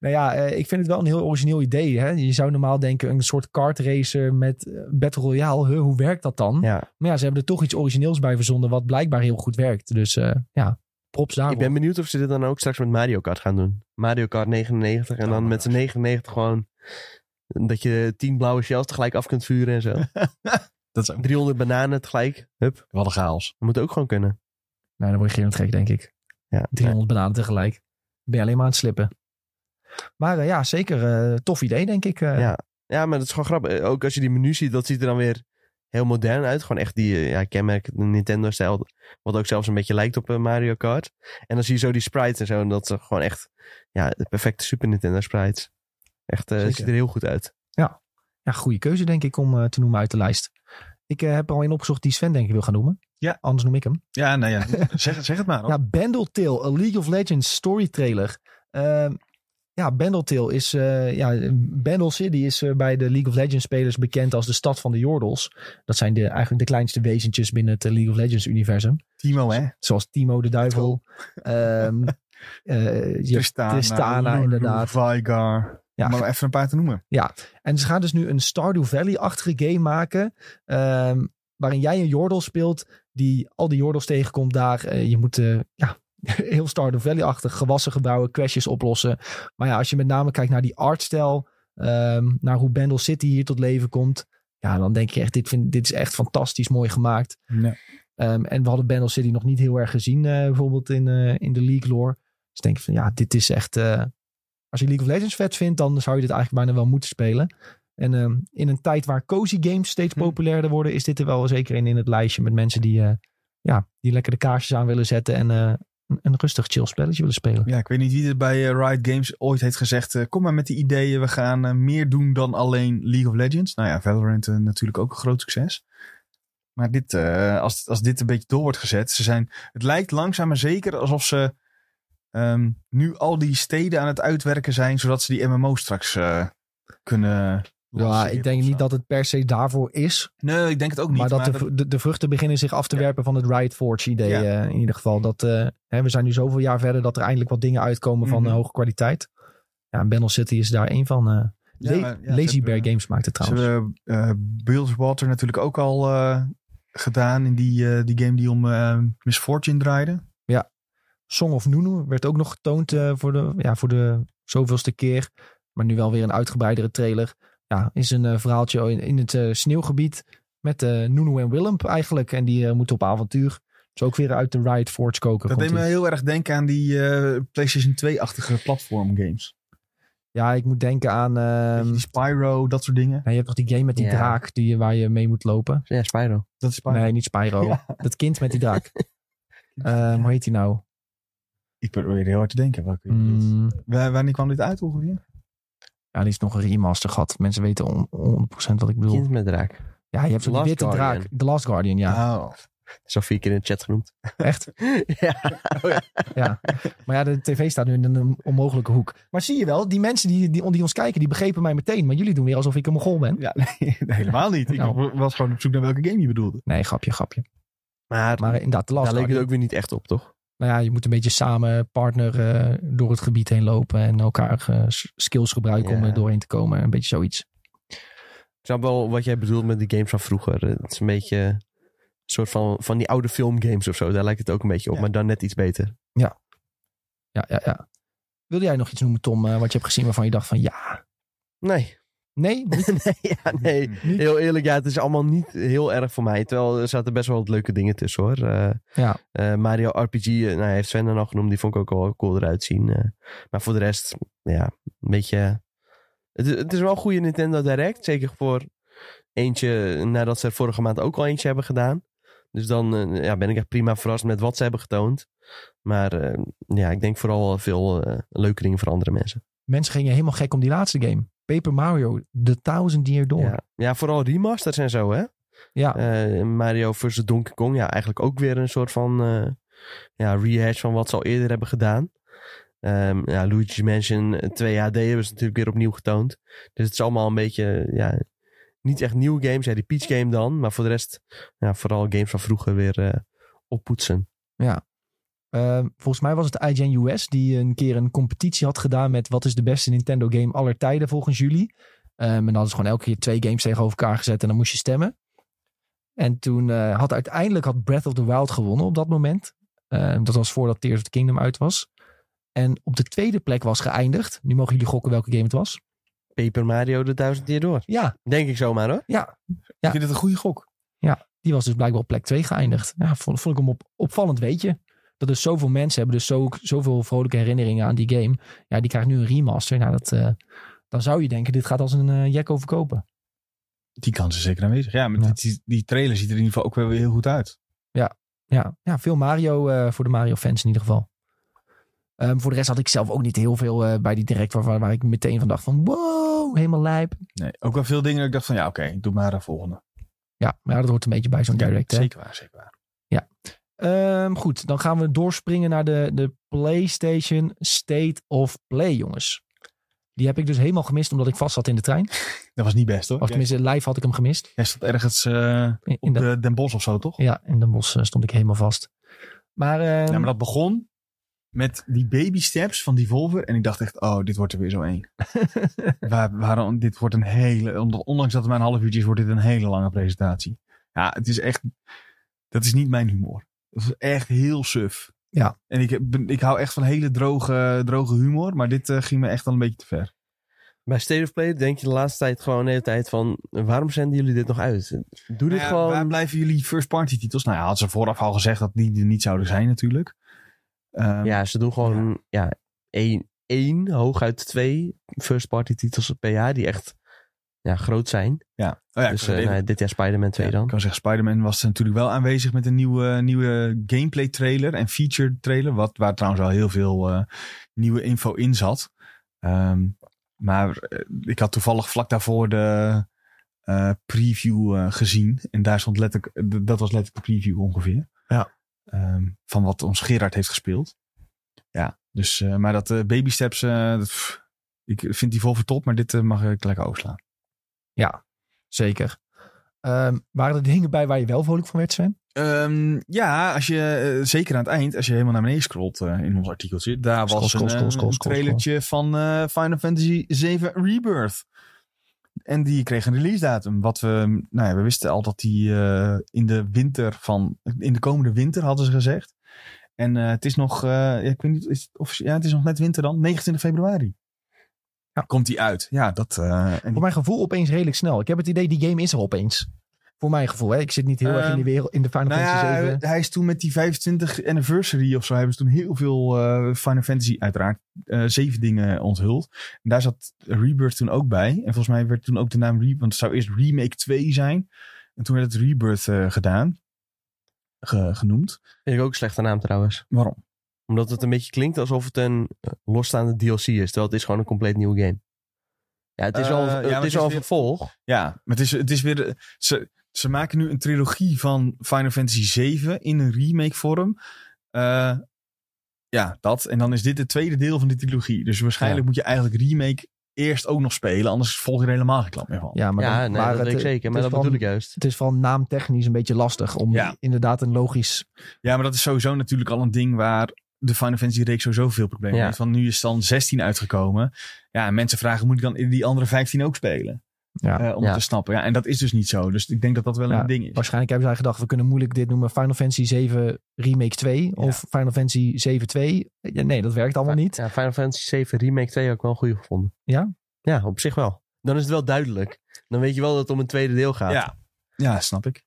A: Nou ja, eh, ik vind het wel een heel origineel idee. Hè? Je zou normaal denken een soort kart racer met eh, Battle Royale. Huh, hoe werkt dat dan?
C: Ja,
A: Maar ja, ze hebben er toch iets origineels bij verzonnen wat blijkbaar heel goed werkt. Dus eh, ja, props daarvoor.
C: ik ben benieuwd of ze dit dan ook straks met Mario Kart gaan doen. Mario Kart 99 en
B: Oh,
C: dan
B: my
C: met z'n
B: gosh.
C: 99 gewoon Dat je tien blauwe shells tegelijk af kunt vuren en zo. <laughs>
B: Dat is ook
C: 300 bananen tegelijk. Hup,
B: wel een chaos.
C: dat moet ook gewoon kunnen.
A: Nee, dan word je geen gek, denk ik.
C: Ja,
A: 300 bananen tegelijk. Ben je alleen maar aan het slippen. Maar eh, ja, zeker eh, tof idee, denk ik. eh.
C: Ja. ja, maar dat is gewoon grappig. Ook als je die menu ziet, dat ziet er dan weer heel modern uit. Gewoon echt die ja, kenmerk Nintendo-stijl. Wat ook zelfs een beetje lijkt op Mario Kart. En dan zie je zo die sprites en zo. En dat is gewoon echt ja, de perfecte Super Nintendo sprites. Echt, eh, het ziet er heel goed uit.
A: Ja, goede keuze, denk ik, om eh, te noemen uit de lijst. Ik eh, heb er al een opgezocht die Sven, denk ik, wil gaan noemen.
B: Ja.
A: Anders noem ik hem.
B: Ja, nou ja. <laughs> zeg, zeg het maar. hoor.
A: Ja, Bandle a League of Legends story trailer. Ehm, ja, Bandle is... eh ja, Bandle City is eh, bij de League of Legends spelers bekend als de stad van de Jordels. Dat zijn de, eigenlijk de kleinste wezentjes binnen het League of Legends universum.
B: Timo, hè?
A: Zoals Timo de Duivel. Ehm, <laughs> eh, hebt Tristana,
B: Lulu,
A: inderdaad.
B: Vygar.
A: Ja.
B: Maar even een paar te noemen.
A: En ze gaan dus nu een Stardew Valley-achtige game maken. ehm, waarin jij een Jordel speelt. Die al die Jordels tegenkomt daar. Eh, je moet eh, ja, <laughs> heel Stardew Valley-achtig gewassen gebouwen. Crashes oplossen. Maar ja, als je met name kijkt naar die artstijl. ehm, naar hoe Bandle City hier tot leven komt. Ja, dan denk je echt, dit, vind, dit is echt fantastisch mooi gemaakt.
B: Nee.
A: Ehm, en we hadden Bandle City nog niet heel erg gezien. eh, bijvoorbeeld in, in de League lore. Dus denk ik van ja, dit is echt... als je League of Legends vet vindt, dan zou je dit eigenlijk bijna wel moeten spelen. En ehm, in een tijd waar cozy games steeds
B: Hm.
A: populairder worden, is dit er wel zeker in in het lijstje met mensen die, eh, ja, die lekker de kaarsjes aan willen zetten en eh, een, een rustig chill spelletje willen spelen.
B: Ja, ik weet niet wie er bij eh, Riot Games ooit heeft gezegd... kom maar met die ideeën, we gaan meer doen dan alleen League of Legends. Nou ja, Valorant natuurlijk ook een groot succes. Maar dit, als, als dit een beetje door wordt gezet... Ze zijn, het lijkt langzaam maar zeker alsof ze ehm, nu al die steden aan het uitwerken zijn... zodat ze die MMO straks eh, kunnen
A: Ja, ik denk niet dat het per se daarvoor is.
B: Nee, ik denk het ook niet.
A: maar dat de, de, de vruchten beginnen zich af te
B: Ja.
A: werpen van het Riot Forge idee
B: Ja.
A: eh, in ieder geval. Dat, eh, hè, we zijn nu zoveel jaar verder dat er eindelijk wat dingen uitkomen van
B: Mhm.
A: hoge kwaliteit. Ja, en Bandle City is daar één van.
B: Ja,
A: La-
B: maar ja, ze
A: Lazy Bear
B: hebben-
A: Games maakt het
B: Ze
A: trouwens.
B: hebben uh, Bilgewater natuurlijk ook al gedaan in die, die game die om Miss Fortune draaide.
A: Song of Nunu werd ook nog getoond eh, voor, de, ja, voor de zoveelste keer. Maar nu wel weer een uitgebreidere trailer. Ja, is een eh, verhaaltje in, in het eh, sneeuwgebied. Met eh Nunu en Willem eigenlijk. En die eh, moeten op avontuur. Dus ook weer uit de Riot Forge koken.
B: Dat deed me heel erg denken aan die eh, PlayStation 2-achtige platform games.
A: Ja, ik moet denken aan... ehm,
B: die Spyro, dat soort dingen.
A: je hebt nog die game met die
C: Ja.
A: draak die, waar je mee moet lopen.
C: Ja, Spyro.
B: Dat is Spyro.
A: Nee, niet Spyro. <laughs>
B: Ja.
A: Dat kind met die draak. <laughs> Ehm, hoe heet die nou?
B: Ik probeer heel hard te denken. Welke.
A: Mm,
B: Wa- Wanneer kwam dit uit ongeveer?
A: ja, die is nog een remaster gehad. Mensen weten on- 100% wat ik bedoel.
C: Kind met draak.
A: Ja, je hebt zo'n
C: Last
A: witte
C: Guardian.
A: draak. The Last Guardian, ja.
B: Oh.
C: Zo vier keer in de chat genoemd.
A: Echt? <laughs>
C: ja.
A: Ja. Maar ja, de tv staat nu in een onmogelijke hoek. Maar zie je wel, die mensen die, die, die ons kijken, die begrepen mij meteen. Maar jullie doen weer alsof ik een mogol ben.
B: Ja, <laughs> nee, helemaal niet. Ik
A: Nou.
B: was gewoon op zoek naar welke game je bedoelde.
A: Nee, grapje, grapje.
C: Maar,
A: Maar inderdaad, The Last
C: daar leek het ook weer niet echt op, toch?
A: Nou ja, je moet een beetje samen partner eh, door het gebied heen lopen. En elkaar eh, skills gebruiken om
C: Ja.
A: er doorheen te komen. Een beetje zoiets.
C: Ik snap wel wat jij bedoelt met die games van vroeger. Het is een beetje een soort van, van die oude filmgames of zo. Daar lijkt het ook een beetje op,
B: Ja.
C: maar dan net iets beter.
A: Ja, ja, ja. Wilde jij nog iets noemen, Tom, eh, wat je hebt gezien waarvan je dacht van ja.
C: Nee.
A: Nee? <laughs> Niet?
C: nee, ja, nee. Heel eerlijk, ja, het is allemaal niet heel erg voor mij. Terwijl er zaten best wel wat leuke dingen tussen hoor. Eh,
A: Ja.
C: eh, Mario RPG, eh, nou, heeft Sven dan al genoemd. Die vond ik ook wel cool eruit zien. eh. maar voor de rest, ja, een beetje... Het, is- het is wel een goede Nintendo Direct. Zeker voor eentje nadat ze er vorige maand ook al eentje hebben gedaan. Dus dan ja, ben ik echt prima verrast met wat ze hebben getoond. Maar eh, ja, ik denk vooral wel veel leuke dingen voor andere mensen.
A: Mensen gingen helemaal gek om die laatste game. Paper Mario, The Thousand Year Door.
C: Ja. ja, vooral remasters en zo hè.
A: Ja,
C: Eh, Mario vs. Donkey Kong, ja, eigenlijk ook weer een soort van eh, ja, rehash van wat ze al eerder hebben gedaan. Ehm ja, Luigi's Mansion 2 HD hebben ze natuurlijk weer opnieuw getoond. Dus het is allemaal een beetje, ja, niet echt nieuwe games. Ja, die Peach game dan, maar voor de rest, ja, vooral games van vroeger weer eh, oppoetsen.
A: Ehm, volgens mij was het IGN US die een keer een competitie had gedaan met wat is de beste Nintendo game aller tijden volgens jullie. Ehm, en dan hadden ze gewoon elke keer twee games tegenover elkaar gezet en dan moest je stemmen. En toen eh, had uiteindelijk had Breath of the Wild gewonnen op dat moment. Ehm, dat was voordat Tears of the Kingdom uit was. En op de tweede plek was geëindigd. Nu mogen jullie gokken welke game het was.
C: Paper Mario de duizend keer door.
A: Ja,
C: Denk ik zomaar hoor.
A: ja,
B: Ik vind het een goede gok.
A: die was dus blijkbaar op plek 2 geëindigd. Ja, vond, vond ik hem op, opvallend weetje. Dat dus zoveel mensen hebben dus zo, zoveel vrolijke herinneringen aan die game. Ja, die krijgt nu een remaster. Nou, dat, eh, dan zou je denken, dit gaat als een uh, jekko verkopen.
B: Die kans is zeker aanwezig. Ja, maar
A: Ja.
B: Die, die trailer ziet er in ieder geval ook wel weer heel goed uit.
A: Ja, ja veel Mario eh, voor de Mario-fans in ieder geval. Ehm, voor de rest had ik zelf ook niet heel veel eh, bij die direct waar, waar ik meteen van dacht van wow, helemaal lijp.
B: Nee, ook wel veel dingen dat ik dacht van ja, oké, doe maar de volgende.
A: Ja, maar ja, dat hoort een beetje bij zo'n direct. hè.
B: Zeker waar, zeker waar.
A: Ehm, goed, dan gaan we doorspringen naar de, de PlayStation State of Play, jongens. Die heb ik dus helemaal gemist omdat ik vast zat in de trein. <laughs>
B: Dat was niet best hoor.
A: Of tenminste, live had ik hem gemist.
B: Jij stond ergens eh,
A: In, in
B: op
A: de,
B: de Den Bosch of zo, toch?
A: ja, in Den Bosch eh, stond ik helemaal vast. Maar, ehm,
B: Ja, maar dat begon met die baby steps van Devolver. En ik dacht echt, oh, dit wordt er weer zo één. <laughs> waar, waarom, dit wordt een hele, ondanks dat het maar een half uurtje is, wordt dit een hele lange presentatie. Ja, het is echt, dat is niet mijn humor. Dat is echt heel suf.
A: Ja.
B: En ik, ben- ik hou echt van hele droge, droge humor, maar dit eh, ging me echt al een beetje te ver.
C: Bij State of Play denk je de laatste tijd gewoon de hele tijd van... waarom zenden jullie dit nog uit? Doe dit
B: Nou ja,
C: gewoon...
B: Waar blijven jullie first party titels? Nou ja, hadden ze vooraf al gezegd dat die er niet zouden zijn natuurlijk. Ehm,
C: Ja, ze doen gewoon ja. één, één, hooguit twee first party titels per jaar die echt ja, groot zijn.
B: ja. Oh ja,
C: dus eh, nou, dit jaar Spider-Man 2
B: Ja,
C: dan.
B: Ik kan zeggen, Spider-Man was natuurlijk wel aanwezig met een nieuwe, nieuwe gameplay trailer en feature trailer. Wat, waar trouwens al heel veel eh, nieuwe info in zat. Ehm, maar eh, ik had toevallig vlak daarvoor de eh, preview eh, gezien. En daar stond letterlijk, dat was letterlijk de preview ongeveer.
A: Ja.
B: Ehm, van wat ons Gerard heeft gespeeld. Ja, dus, eh, maar dat baby steps, eh, dat, pff, ik vind die vol voor top, maar dit mag ik lekker overslaan.
A: Ja, zeker. Ehm, waren er dingen bij waar je wel vrolijk van werd, Sven?
B: Ehm, ja, als je, eh, zeker aan het eind, als je helemaal naar beneden scrolt eh, in ons artikeltje, daar
A: Scroll,
B: was
A: scroll,
B: een,
A: scroll,
B: eh, een
A: scroll,
B: trailertje van eh, Final Fantasy 7 Rebirth. En die kreeg een release datum. Wat we, nou ja, we wisten al dat die eh, in de winter van, in de komende winter hadden ze gezegd. En eh, het is nog, eh, ja, ik weet niet, is het, of, ja, het is nog net winter dan, 29 februari.
A: Ja.
B: Komt die uit? Ja, dat. eh,
A: Voor mijn gevoel opeens redelijk snel. Ik heb het idee, die game is er opeens. Voor mijn gevoel, hè. Ik zit niet heel erg in, die wereld, in de Final
B: Nou
A: Fantasy
B: ja,
A: 7.
B: hij is toen met die 25 anniversary of zo hebben ze toen heel veel eh, Final Fantasy uiteraard eh, zeven dingen onthuld. En daar zat Rebirth toen ook bij. En volgens mij werd toen ook de naam Rebirth, want het zou eerst Remake 2 zijn. En toen werd het Rebirth eh, gedaan, ge- genoemd.
C: Vind ik ook een slechte naam trouwens.
B: Waarom?
C: Omdat het een beetje klinkt alsof het een eh, losstaande DLC is. Terwijl het is gewoon een compleet nieuwe game. Ja, het is
B: Eh,
C: al,
B: ja,
C: het is
B: het is
C: al een
B: weer-
C: vervolg.
B: Ja, maar het is, het is weer. Ze, ze maken nu een trilogie van Final Fantasy 7 in een remake vorm. Eh, ja, dat. En dan is dit het tweede deel van die trilogie. Dus waarschijnlijk
C: Ja.
B: moet je eigenlijk remake eerst ook nog spelen. Anders volg je er helemaal geen klap meer van.
A: Ja, maar,
C: ja,
A: dan,
C: nee,
A: maar
C: dat
A: het,
C: ik zeker. Maar dat bedoel ik juist.
A: Het is van naamtechnisch een beetje lastig om
B: Ja.
A: inderdaad een logisch...
B: Ja, maar dat is sowieso natuurlijk al een ding waar de Final Fantasy reeks sowieso veel problemen
C: Ja.
B: heeft. Van nu is dan 16 uitgekomen. Ja, en mensen vragen, moet ik dan die andere 15 ook spelen?
A: Ja.
B: Eh, om
C: Ja.
B: te snappen. Ja, en dat is dus niet zo. Dus ik denk dat dat wel
A: Ja,
B: een ding is.
A: Waarschijnlijk hebben zij gedacht, we kunnen moeilijk dit noemen Final Fantasy 7 Remake 2 of Final Fantasy 7 2. Ja, nee, dat werkt allemaal niet.
C: Ja, Final Fantasy 7 Remake 2 heb ik wel een goede gevonden.
A: Ja?
C: Ja, op zich wel. Dan is het wel duidelijk. Dan weet je wel dat het om een tweede deel gaat.
B: Ja. ja, snap ik.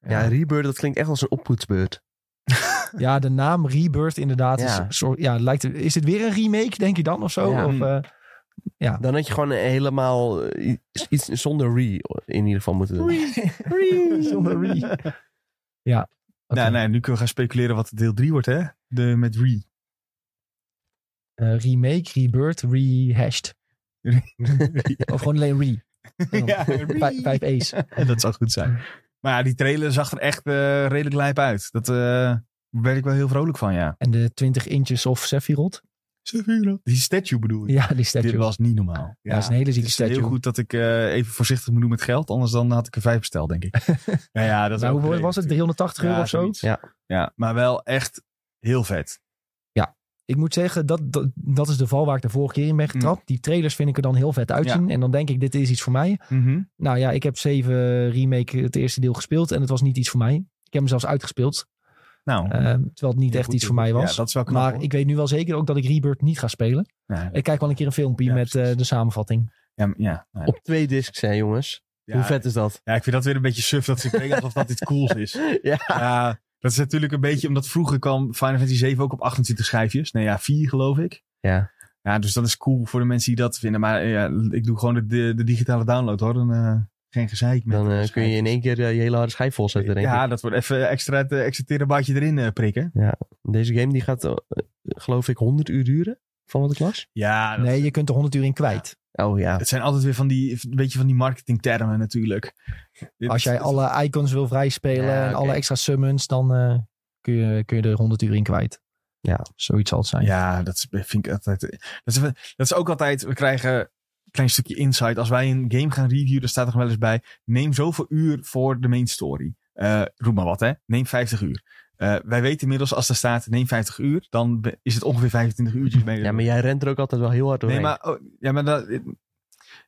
C: Ja, Rebirth, dat klinkt echt als een oppoetsbeurt. <laughs>
A: Ja, de naam Rebirth inderdaad.
C: Ja.
A: Is, soort- ja, lijkt, is het weer een remake, denk je dan of zo?
C: Ja.
A: Of, eh,
C: Dan had je gewoon helemaal eh, iets- zonder re in ieder geval moeten doen. <laughs>
A: Zonder re. <laughs> Ja. oké.
B: Nou, nee, nu kunnen we gaan speculeren wat deel 3 wordt, hè? De, met Re.
A: Eh, remake, Rebirth, rehashed. Of gewoon alleen re.
B: ja,
A: Vijf, vijf E's.
B: dat zou goed zijn. Maar ja, die trailer zag er echt eh, redelijk lijp uit. Dat eh werd ik wel heel vrolijk van, ja.
A: En de 20 inches of Sephiroth.
B: Die statue bedoel je?
A: Ja, die statue.
B: Dit was niet normaal.
A: Ja, dat is een hele zieke
B: het is
A: statue.
B: heel goed dat ik eh, even voorzichtig moet doen met geld. Anders dan had ik er vijf besteld, denk ik. <laughs> ja, ja, dat is
A: Nou, hoeveel was het? 380 euro
B: Ja,
A: of zo?
B: zoiets.
C: Ja.
B: Ja, maar wel echt heel vet.
A: Ik moet zeggen, dat, dat, dat is de val waar ik de vorige keer in ben getrapt. Die trailers vind ik er dan heel vet uitzien. En dan denk ik, dit is iets voor mij. Nou ja, ik heb 7 Remake het eerste deel gespeeld. En het was niet iets voor mij. Ik heb hem zelfs uitgespeeld.
B: Nou,
A: eh, terwijl het niet echt
B: goed,
A: iets voor mij was.
B: Ja, dat is wel knap,
A: maar
B: hoor.
A: ik weet nu wel zeker ook dat ik Rebirth niet ga spelen.
B: Ja,
A: Ik kijk wel een keer een filmpje
B: Ja,
A: met eh, de samenvatting.
B: Ja, maar- ja, nou ja.
C: Op twee discs, hè jongens.
B: Ja,
C: Hoe vet is dat?
B: Ja, ik vind dat weer een beetje suf dat ze denken alsof dat iets cools is. <laughs>
C: Ja.
B: Ja, dat is natuurlijk een beetje omdat vroeger kwam Final Fantasy 7 ook op 28 schijfjes. Nee ja, 4 geloof ik.
C: Ja.
B: Ja, dus dat is cool voor de mensen die dat vinden. Maar ja, ik doe gewoon de, de, de digitale download hoor. Dan, eh, geen gezeik met
C: Dan
B: eh,
C: kun je in één keer eh, je hele harde schijf volzetten, denk
B: Ja,
C: ik.
B: dat wordt even extra, het, extra terabyte erin prikken.
C: Deze game die gaat, geloof ik, 100 uur duren. Van wat ik las.
B: Ja, dat-
A: Nee, je kunt er 100 uur in kwijt.
C: Oh ja.
B: het zijn altijd weer van die, een beetje van die marketingtermen natuurlijk.
A: Als jij alle icons wil vrijspelen
C: Ja,
A: en alle extra summons, dan eh, kun, je, kun je er 100 uur in kwijt.
C: Ja.
A: Zoiets zal het zijn.
B: Ja, dat vind ik altijd. Dat is, dat is ook altijd. We krijgen een klein stukje insight. Als wij een game gaan reviewen, dan staat er wel eens bij. Neem zoveel uur voor de main story. Eh roep maar wat, hè? Neem 50 uur. Eh, wij weten inmiddels als er staat neem 50 uur, dan is het ongeveer 25 uurtjes mee.
C: Ja, maar jij rent er ook altijd wel heel hard doorheen.
B: Nee, maar, oh, ja, maar dat,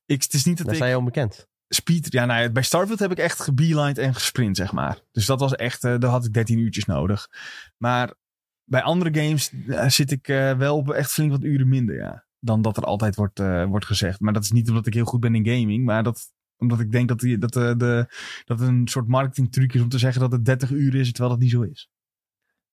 B: ik, het is niet dat ik
C: sta je onbekend.
B: speed. Ja, nou bij Starfield heb ik echt gebeelined en gesprint, zeg maar. Dus dat was echt, eh daar had ik 13 uurtjes nodig. Maar bij andere games eh, zit ik wel op echt flink wat uren minder, ja. Dan dat er altijd wordt, wordt gezegd. Maar dat is niet omdat ik heel goed ben in gaming, maar dat omdat ik denk dat, die, dat, de, dat het een soort marketingtruc is om te zeggen dat het 30 uur is, terwijl dat niet zo is.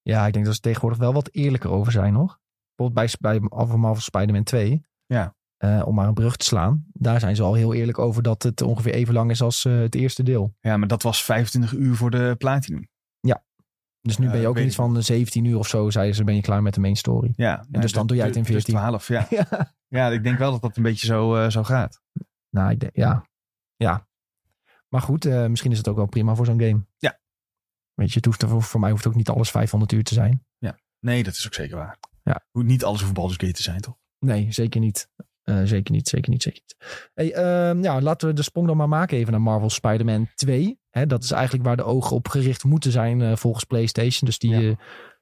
A: Ja, ik denk dat ze tegenwoordig wel wat eerlijker over zijn nog. Bijvoorbeeld bij, bij Marvel Spider-Man 2.
B: Ja.
A: Eh, om maar een brug te slaan. Daar zijn ze al heel eerlijk over dat het ongeveer even lang is als eh, het eerste deel.
B: Ja, maar dat was 25 uur voor de Platinum.
A: Dus nu
B: Ja,
A: ben je ook
B: weet
A: iets
B: ik
A: van 17 uur of zo, zeiden ze, ben je klaar met de main story.
B: Ja,
A: dus dan doe jij het in 14.
B: 12, ja. <laughs>
A: Ja.
B: ja, ik denk wel dat dat een beetje zo, eh, zo gaat.
A: Nou, ik denk, ja. Ja. Maar goed, eh, misschien is het ook wel prima voor zo'n game.
B: Ja.
A: Weet je, het hoeft er, voor, mij hoeft ook niet alles 500 uur te zijn.
B: Nee, dat is ook zeker waar.
A: Ja.
B: Hoeft niet alles over Baldur's Gate te zijn, toch?
A: Nee, zeker niet. Eh, zeker niet, zeker niet, zeker niet. Hey, ehm, ja, laten we de sprong dan maar maken even naar Marvel Spider-Man 2. Hè, dat is eigenlijk waar de ogen op gericht moeten zijn eh, volgens PlayStation. Dus die,
B: Ja.
A: eh,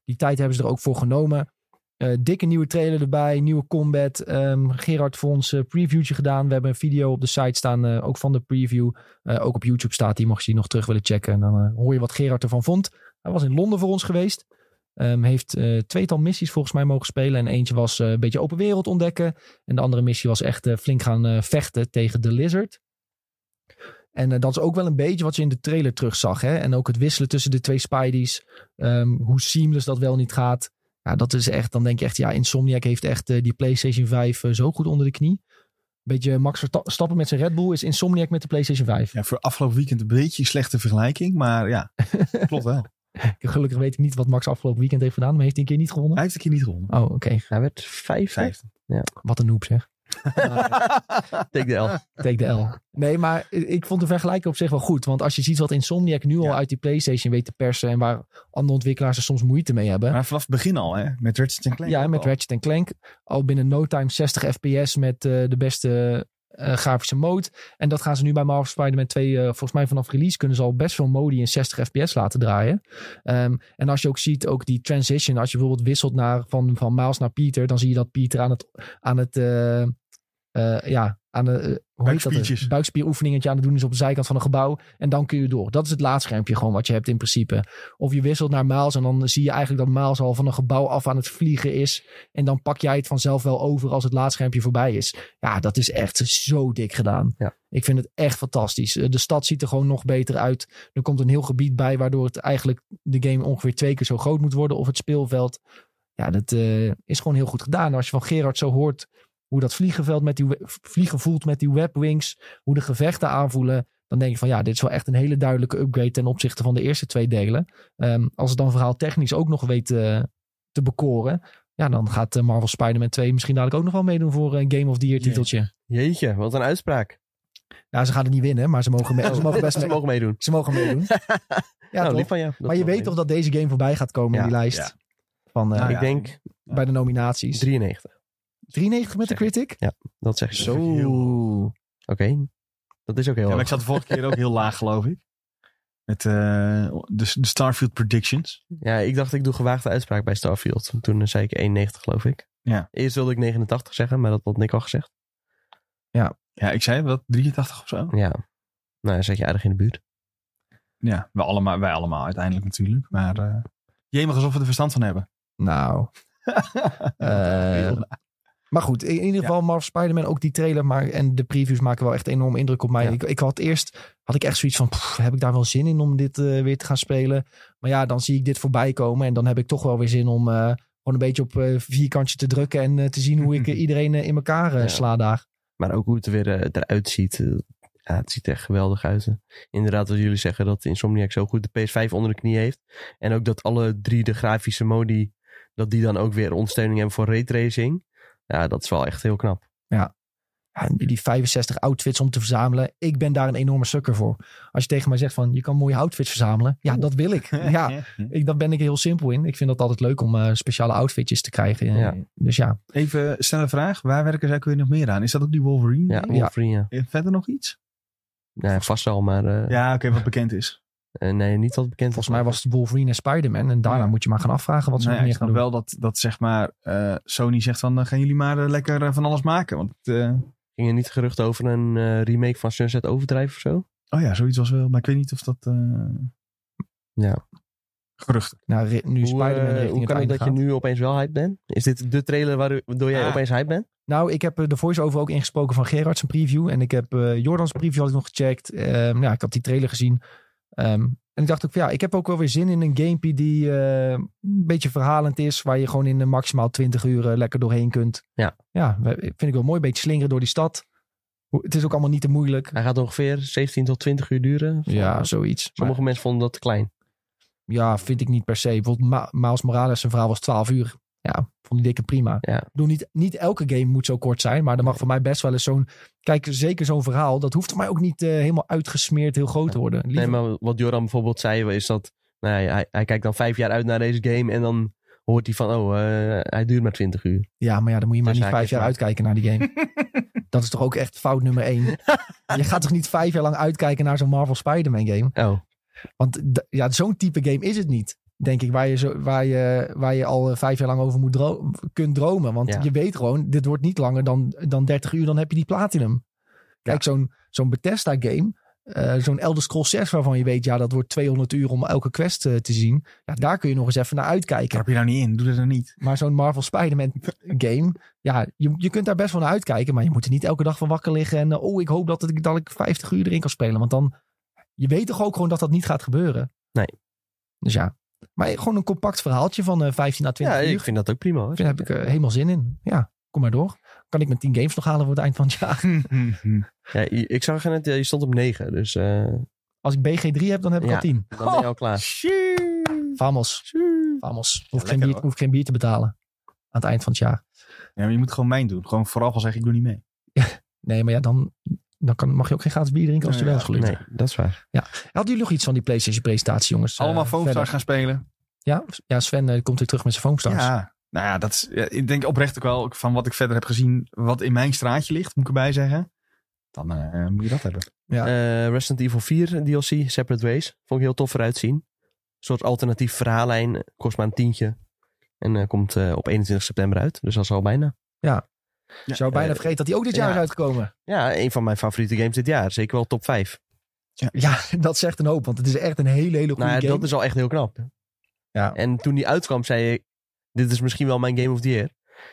A: die tijd hebben ze er ook voor genomen. Eh, dikke nieuwe trailer erbij, nieuwe combat. Ehm, Gerard ons eh, previewtje gedaan. We hebben een video op de site staan, eh, ook van de preview. Ook op YouTube staat die, mocht je die nog terug willen checken. En dan hoor je wat Gerard ervan vond. Hij was in Londen voor ons geweest. Ehm, heeft tweetal missies volgens mij mogen spelen. En eentje was een beetje open wereld ontdekken. En de andere missie was echt flink gaan vechten tegen de Lizard. En dat is ook wel een beetje wat je in de trailer terugzag. Hè? En ook het wisselen tussen de twee Spideys. Ehm, hoe seamless dat wel niet gaat. Ja, dat is echt, dan denk je echt, ja, Insomniac heeft echt eh, die PlayStation 5 eh, zo goed onder de knie. Beetje Max Verstappen met zijn Red Bull is Insomniac met de PlayStation 5.
B: Ja, voor afgelopen weekend een beetje een slechte vergelijking, maar ja, <laughs> klopt wel.
A: Gelukkig weet ik niet wat Max afgelopen weekend heeft gedaan, maar heeft hij een keer niet gewonnen?
B: Hij heeft een keer niet gewonnen.
A: Oh, oké.
C: Hij werd vijf.
B: Vijfde.
A: Wat een noob zeg. <laughs>
C: Take de L.
A: Take de L. Nee, maar ik vond de vergelijking op zich wel goed. Want als je ziet wat Insomniac nu al uit die PlayStation weet te persen. en waar andere ontwikkelaars er soms moeite mee hebben.
B: Maar vanaf het begin al, hè? Met Ratchet Clank.
A: ja, met
B: al.
A: Ratchet Clank. Al binnen no time 60 fps met eh, de beste eh, grafische mode. En dat gaan ze nu bij Marvel Spider-Man 2. eh, volgens mij vanaf release kunnen ze al best veel modi in 60 fps laten draaien. Ehm, en als je ook ziet, ook die transition. Als je bijvoorbeeld wisselt naar, van, van Miles naar Peter. Dan zie je dat Peter aan het, aan het eh, ja, aan de, hoe heet dat?
B: Buikspiertjes.
A: buikspieroefeningetje aan het doen is op de zijkant van een gebouw. En dan kun je door. Dat is het laadschermpje gewoon wat je hebt in principe. Of je wisselt naar Miles en dan zie je eigenlijk dat Miles al van een gebouw af aan het vliegen is. En dan pak jij het vanzelf wel over als het laadschermpje voorbij is. Ja, dat is echt zo dik gedaan.
C: Ja.
A: Ik vind het echt fantastisch. Eh, De stad ziet er gewoon nog beter uit. Er komt een heel gebied bij waardoor het eigenlijk de game ongeveer twee keer zo groot moet worden. Of het speelveld. Ja, dat eh, is gewoon heel goed gedaan. Als je van Gerard zo hoort hoe dat vliegenveld met die vliegen voelt met die webwings. Hoe de gevechten aanvoelen. Dan denk je van ja, dit is wel echt een hele duidelijke upgrade ten opzichte van de eerste twee delen. Ehm, als het dan verhaal technisch ook nog weet eh, te bekoren. Ja, dan gaat eh, Marvel Spider-Man 2 misschien dadelijk ook nog wel meedoen voor een Game of the Year titeltje.
C: Jeetje, wat een uitspraak.
A: Nou, ze gaan het niet winnen, maar ze mogen, me- ze mogen best <laughs>
C: Ze
A: mee-
C: mogen meedoen.
A: ze mogen meedoen. <laughs> Ja,
C: nou,
A: toch?
C: lief van je.
A: Maar je weet toch dat deze game voorbij gaat komen
C: Ja,
A: in die lijst?
B: ja.
A: Van, eh,
B: Nou
C: Ik
B: ja.
C: denk
A: Bij de nominaties.
C: 93.
A: 93 met de critic?
C: Dat zeg je.
B: Zo.
C: Oké. Dat is ook heel
B: Ja, maar ik zat de vorige keer ook heel laag, geloof ik. Met eh, de, de Starfield predictions.
C: Ja, ik dacht ik doe gewaagde uitspraak bij Starfield. Toen eh, zei ik 91 geloof ik.
B: Ja.
C: Eerst wilde ik 89 zeggen, maar dat had Nick al gezegd.
B: Ja, ik zei wat, 83 of zo.
C: Ja. Nou, dan zet je aardig in de buurt.
B: Ja, wij allemaal, wij allemaal uiteindelijk natuurlijk. Maar uh, jemig alsof we er verstand van hebben.
A: Nou. <laughs> Eh, Maar goed, in ieder geval Marvel Spider-Man, ook die trailer maar, en de previews maken wel echt enorm indruk op mij. Ik, ik had eerst, had ik echt zoiets van, pff, heb ik daar wel zin in om dit eh, weer te gaan spelen? Maar ja, dan zie ik dit voorbij komen en dan heb ik toch wel weer zin om eh, gewoon een beetje op eh, vierkantje te drukken en te zien hoe ik <laughs> iedereen in elkaar sla daar.
C: Maar ook hoe het er weer eruit ziet. ja, het ziet er echt geweldig uit. hè. Inderdaad, wat jullie zeggen, dat Insomniac zo goed de PS5 onder de knie heeft. En ook dat alle drie de grafische modi, dat die dan ook weer ondersteuning hebben voor raytracing. Ja, dat is wel echt heel knap.
A: Ja, en die 65 outfits om te verzamelen. Ik ben daar een enorme sukker voor. Als je tegen mij zegt van, je kan mooie outfits verzamelen. Ja, dat wil ik. <laughs> Ja, ik, daar ben ik heel simpel in. Ik vind dat altijd leuk om eh, speciale outfitjes te krijgen.
C: Ja.
A: Dus ja,
B: Even snelle vraag. Waar werken zij ook weer nog meer aan? Is dat ook die Wolverine?
C: Ja? Wolverine. Ja.
B: Eh, Verder nog iets?
C: Ja, vast wel, maar eh,
B: Ja, oké, wat bekend is.
C: Eh, nee, niet wat bekend.
A: volgens mij was het Wolverine en Spider-Man. En daarna
B: Ja.
A: moet je maar gaan afvragen wat ze
B: Nou
A: nog
B: ja, ik
A: meer gaan
B: snap
A: doen.
B: wel dat, dat zeg maar eh, Sony zegt van gaan jullie maar eh, lekker van alles maken. Want eh,
C: Ging er niet gerucht over een eh, remake van Sunset Overdrive of zo?
B: oh ja, zoiets was wel. Maar ik weet niet of dat eh
C: Ja.
B: geruchten.
A: Nou, nu
C: Hoe,
A: Spider-Man
C: hoe kan het dat je nu opeens wel hype bent? Is dit de trailer waar- waardoor jij
B: Ah.
C: opeens hype bent?
A: Nou, ik heb de voice-over ook ingesproken van Gerard zijn preview. En ik heb eh Jordans preview had ik nog gecheckt. Ehm, ja, ik had die trailer gezien. Ehm, en ik dacht ook van ja, ik heb ook wel weer zin in een gamepie die eh, een beetje verhalend is. Waar je gewoon in de maximaal 20 uur lekker doorheen kunt.
C: Ja.
A: Ja, vind ik wel mooi. Een beetje slingeren door die stad. Het is ook allemaal niet te moeilijk.
C: Hij gaat ongeveer 17 tot 20 uur duren.
A: Ja, zoiets. Maar-
C: Sommige mensen vonden dat te klein.
A: ja, vind ik niet per se. Bijvoorbeeld Ma Miles Morales, zijn verhaal was 12 uur. Ja, vond ik prima.
C: Ja.
A: Bedoel, niet, niet elke game moet zo kort zijn. Maar er mag voor mij best wel eens zo'n... Kijk, zeker zo'n verhaal. Dat hoeft voor mij ook niet eh, helemaal uitgesmeerd heel groot te worden.
C: Nee, maar wat Joran bijvoorbeeld zei, is dat nou, ja, hij, hij kijkt dan vijf jaar uit naar deze game en dan hoort hij van, oh, eh, hij duurt maar 20 uur.
A: Ja, maar ja, dan moet je maar
C: Dus
A: niet vijf jaar uitkijken naar die game. <laughs> dat is toch ook echt fout nummer één. <laughs> je gaat toch niet vijf jaar lang uitkijken naar zo'n Marvel Spider-Man game?
C: Oh,
A: Want ja, zo'n type game is het niet. Denk ik, waar je, zo, waar je, waar je al eh, vijf jaar lang over moet dro kunt dromen. Want
C: Ja.
A: je weet gewoon, dit wordt niet langer dan, dan 30 uur, dan heb je die platinum. Kijk, zo'n zo'n Bethesda game, eh, zo'n Elder Scrolls 6 waarvan je weet, ja, dat wordt 200 uur om elke quest eh, te zien. Ja, daar kun je nog eens even naar uitkijken.
B: Trap je nou niet in, doe dat dan niet.
A: Maar zo'n Marvel Spider-Man game, ja, je, je kunt daar best wel naar uitkijken. Maar je moet er niet elke dag van wakker liggen. En oh, ik hoop dat, ik, dat ik 50 uur erin kan spelen. Want dan, je weet toch ook gewoon dat dat niet gaat gebeuren.
C: Nee.
A: Dus ja, maar gewoon een compact verhaaltje van eh 15 à 20
C: ja,
A: uur.
C: ik vind dat ook prima. Hoor.
A: Daar heb ik eh, helemaal zin in. Ja, kom maar door. Kan ik mijn 10 games nog halen voor het eind van het jaar? <laughs>
C: Ja, ik zag net, eh, je stond op 9, dus eh,
A: Als ik BG3 heb, dan heb ik
C: Ja.
A: al 10.
C: dan ben je al klaar.
A: Vamos. Vamos. Hoef,
B: Ja,
A: geen bier,
B: hoor.
A: hoef geen bier te betalen. Aan het eind van het jaar.
B: Ja, maar je moet gewoon mijn doen. Gewoon vooral al zeggen, ik doe niet mee. <laughs>
A: Nee, maar ja, dan, dan kan, mag je ook geen gratis bier drinken als
B: Nee,
A: wel is gelukt.
C: Nee, dat is waar.
A: Hadden jullie nog iets van die PlayStation presentatie, jongens?
B: Allemaal
A: Eh,
B: Foamstars gaan spelen.
A: Ja, ja Sven eh, komt weer terug met zijn Foamstars.
B: Ja, nou ja, dat is, ja, ik denk oprecht ook wel van wat ik verder heb gezien, wat in mijn straatje ligt, moet ik erbij zeggen. Dan eh, moet je dat hebben.
A: Ja.
C: Eh, Resident Evil 4 DLC, Separate Ways. Vond ik heel tof eruit zien. Een soort alternatief verhaallijn. Kost maar een tientje. En eh, komt eh, op 21 september uit. Dus dat is al bijna.
A: Ik zou bijna
C: eh,
A: vergeten dat die ook dit jaar
C: ja.
A: is uitgekomen.
C: Ja, een van mijn favoriete games dit jaar. Zeker wel top 5.
A: Ja, <laughs> dat zegt een hoop, want het is echt een hele, hele goede
C: Nou ja,
A: game.
C: dat is al echt heel knap.
A: Ja.
C: En toen die uitkwam, zei ik... Dit is misschien wel mijn Game of the Year.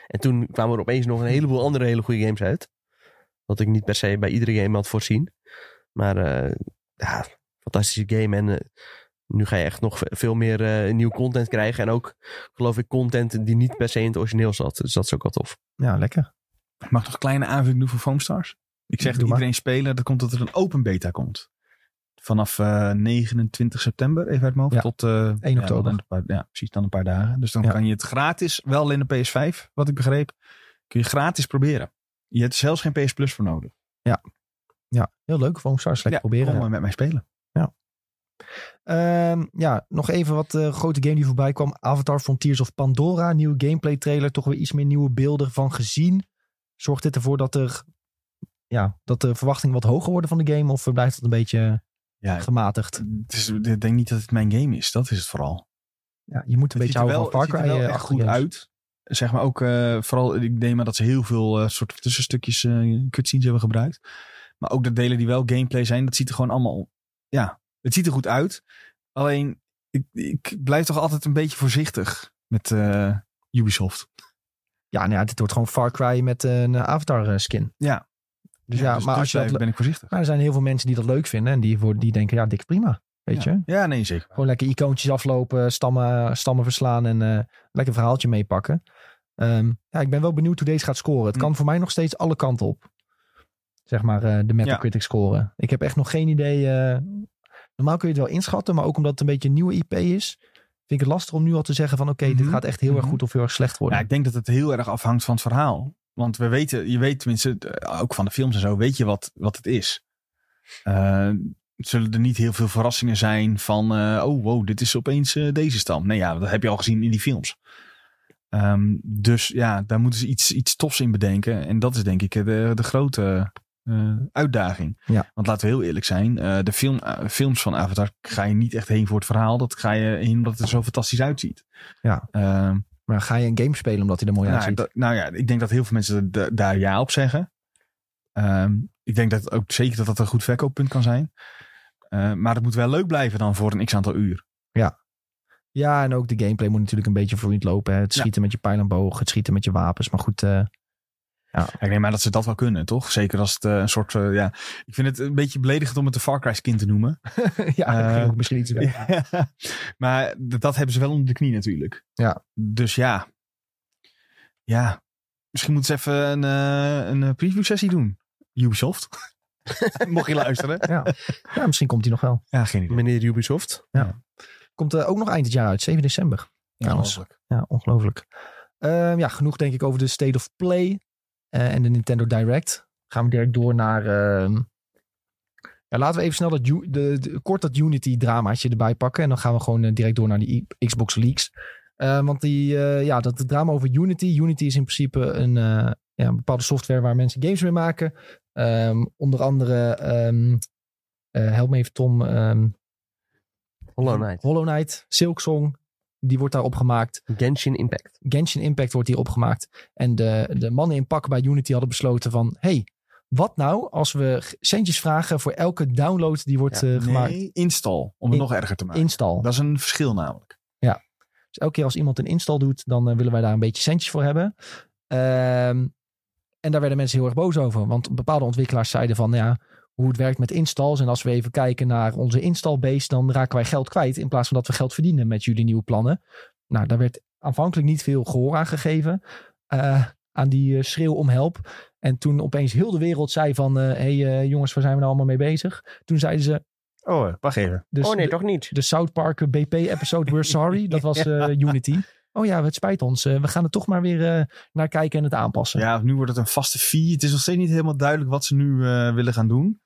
C: En toen kwamen er opeens nog een heleboel andere hele goede games uit. Wat ik niet per se bij iedere game had voorzien. Maar eh, ja, fantastische game. En eh, nu ga je echt nog ve- veel meer eh, nieuw content krijgen. En ook, geloof ik, content die niet per se in het origineel zat. Dus dat is ook wel tof.
A: Ja, lekker.
B: Ik mag nog een kleine aanvulling doen voor Foamstars. Ik zeg
A: Doe maar.
B: iedereen spelen, dat komt dat er een open beta komt. Vanaf eh, 29 september, even uit mijn hoofd,
A: Ja,
B: tot eh,
A: 1
B: ja,
A: oktober.
B: paar- ja, precies, dan een paar dagen. Dus dan
A: Ja.
B: kan je het gratis, wel in de PS5, wat ik begreep, kun je gratis proberen. Je hebt zelfs geen PS Plus voor nodig.
A: Ja, heel leuk. Foamstars, lekker
B: ja,
A: proberen.
B: Kom maar met mij spelen.
A: Ehm, ja, nog even wat eh, grote game die voorbij kwam. Avatar Frontiers of Pandora. Nieuwe gameplay trailer. Toch weer iets meer nieuwe beelden van gezien. Zorgt dit ervoor dat er... Ja, dat de verwachtingen wat hoger worden van de game? Of blijft het een beetje
B: Ja,
A: gematigd?
B: het is, ik denk niet dat het mijn game is. Dat is het vooral.
A: Ja, je moet een
B: Het
A: beetje houden
B: wel,
A: van Far
B: er
A: Cry.
B: wel
A: eh,
B: goed
A: games.
B: uit. Zeg maar ook, eh, vooral, ik denk maar dat ze heel veel eh, soort tussenstukjes eh cutscenes hebben gebruikt. Maar ook de delen die wel gameplay zijn, dat ziet er gewoon allemaal, ja, het ziet er goed uit. Alleen, ik, ik blijf toch altijd een beetje voorzichtig met Ubisoft.
A: Ja, nou ja, dit wordt gewoon Far Cry met een eh, Avatar eh, skin.
B: Ja.
A: Dus ja,
B: dus
A: maar, als je dat,
B: ben ik voorzichtig.
A: maar er zijn heel veel mensen die dat leuk vinden. En die, voor, die denken, ja, dik prima. Weet
B: ja.
A: je?
B: Ja, nee, zeker.
A: Gewoon lekker icoontjes aflopen, stammen, stammen verslaan en eh, lekker een verhaaltje meepakken. Ehm, ja, ik ben wel benieuwd hoe deze gaat scoren. Het
B: Hm.
A: kan voor mij nog steeds alle kanten op. Zeg maar de Metacritic scoren. Ik heb echt nog geen idee. normaal kun je het wel inschatten, maar ook omdat het een beetje een nieuwe IP is, vind ik het lastig om nu al te zeggen van oké, dit
B: Mhm.
A: gaat echt heel erg
B: Mhm.
A: goed of heel erg slecht worden.
B: Ja, ik denk dat het heel erg afhangt van het verhaal. Want we weten, je weet tenminste, eh, ook van de films en zo, weet je wat, wat het is. Eh, zullen er niet heel veel verrassingen zijn van, eh, oh wow, dit is opeens deze stam. Nee, ja, dat heb je al gezien in die films. Ehm, dus ja, daar moeten ze iets, iets tofs in bedenken. En dat is denk ik de, de grote eh, uitdaging.
A: Ja.
B: Want laten we heel eerlijk zijn, eh, de film, eh, films van Avatar ga je niet echt heen voor het verhaal. Dat ga je heen omdat het er zo fantastisch uitziet.
A: Ja.
B: Ehm,
A: Maar ga je een game spelen omdat hij er mooi
B: nou,
A: uitziet?
B: dat- nou ja, ik denk dat heel veel mensen da- daar ja op zeggen. Ehm, ik denk dat ook zeker dat dat een goed verkooppunt kan zijn. Maar het moet wel leuk blijven dan voor een x aantal uur.
A: Ja, en ook de gameplay moet natuurlijk een beetje vloeiend lopen. Hè. Het
B: Ja.
A: schieten met je pijl en boog, het schieten met je wapens. Maar goed,
B: Ja, ik neem maar dat ze dat wel kunnen, toch? Zeker als het eh, een soort, eh, ja... Ik vind het een beetje beledigend om het de Far Cry skin te noemen. <laughs>
A: ja, ging ook misschien iets weg. <laughs>
B: maar dat hebben ze wel onder de knie natuurlijk.
A: Ja.
B: Dus ja. Ja. Misschien moeten ze even een, een preview sessie doen. Ubisoft. <laughs> Mocht je luisteren.
A: Ja. ja, misschien komt hij nog wel.
B: Ja, geen idee.
C: Meneer Ubisoft.
A: Komt eh, ook nog eind dit jaar uit, 7 december. trouwens.
B: Ongelooflijk.
A: Ja, ongelooflijk. Ehm, ja, genoeg denk ik over de State of Play en de Nintendo Direct. Gaan we direct door naar... ehm, ja, laten we even snel dat, de, de- kort dat Unity dramaatje erbij pakken. En dan gaan we gewoon eh, direct door naar die Xbox Leaks. Eh, want die, eh, ja, dat drama over Unity. Unity is in principe een, eh, ja, een bepaalde software waar mensen games mee maken. Ehm, onder andere, eh, help me even Tom,
C: Hollow Knight.
A: Hollow Knight, Silksong. Die wordt daar opgemaakt.
C: Genshin Impact.
A: Genshin Impact wordt hier opgemaakt. En de, de mannen in pak bij Unity hadden besloten van... hey, wat nou als we centjes vragen voor elke download die wordt
C: Ja,
A: eh, gemaakt?
B: Nee, install. Om het
A: In-
B: nog erger te maken.
A: Install.
B: Dat is een verschil namelijk.
A: Dus elke keer als iemand een install doet, dan eh, willen wij daar een beetje centjes voor hebben. Ehm, en daar werden mensen heel erg boos over. Want bepaalde ontwikkelaars zeiden van, ja, hoe het werkt met installs. En als we even kijken naar onze installbase, dan raken wij geld kwijt. In plaats van dat we geld verdienen met jullie nieuwe plannen. Nou, daar werd aanvankelijk niet veel gehoor aan gegeven. eh, aan die eh, schreeuw om help. En toen opeens heel de wereld zei van, hé hey, eh, jongens, waar zijn we nou allemaal mee bezig? Toen zeiden ze,
B: Oh, wacht even.
A: dus
C: oh nee,
A: de-
C: toch niet?
A: de South Park BP-episode We're Sorry. Dat was <laughs> eh, Unity. Oh ja, het spijt ons. We gaan er toch maar weer eh, naar kijken en het aanpassen.
B: Ja, nu wordt het een vaste fee. Het is nog steeds niet helemaal duidelijk wat ze nu eh, willen gaan doen.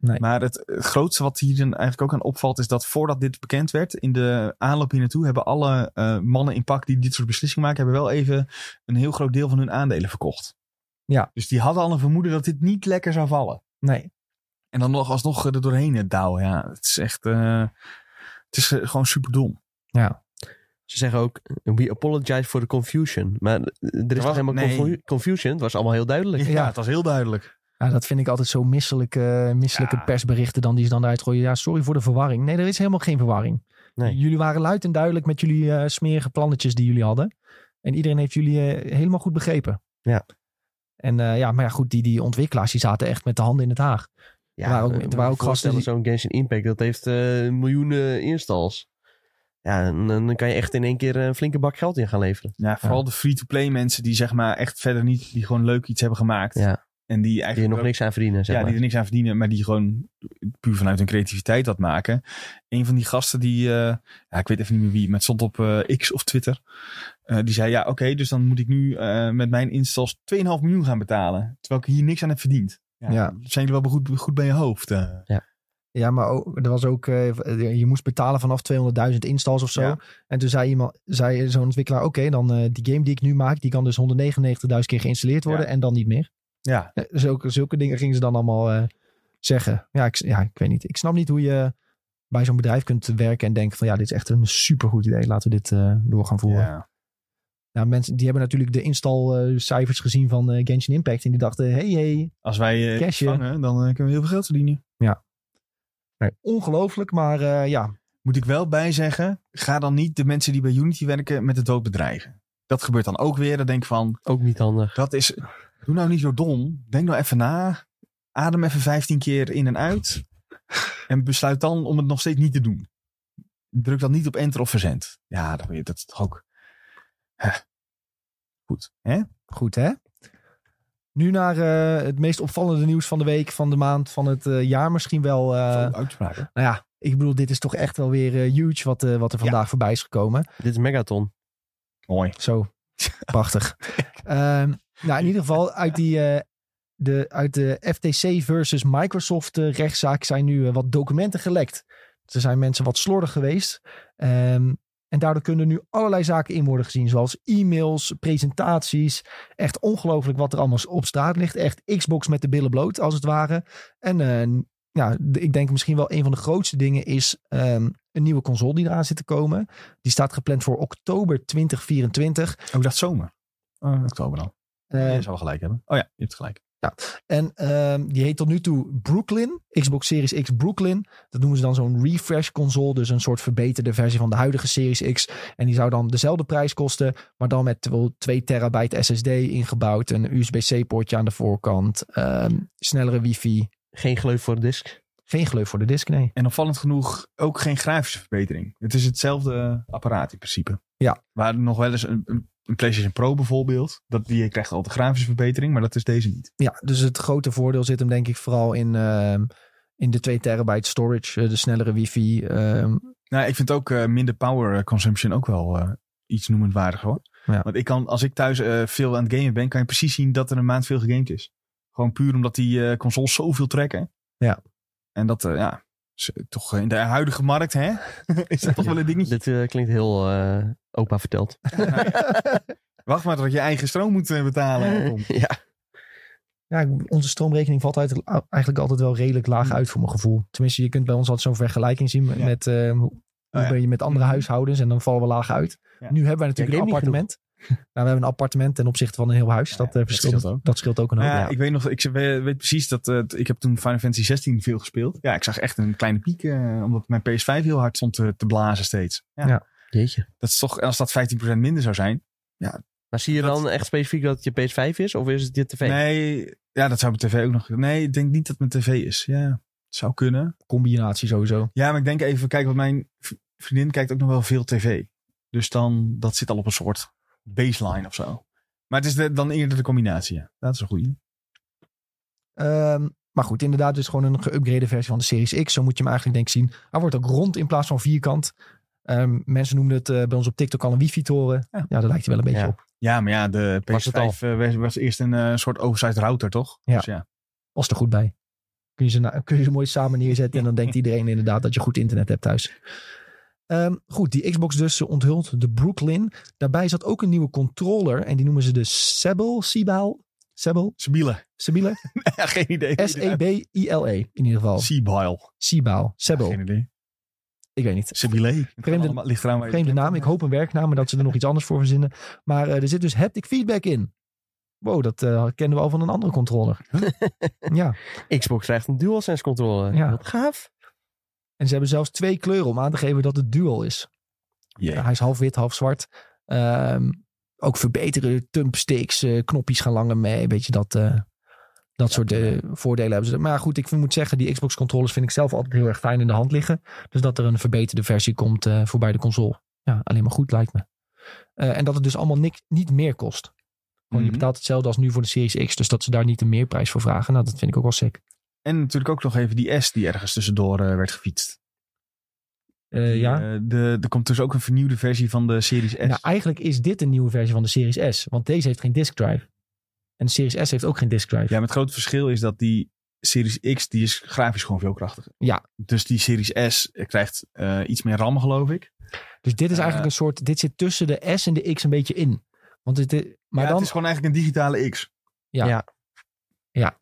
A: Nee.
B: Maar het, het grootste wat hier dan eigenlijk ook aan opvalt... is dat voordat dit bekend werd... in de aanloop hier naartoe... hebben alle eh, mannen in pak die dit soort beslissingen maken... hebben wel even een heel groot deel van hun aandelen verkocht.
A: Ja.
B: Dus die hadden al een vermoeden dat dit niet lekker zou vallen.
A: Nee.
B: En dan nog alsnog er doorheen het douwen. Ja, het is echt... eh, het is eh, gewoon super dom.
A: Ja.
C: Ze zeggen ook, we apologize for the confusion. Maar er is
B: was-
C: helemaal
B: nee.
C: confu- confusion? Het was allemaal heel duidelijk.
B: Ja, het was heel duidelijk.
A: Ja, dat vind ik altijd zo misselijke, misselijke
B: Ja.
A: persberichten dan die ze dan eruit gooien. Ja, sorry voor de verwarring. Nee, er is helemaal geen verwarring.
C: Nee.
A: Jullie waren luid en duidelijk met jullie eh, smerige plannetjes die jullie hadden. En iedereen heeft jullie eh, helemaal goed begrepen.
C: Ja.
A: En eh, ja, maar ja, goed, die, die ontwikkelaars die zaten echt met de handen in het haag.
C: Ja,
A: Er waren ook-
C: eh,
A: er waren ook gasten
C: voorstellen, Zo'n Genshin Impact, dat heeft eh, miljoenen installs. Ja, en dan dan kan je echt in één keer een flinke bak geld in gaan leveren.
B: Ja, vooral de free-to-play mensen die zeg maar echt verder niet... die gewoon leuk iets hebben gemaakt.
C: Ja,
B: En die
C: die er
B: eigenlijk
C: nog
B: ook-
C: niks aan verdienen, zeg
B: ja,
C: maar.
B: die er niks aan verdienen, maar die gewoon puur vanuit hun creativiteit dat maken. Een van die gasten die, eh, ja, ik weet even niet meer wie, het stond op eh, X of Twitter. Eh, die zei, ja, oké, dus dan moet ik nu eh, met mijn installs 2,5 miljoen gaan betalen. Terwijl ik hier niks aan heb verdiend. Ja,
A: Ja.
B: Zijn jullie wel goed, goed bij je hoofd? eh?
A: Ja, maar ook, er was ook, eh, je moest betalen vanaf 200.000 installs of zo.
B: Ja.
A: En toen zei iemand, zei zo'n ontwikkelaar, oké, dan eh, die game die ik nu maak, die kan dus 199.000 keer geïnstalleerd worden
B: Ja.
A: en dan niet meer.
B: Ja,
A: Zulke, zulke dingen gingen ze dan allemaal eh, zeggen. Ja ik, ja, ik weet niet. Ik snap niet hoe je bij zo'n bedrijf kunt werken en denken van ja, dit is echt een supergoed idee. Laten we dit eh, door gaan voeren.
B: ja.
A: Nou, mensen die hebben natuurlijk de installcijfers gezien van eh, Genshin Impact en die dachten, hey, hey,
B: Als wij eh
A: Cashje.
B: vangen, dan kunnen we heel veel geld verdienen.
A: nee, ongelooflijk, maar eh, ja,
B: Moet ik wel bij zeggen, ga dan niet de mensen die bij Unity werken met de dood bedreigen. Dat gebeurt dan ook weer. Dan denk ik van,
C: Ook niet handig.
B: dat is, doe nou niet zo dom. Denk nou even na. Adem even 15 keer in en uit. En besluit dan om het nog steeds niet te doen. Druk dan niet op enter of verzend. Ja, dat, dat is toch ook... Goed, hè?
A: Goed, hè? Nu naar eh, het meest opvallende nieuws van de week, van de maand, van het eh, jaar misschien wel. eh,
B: Zo, uitspraken.
A: nou ja, ik bedoel, dit is toch echt wel weer huge wat, wat er vandaag voorbij is gekomen.
C: Dit is Megaton.
B: Mooi.
A: Zo, prachtig. <laughs> Ehm, nou, in ieder geval, uit, die, eh, de, uit de FTC versus Microsoft eh, rechtszaak zijn nu eh, wat documenten gelekt. Er zijn mensen wat slordig geweest. Ehm, en daardoor kunnen nu allerlei zaken in worden gezien. Zoals e-mails, presentaties. Echt ongelooflijk wat er allemaal op straat ligt. Echt Xbox met de billen bloot, als het ware. En ja, ik denk misschien wel een van de grootste dingen is ehm, een nieuwe console die eraan zit te komen. Die staat gepland voor oktober 2024.
B: Ook dat zomer. Oh, oktober dan.
A: Eh,
B: je zou wel gelijk hebben. Oh ja, je hebt gelijk.
A: En ehm, die heet tot nu toe Brooklyn. Xbox Series X Brooklyn. Dat noemen ze dan zo'n refresh console. Dus een soort verbeterde versie van de huidige Series X. En die zou dan dezelfde prijs kosten. Maar dan met wel 2 terabyte SSD ingebouwd. Een USB-C poortje aan de voorkant. ehm, snellere wifi.
C: Geen gleuf voor de disk.
A: Geen gleuf voor de disk, nee.
B: En opvallend genoeg ook geen grafische verbetering. Het is hetzelfde apparaat in principe.
A: Ja.
B: Waar nog wel eens een, een een PlayStation Pro bijvoorbeeld. Dat, die krijgt altijd grafische verbetering, maar dat is deze niet.
A: Ja, dus het grote voordeel zit hem denk ik vooral in, ehm, in de 2 terabyte storage. eh, de snellere wifi. ehm,
B: Nou, ik vind ook eh, minder power consumption ook wel eh, iets noemenswaardig hoor.
A: Ja.
B: Want ik kan, als ik thuis veel aan het gamen ben, kan je precies zien dat er een maand veel gegamed is. Gewoon puur omdat die consoles zoveel trekken.
A: Ja.
B: En dat, ja, toch in de huidige markt, hè? <laughs> is dat toch wel een dingetje?
C: Dit eh, klinkt heel eh, opa verteld. <laughs>
B: Wacht maar tot je eigen stroom moet eh, betalen.
C: Ja.
A: Ja, onze stroomrekening valt uit, eigenlijk altijd wel redelijk laag uit voor mijn gevoel. Tenminste, je kunt bij ons altijd zo'n vergelijking zien met,
B: Ja.
A: met, eh, hoe
B: ja.
A: ben je met andere
B: Mhm.
A: huishoudens en dan vallen we laag uit.
B: Ja.
A: Nu hebben wij natuurlijk een appartement. Nou, we hebben een appartement ten opzichte van een heel huis.
B: Ja,
A: dat, eh,
B: dat
A: verschilt,
B: scheelt ook.
A: dat scheelt ook een hoop.
B: Nou ja,
A: ja.
B: ik weet nog, ik weet, weet precies dat eh, ik heb toen Final Fantasy 16 veel gespeeld. Ja, ik zag echt een kleine piek, eh, omdat mijn PS5 heel hard stond te, te blazen steeds. Ja,
A: Ja.
C: Jeetje.
B: Dat is toch, als dat 15% minder zou zijn.
C: Maar zie je
B: Dat-
C: dan echt specifiek dat het je PS5 is? Of is het je tv?
B: Nee, ja, dat zou mijn tv ook nog. Nee, ik denk niet dat mijn tv is. Ja, het zou kunnen.
A: Combinatie sowieso.
B: Ja, maar ik denk even, kijk, want mijn vriendin kijkt ook nog wel veel tv. Dus dan, dat zit al op een soort baseline of zo. Maar het is de, dan eerder de combinatie, ja. Dat is een goeie.
A: Ehm, maar goed, inderdaad, dus gewoon een geüpgrade versie van de Series X. Zo moet je hem eigenlijk denk ik zien. Hij wordt ook rond in plaats van vierkant. Ehm, mensen noemden het eh, bij ons op TikTok al een wifi-toren.
B: Ja.
A: Ja, daar lijkt hij wel een beetje
C: Ja.
A: op.
B: Ja, maar ja, de
C: Was het al?
B: PS5 eh, was, was eerst een eh, soort oversized router, toch?
A: Ja.
B: Dus ja.
A: Was er goed bij. Kun je, ze kun je ze mooi samen neerzetten en dan denkt iedereen inderdaad dat je goed internet hebt thuis. Ehm, goed, die Xbox dus onthuld, de Brooklyn. Daarbij zat ook een nieuwe controller en die noemen ze de Sebel, Sibal, Sebel,
B: Sibylle.
A: Sebile, <laughs>
B: ja, geen idee.
A: E S-E-B-I-L-E in ieder geval.
B: Seabile.
A: Sibal, Sebel,
B: Geen idee.
A: ik weet niet.
B: Sibylle.
A: Vreemde-
B: ligt eraan waar je
A: Vreemde
B: het
A: naam, ik hoop een werknaam, maar dat ze er nog iets anders voor verzinnen. Maar eh, er zit dus haptic feedback in. Wow, dat eh, kennen we al van een andere controller. ja, <laughs>
C: Xbox krijgt een DualSense controller.
A: Ja.
C: Wat gaaf.
A: En ze hebben zelfs twee kleuren om aan te geven dat het dual is. Ja, hij is half wit, half zwart. Ehm, ook verbeterde thumbsticks, eh, knopjes gaan langer mee. Weet je, dat, eh, dat soort eh, voordelen hebben ze. Maar goed, ik moet zeggen, die Xbox controllers vind ik zelf altijd heel erg fijn in de hand liggen. Dus dat er een verbeterde versie komt voor bij de console. Ja, alleen maar goed lijkt me. En dat het dus allemaal niks, niet meer kost. Gewoon, Je
B: Mhm.
A: betaalt hetzelfde als nu voor de Series X. Dus dat ze daar niet een meerprijs voor vragen. Nou, dat vind ik ook wel sick.
B: En natuurlijk ook nog even die S die ergens tussendoor eh, werd gefietst.
A: Eh, ja.
B: eh, de, er komt dus ook een vernieuwde versie van de Series S.
A: Nou, eigenlijk is dit een nieuwe versie van de Series S. Want deze heeft geen disk drive. En de Series S heeft ook geen disk drive.
B: Ja, maar het grote verschil is dat die Series X, die is grafisch gewoon veel krachtiger.
A: Ja.
B: Dus die Series S krijgt eh, iets meer RAM, geloof ik.
A: Dus dit is eigenlijk een soort. Dit zit tussen de S en de X een beetje in. Want het, maar
B: Maar
A: dan
B: het is gewoon eigenlijk een digitale X.
A: Ja.
C: Ja.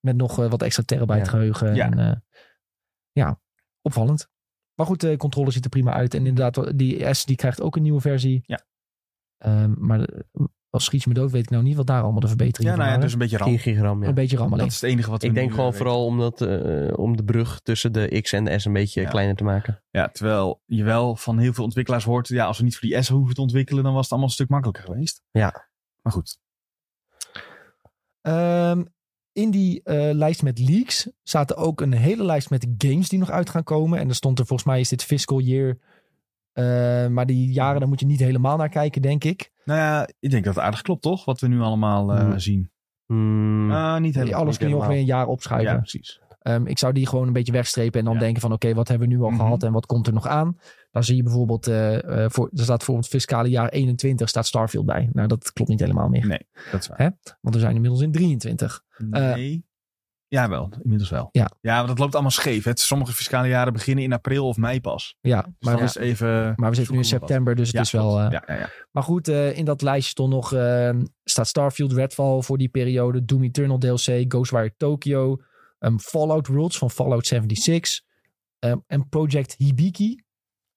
A: Met nog eh, wat extra terabyte
C: Ja.
A: geheugen.
B: Ja.
A: En, eh, ja, opvallend. Maar goed, de controller ziet er prima uit. En inderdaad, die S die krijgt ook een nieuwe versie.
B: Ja.
A: Ehm, maar Als schiet je me dood, weet ik nou niet wat daar allemaal de verbeteringen
B: Ja, nou ja,
A: waren.
B: dus een beetje
C: 10
B: ram.
C: gigram, ja.
A: Een beetje rammelen.
B: Dat is het enige wat we
C: Ik denk
B: eh,
C: gewoon vooral om, dat, eh, om de brug tussen de X en de S een beetje
B: Ja.
C: kleiner te maken.
B: Ja, terwijl je wel van heel veel ontwikkelaars hoort... ja, als we niet voor die S hoeven te ontwikkelen... dan was het allemaal een stuk makkelijker geweest.
C: Ja.
B: Maar goed.
A: Ehm, in die eh, lijst met leaks zaten ook een hele lijst met games die nog uit gaan komen. En er stond er volgens mij is dit fiscal year. Eh, maar die jaren, daar moet je niet helemaal naar kijken, denk ik.
B: Nou ja, ik denk dat het aardig klopt, toch? Wat we nu allemaal eh,
C: Hmm.
B: zien.
C: Hmm,
B: Ah, niet helemaal.
A: Alles kun je ongeveer een jaar opschuiven.
B: Ja, precies.
A: Ehm, ik zou die gewoon een beetje wegstrepen en dan
B: Ja.
A: denken van oké, wat hebben we nu al
B: Mhm.
A: gehad en wat komt er nog aan? Dan zie je bijvoorbeeld, eh, eh, voor, er staat voor het fiscale jaar 21 staat Starfield bij. Nou, dat klopt niet helemaal meer.
B: Nee, dat is waar.
A: Hè? Want we zijn inmiddels in 23.
B: Nee. ja, wel. Inmiddels wel.
A: Ja.
B: ja, maar dat loopt allemaal scheef. Hè. Sommige fiscale jaren beginnen in april of mei pas.
A: Ja,
B: Dus
A: maar,
B: dan is even...
A: maar we zitten nu in
B: we
A: september, dus het
B: Ja,
A: is wel... eh,
B: ja, ja, ja.
A: Maar goed, eh, in dat lijstje stond nog, eh, staat Starfield, Redfall voor die periode, Doom Eternal DLC, Ghostwire Tokyo, ehm, Fallout Worlds van Fallout 76 ehm, en Project Hibiki.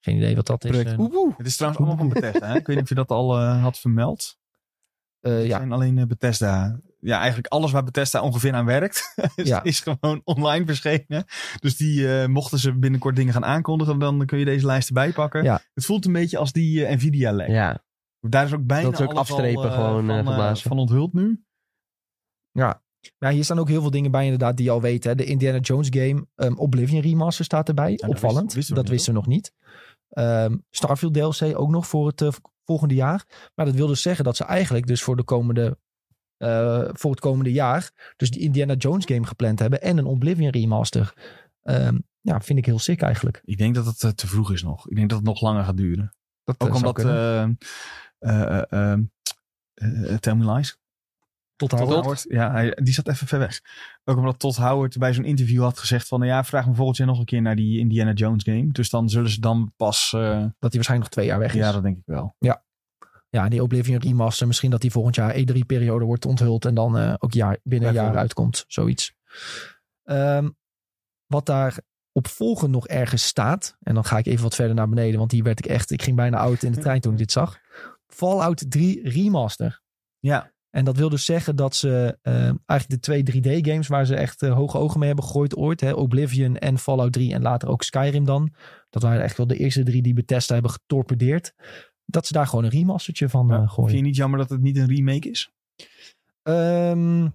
A: Geen idee wat dat is.
C: Project
A: eh.
B: Het is trouwens allemaal van Bethesda. Hè? Ik weet niet of je dat al eh, had vermeld.
A: eh,
B: Het
A: ja,
B: zijn alleen Bethesda. Ja, eigenlijk alles waar Bethesda ongeveer aan werkt, <laughs> is,
A: Ja.
B: is gewoon online verschenen. Dus die, eh, mochten ze binnenkort dingen gaan aankondigen, dan kun je deze lijst erbij pakken.
A: Ja.
B: Het voelt een beetje als die Nvidia-lek.
C: Ja,
B: Daar is ook bijna
C: Dat is ook
B: alles
C: afstrepen
B: al,
C: gewoon, eh,
B: van, van onthuld nu.
A: ja. Ja, hier staan ook heel veel dingen bij inderdaad die je al weet. Hè. De Indiana Jones game, ehm, Oblivion Remaster staat erbij.
B: dat
A: Opvallend.
B: wisten- wisten we
A: dat wisten we nog niet. Ehm, Starfield DLC ook nog voor het eh, volgende jaar. Maar dat wil dus zeggen dat ze eigenlijk dus voor, de komende, eh, voor het komende jaar... dus die Indiana Jones game gepland hebben en een Oblivion Remaster. Ehm, ja, vind ik heel sick eigenlijk.
B: Ik denk dat het eh, te vroeg is nog. Ik denk dat het nog langer gaat duren.
A: Dat
B: Ook omdat...
A: kunnen.
B: eh eh eh, eh, eh, Tell Me Lies.
A: Tot Howard.
B: Howard. Ja, hij, die zat even ver weg. Ook omdat Todd Howard bij zo'n interview had gezegd van... ja, vraag me volgend jaar nog een keer naar die Indiana Jones game. Dus dan zullen ze dan pas... eh,
A: Dat hij waarschijnlijk nog twee jaar weg is.
B: ja, dat denk ik wel.
A: Ja, die Oblivion Remaster. Misschien dat die volgend jaar E3-periode wordt onthuld. En dan eh, ook jaar, binnen een jaar uitkomt. Zoiets. Ehm, wat daar opvolgend nog ergens staat. En dan ga ik even wat verder naar beneden. Want hier werd ik echt... Ik ging bijna oud in de <laughs> trein toen ik dit zag. Fallout 3 Remaster.
B: Ja,
A: En dat wil dus zeggen dat ze eh, eigenlijk de twee 3D-games waar ze echt eh, hoge ogen mee hebben gegooid ooit. Hè, Oblivion en Fallout 3 en later ook Skyrim dan. Dat waren echt wel de eerste drie die Bethesda hebben getorpedeerd. Dat ze daar gewoon een remastertje van
B: Ja.
A: eh,
B: vind
A: gooien.
B: je niet jammer dat het niet een remake is?
A: Ehm,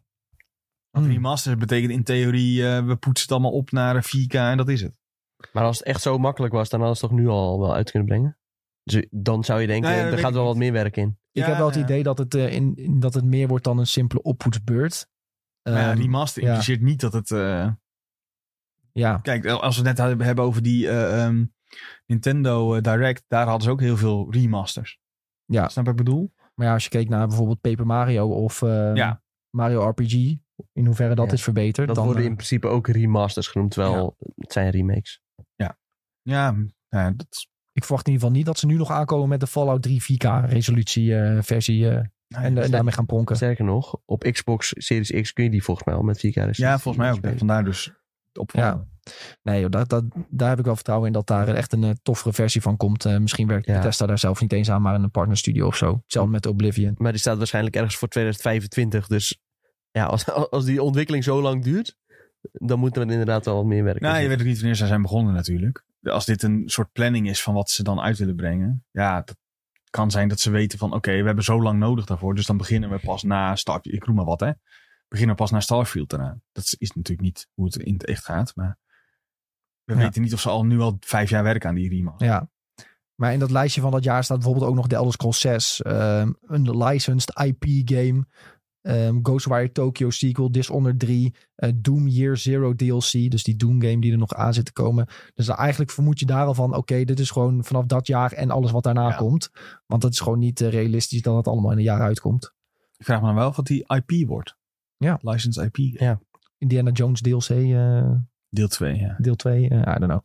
A: hmm.
B: remaster betekent in theorie... eh, we poetsen het allemaal op naar 4K en dat is het.
C: maar als het echt zo makkelijk was, dan hadden ze het toch nu al wel uit kunnen brengen? Dus dan zou je denken,
B: Nou ja,
C: er gaat wel wat meer werk in.
A: Ik
B: Ja,
A: heb wel het
B: ja.
A: idee dat het, eh, in, in- dat het meer wordt dan een simpele oppoetsbeurt.
B: Maar ja,
A: Ehm,
B: remaster
A: ja.
B: impliceert niet dat het... eh,
A: ja,
B: kijk, als we het net hebben over die eh, ehm, Nintendo Direct... daar hadden ze ook heel veel remasters.
A: ja,
B: Snap ik bedoel?
A: maar ja, als je keek naar bijvoorbeeld Paper Mario of eh,
B: Ja.
A: Mario RPG, in hoeverre dat
C: Ja,
A: is verbeterd.
C: Dat
A: dan,
C: worden in principe ook remasters genoemd, terwijl het zijn remakes.
B: Ja, ja dat...
A: ik verwacht in ieder geval niet dat ze nu nog aankomen met de Fallout 3 4K resolutie eh, versie eh, en, en daarmee gaan pronken.
C: Sterker nog, op Xbox Series X kun je die volgens mij al met 4K resolutie
B: Ja, volgens mij ook.
C: spelen.
B: Vandaar dus op.
A: Ja. Nee, joh, dat, dat, daar heb ik wel vertrouwen in dat daar echt een eh, toffere versie van komt. Eh, misschien werkt
C: Ja.
A: Bethesda daar zelf niet eens aan, maar in een partnerstudio of zo. Hetzelfde met Oblivion.
C: Maar die staat waarschijnlijk ergens voor 2025. Dus ja, als, <laughs> als die ontwikkeling zo lang duurt, dan moet er inderdaad wel wat meer werk in
B: Nou, je weet ook niet wanneer ze zijn begonnen natuurlijk. Als dit een soort planning is van wat ze dan uit willen brengen. Ja, dat kan zijn dat ze weten van oké, we hebben zo lang nodig daarvoor. Dus dan beginnen we pas na Starfield. Ik roem maar wat hè. Beginnen we pas na Starfield eraan. Dat is- natuurlijk niet hoe het in het echt gaat. Maar we
A: Ja.
B: weten niet of ze al nu al vijf jaar werken aan die remaster.
A: Ja. Maar in dat lijstje van dat jaar staat bijvoorbeeld ook nog de Elder Scrolls 6. ehm, een licensed IP-game. Ehm, Ghostwire Tokyo sequel, Dishonored 3, eh, Doom Year Zero DLC, dus die Doom game die er nog aan zit te komen. Dus eigenlijk vermoed je daar al van, oké, dit is gewoon vanaf dat jaar en alles wat daarna
B: Ja.
A: komt. Want het is gewoon niet eh, realistisch dat het allemaal in een jaar uitkomt.
B: Ik vraag me dan wel of wat die IP wordt.
A: Ja.
B: Licensed IP.
C: Ja.
A: Indiana Jones DLC eh,
B: Deel 2, ja.
A: deel 2, eh, I don't know.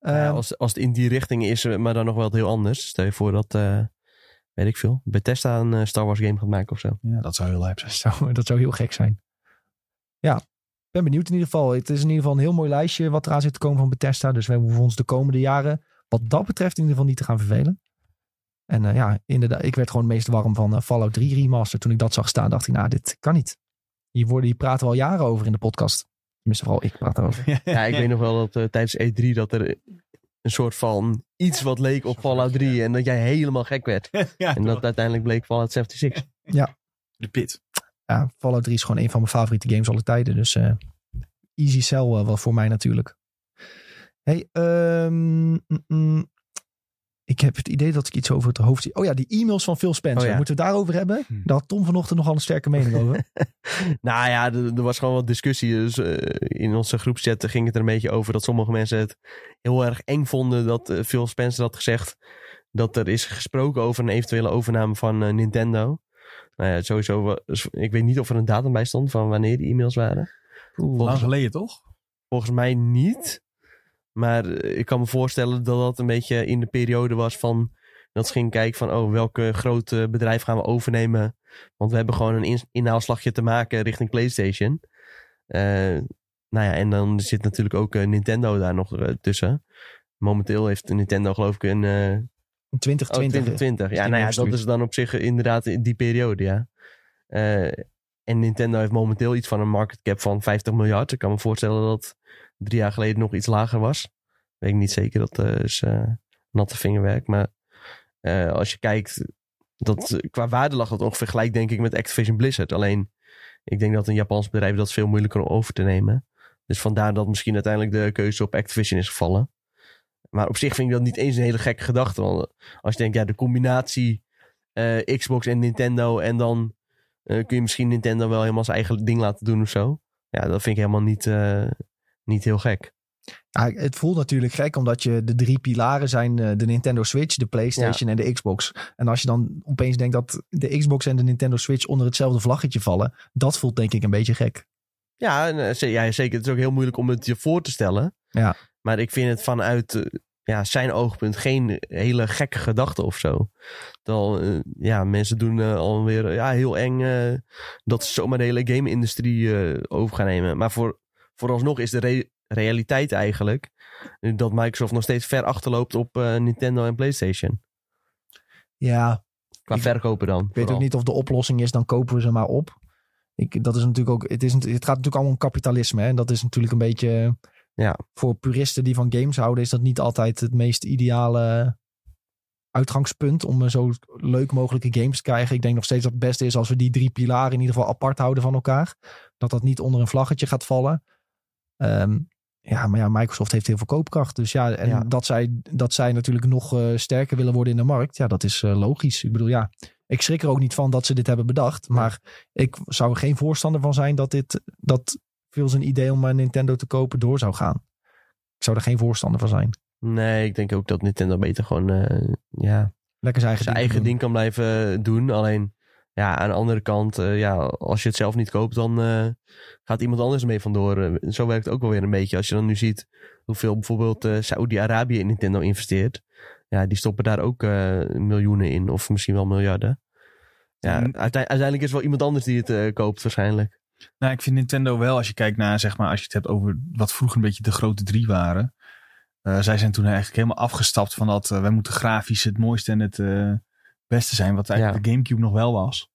C: Ja,
A: Ehm,
C: als, als het in die richting is, maar dan nog wel heel anders. Stel je voor dat, eh, weet ik veel, Bethesda een eh, Star Wars game gaat maken of zo.
B: Ja, dat zou heel lijp zijn. <laughs>
A: Dat zou, dat zou heel gek zijn. Ja, ik ben benieuwd in ieder geval. Het is in ieder geval een heel mooi lijstje wat eraan zit te komen van Bethesda. Dus we hoeven ons de komende jaren wat dat betreft in ieder geval niet te gaan vervelen. En eh, ja, inderdaad, ik werd gewoon het meest warm van eh, Fallout 3 Remaster. Toen ik dat zag staan, dacht ik, nou, dit kan niet. Hier, worden, hier praten we al jaren over in de podcast. Tenminste, vooral ik praat erover. <laughs>
C: Ja, ik weet nog wel dat eh, tijdens E3 dat er een soort van iets wat leek op Fallout 3 en dat jij helemaal gek werd. <laughs>
B: ja,
C: En dat uiteindelijk bleek Fallout 76. <laughs>
B: de pit.
A: Ja, Fallout 3 is gewoon een van mijn favoriete games alle tijden. Dus eh, easy sell eh, wel voor mij natuurlijk. Hey, mm. Ik heb het idee dat ik iets over het hoofd zie. Oh ja, die e-mails van Phil Spencer.
C: Oh ja.
A: Moeten we het daarover hebben?
B: Hm.
A: Daar had Tom vanochtend nogal een sterke mening over. <laughs>
C: nou ja, er, er was gewoon wat discussie. Dus eh, in onze groepschat ging het er een beetje over dat sommige mensen het heel erg eng vonden dat eh, Phil Spencer had gezegd dat er is gesproken over een eventuele overname van eh, Nintendo. Nou ja, sowieso, ik weet niet of er een datum bij stond van wanneer die e-mails waren.
B: Lang
C: Volgens,
B: geleden toch?
C: volgens mij niet. Maar ik kan me voorstellen dat dat een beetje in de periode was van... Dat ze gingen kijken van, oh, welke grote bedrijf gaan we overnemen? Want we hebben gewoon een in- inhaalslagje te maken richting PlayStation. Eh, nou ja, en dan zit natuurlijk ook eh, Nintendo daar nog eh, tussen. Momenteel heeft Nintendo geloof ik een...
A: In 2020.
C: Oh, 2020.
A: is
C: Ja,
A: die
C: nou ja, dat is dan op zich inderdaad in die periode, ja. En Nintendo heeft momenteel iets van een market cap van 50 miljard. Ik kan me voorstellen dat drie jaar geleden nog iets lager was. Weet ik niet zeker, dat eh, is eh, natte vingerwerk. Maar eh, als je kijkt, dat, qua waarde lag dat ongeveer gelijk denk ik met Activision Blizzard. Alleen, ik denk dat een Japans bedrijf dat veel moeilijker om over te nemen. Dus vandaar dat misschien uiteindelijk de keuze op Activision is gevallen. Maar op zich vind ik dat niet eens een hele gekke gedachte. Want als je denkt, ja, de combinatie eh, Xbox en Nintendo. En dan eh, kun je misschien Nintendo wel helemaal zijn eigen ding laten doen of zo. Ja, dat vind ik helemaal niet, eh, niet heel gek.
A: Ja, het voelt natuurlijk gek omdat je de drie pilaren zijn eh, de Nintendo Switch, de PlayStation en de Xbox. En als je dan opeens denkt dat de Xbox en de Nintendo Switch onder hetzelfde vlaggetje vallen, dat voelt denk ik een beetje gek.
C: Ja, eh, ja, zeker. Het is ook heel moeilijk om het je voor te stellen.
A: Ja.
C: Maar ik vind het vanuit eh, ja, zijn oogpunt geen hele gekke gedachte of zo. Ja, mensen doen alweer ja, heel eng dat ze zomaar de hele game-industrie over gaan nemen. Maar voor, vooralsnog is de re- realiteit eigenlijk eh, dat Microsoft nog steeds ver achterloopt op eh, Nintendo en PlayStation.
A: Ja,
C: Qua
A: Ik-
C: verkopen dan.
A: ik weet ook niet of de oplossing is, dan kopen we ze maar op. Ik, dat is natuurlijk ook, het, is, het gaat natuurlijk allemaal om kapitalisme. Hè? En dat is natuurlijk een beetje,
C: Ja.
A: voor puristen die van games houden, is dat niet altijd het meest ideale uitgangspunt om eh, zo leuk mogelijke games te krijgen. Ik denk nog steeds dat het beste is als we die drie pilaren in ieder geval apart houden van elkaar. Dat dat niet onder een vlaggetje gaat vallen. Ehm, ja, maar ja, Microsoft heeft heel veel koopkracht. Dus ja, en
C: Ja.
A: Dat, zij, dat zij natuurlijk nog eh, sterker willen worden in de markt. Ja, dat is eh, logisch. Ik bedoel, ja, ik schrik er ook niet van dat ze dit hebben bedacht. Maar ik zou er geen voorstander van zijn dat dit, dat veel zijn idee om een Nintendo te kopen door zou gaan. Ik zou er geen voorstander van zijn.
C: Nee, ik denk ook dat Nintendo beter gewoon eh, ja,
A: Lekker zijn eigen,
C: zijn
A: ding
C: eigen
A: doen.
C: ding kan blijven doen. Alleen, ja, aan de andere kant, eh, ja, als je het zelf niet koopt, dan eh, gaat iemand anders mee vandoor. Eh, zo werkt het ook wel weer een beetje. Als je dan nu ziet hoeveel bijvoorbeeld Saoedi-Arabië in Nintendo investeert. Ja, die stoppen daar ook miljoenen in, of misschien wel miljarden. Ja,
B: Mm.
C: uite- uiteindelijk is er wel iemand anders die het koopt waarschijnlijk.
B: Nou, ik vind Nintendo wel, als je kijkt naar, zeg maar, als je het hebt over wat vroeger een beetje de grote drie waren. Zij zijn toen eigenlijk helemaal afgestapt van dat wij moeten grafisch het mooiste en het beste zijn. Wat eigenlijk de Gamecube nog wel was,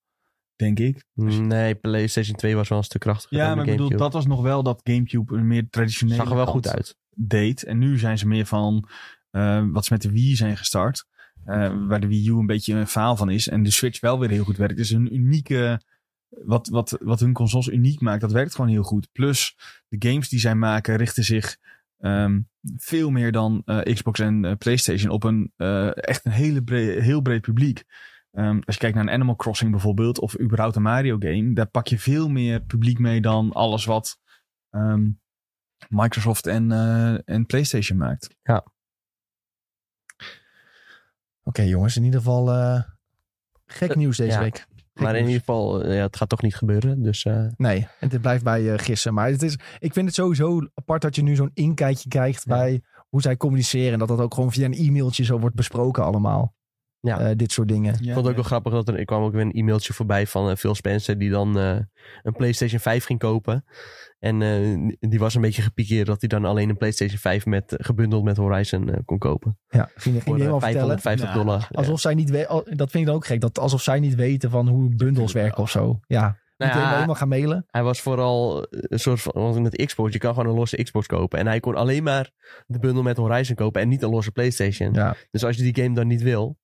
B: denk ik. Dus-
C: Nee, PlayStation 2 was wel een stuk krachtiger
B: ja, maar ik bedoel, dat was nog wel dat Gamecube een meer traditionele
C: zag er wel goed uit.
B: deed. En nu zijn ze meer van eh, wat ze met de Wii zijn gestart. eh, waar de Wii U een beetje een faal van is. En de Switch wel weer heel goed werkt. Dus een unieke... Wat, wat, wat hun consoles uniek maakt, dat werkt gewoon heel goed. Plus, de games die zij maken richten zich ehm, veel meer dan eh, Xbox en eh, PlayStation op een eh, echt een hele bre- heel breed publiek. Ehm, als je kijkt naar een Animal Crossing bijvoorbeeld, of überhaupt een Mario game, daar pak je veel meer publiek mee dan alles wat ehm, Microsoft en, eh, en PlayStation maakt.
A: Oké jongens, in ieder geval eh, gek nieuws deze
C: ja.
A: week.
C: Maar in ieder geval, eh, ja, het gaat toch niet gebeuren. Dus eh,
A: Nee, en het blijft bij eh, gissen. Maar het is, ik vind het sowieso apart dat je nu zo'n inkijkje krijgt
C: Ja.
A: bij hoe zij communiceren. En dat dat ook gewoon via een e-mailtje zo wordt besproken allemaal.
C: Ja.
A: eh, dit soort dingen.
C: Ik vond het ook wel grappig dat er, er kwam ook weer een e-mailtje voorbij van eh, Phil Spencer die dan eh, een PlayStation 5 ging kopen. En eh, die was een beetje gepikeerd dat hij dan alleen een PlayStation 5 met, gebundeld met Horizon kon kopen.
A: Ja, ging, helemaal vertellen.
C: 550
B: Ja.
C: dollar. Ja.
A: Alsof zij niet weten, dat vind ik dan ook gek, dat alsof zij niet weten van hoe bundles werken of zo. Ja,
C: Nou ja,
A: helemaal gaan mailen.
C: Hij was vooral een soort van, want met Xbox, je kan gewoon een losse Xbox kopen. En hij kon alleen maar de bundel met Horizon kopen en niet een losse PlayStation.
A: Ja,
C: Dus als je die game dan niet wil,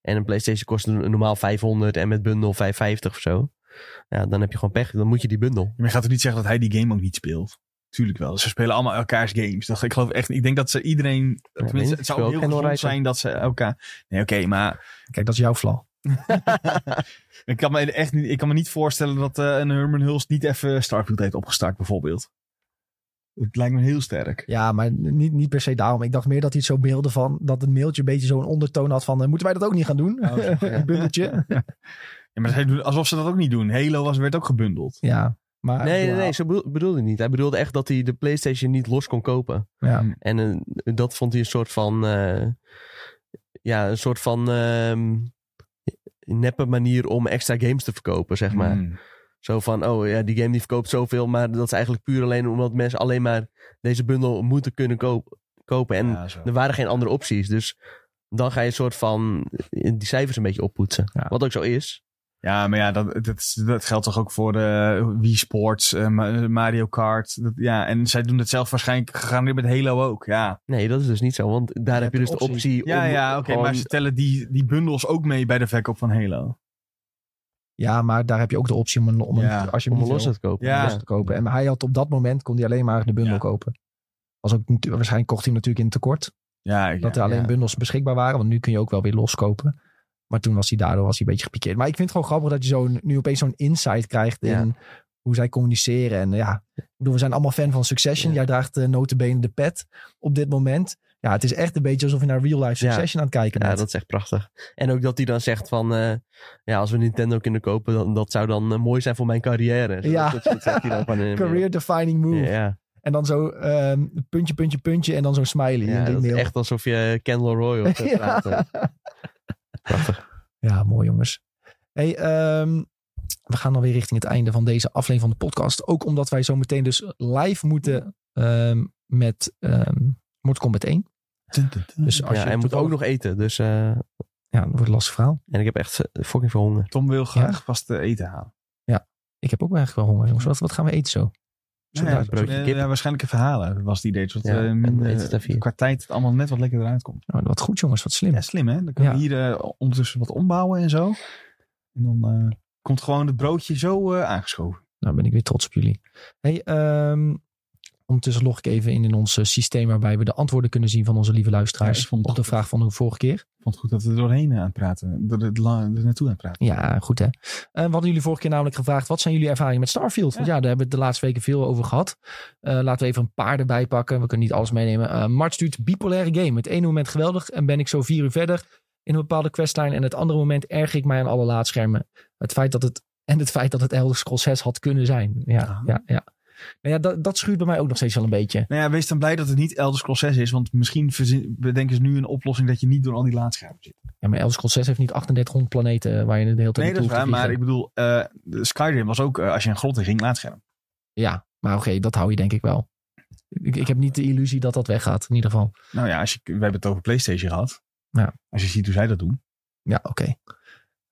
C: en een PlayStation kost normaal 500 en met bundel 550 of zo. Ja, dan heb je gewoon pech. Dan moet je die bundel.
B: Maar je gaat toch niet zeggen dat hij die game ook niet speelt? Tuurlijk wel. Ze spelen allemaal elkaars games. Dat, ik geloof echt, ik denk dat ze iedereen, tenminste, het zou heel gezond zijn dat ze elkaar, nee oké, maar
A: kijk, dat is jouw flaw. <laughs>
B: ik kan me echt niet, ik kan me niet voorstellen dat eh, een Herman Hulst niet even Starfield heeft opgestart bijvoorbeeld. Het lijkt me heel sterk.
A: Ja, maar niet, niet per se daarom. Ik dacht meer dat hij het zo beelde van, dat het mailtje een beetje zo'n ondertoon had van, eh, moeten wij dat ook niet gaan doen?
B: Oh, zo. <laughs>
A: een bundeltje.
B: Ja, maar zij doen alsof ze dat ook niet doen. Halo was, werd ook gebundeld.
A: ja, maar...
C: Nee, nee, nee, zo bedoel- bedoelde hij niet. Hij bedoelde echt dat hij de PlayStation niet los kon kopen.
A: Ja,
C: En eh, dat vond hij een soort van. eh, ja, een soort van. ehm, neppe manier om extra games te verkopen, zeg maar.
B: Mm.
C: Zo van, oh ja, die game die verkoopt zoveel, maar dat is eigenlijk puur alleen omdat mensen alleen maar deze bundel moeten kunnen koop- kopen. En
B: Ja,
C: er waren geen andere opties. Dus dan ga je een soort van die cijfers een beetje oppoetsen.
A: Ja.
C: Wat ook zo is.
B: Ja, maar ja, dat, dat, dat geldt toch ook voor Wii Sports, eh, Ma- Mario Kart. Dat, ja, en zij doen het zelf waarschijnlijk gegarandeerd met Halo ook. Ja,
C: Nee, dat is dus niet zo. Want daar heb je dus
A: de
C: de
A: optie.
B: ja,
C: om
B: ja oké,
C: gewoon-
B: maar ze tellen die, die bundels ook mee bij de verkoop van Halo.
A: Ja, maar daar heb je ook de optie om een, om een als je hem niet
C: los
A: wil,
C: te kopen.
B: Ja.
A: los te kopen. En hij had op dat moment, kon hij alleen maar de bundel
B: Ja.
A: kopen. Was ook, waarschijnlijk kocht hij hem natuurlijk in tekort.
B: Ja,
A: Dat er alleen bundels beschikbaar waren. Want nu kun je ook wel weer loskopen. Maar toen was hij daardoor was hij een beetje gepikeerd. Maar ik vind het gewoon grappig dat je zo, nu opeens zo'n insight krijgt in hoe zij communiceren. En ja, ik bedoel, we zijn allemaal fan van Succession.
C: Ja.
A: Jij draagt uh, notabene de pet op dit moment. Ja, het is echt een beetje alsof je naar real life
C: Ja.
A: Succession aan het kijken
C: Ja,
A: bent.
C: dat is echt prachtig. En ook dat hij dan zegt van... eh, ja, als we Nintendo kunnen kopen, dan, dat zou dan eh, mooi zijn voor mijn carrière. Zo,
A: Ja.
C: Dat, dat zegt hij dan van... eh, <laughs>
A: Career defining move.
C: Ja, ja.
A: En dan zo ehm, puntje, puntje, puntje. En dan zo'n smiley
C: Ja, dat is echt alsof je Ken Roy <laughs> op
A: Ja.
C: Prachtig.
A: Ja, mooi jongens. Hey, ehm, we gaan alweer richting het einde van deze aflevering van de podcast. Ook omdat wij zo meteen dus live moeten ehm, met ehm Mortal Kombat 1. Dus als
C: ja,
A: je
C: hij moet ook nog eten. Dus, eh,
A: Ja, dat wordt een lastig verhaal.
C: en ik heb echt eh, fucking veel honger.
B: Tom wil graag vast eh, eten halen.
A: Ik heb ook wel eigenlijk wel honger, jongens. Wat, wat gaan we eten zo? Zo
B: Nou ja,
A: daar-
C: broodje kip.
B: ja, waarschijnlijk even halen, was het idee. Zodat
C: Ja,
B: eh, minder- qua tijd het allemaal net wat lekkerder uitkomt.
A: Oh, wat goed, jongens. Wat slim.
B: Ja, slim hè? Dan kunnen we
A: Ja.
B: hier ondertussen wat ombouwen en zo. En dan eh, komt gewoon het broodje zo eh, aangeschoven.
A: Nou, ben ik weer trots op jullie. Hey, ehm, ondertussen log ik even in in ons eh, systeem waarbij we de antwoorden kunnen zien van onze lieve luisteraars
B: Ja,
A: op de vraag van de vorige keer.
B: Ik vond het goed dat we er doorheen aan het praten. Er, er, er, naartoe aan het praten.
A: Ja, goed hè. Eh, we hadden jullie vorige keer namelijk gevraagd, wat zijn jullie ervaringen met Starfield? Want ja, daar hebben we het de laatste weken veel over gehad. Eh, laten we even een paar erbij pakken. We kunnen niet alles meenemen. Eh Mart stuurt bipolaire game. Het ene moment geweldig en ben ik zo vier uur verder in een bepaalde questline. En het andere moment erg ik mij aan alle laadschermen. Het feit dat het, en het feit dat het Elder Scrolls 6 had kunnen zijn. Ja,
B: Ah.
A: ja, ja. Nou ja, dat, dat schuurt bij mij ook nog steeds wel een beetje.
B: Nou ja, wees dan blij dat het niet Elder Scrolls 6 is. Want misschien bedenken ze nu een oplossing dat je niet door al die laadschermen zit.
A: Ja, maar Elder Scrolls 6 heeft niet 3800 planeten waar je de hele tijd
B: Nee, dat is waar. Maar ik bedoel, eh, de Skyrim was ook, eh, als je een grot in ging, laadscherm.
A: Ja, maar oké, dat hou je denk ik wel. Ik, ik heb niet de illusie dat dat weggaat, in ieder geval.
B: Nou ja, als je, we hebben het over PlayStation gehad.
A: Ja.
B: Als je ziet hoe zij dat doen.
A: Ja, oké.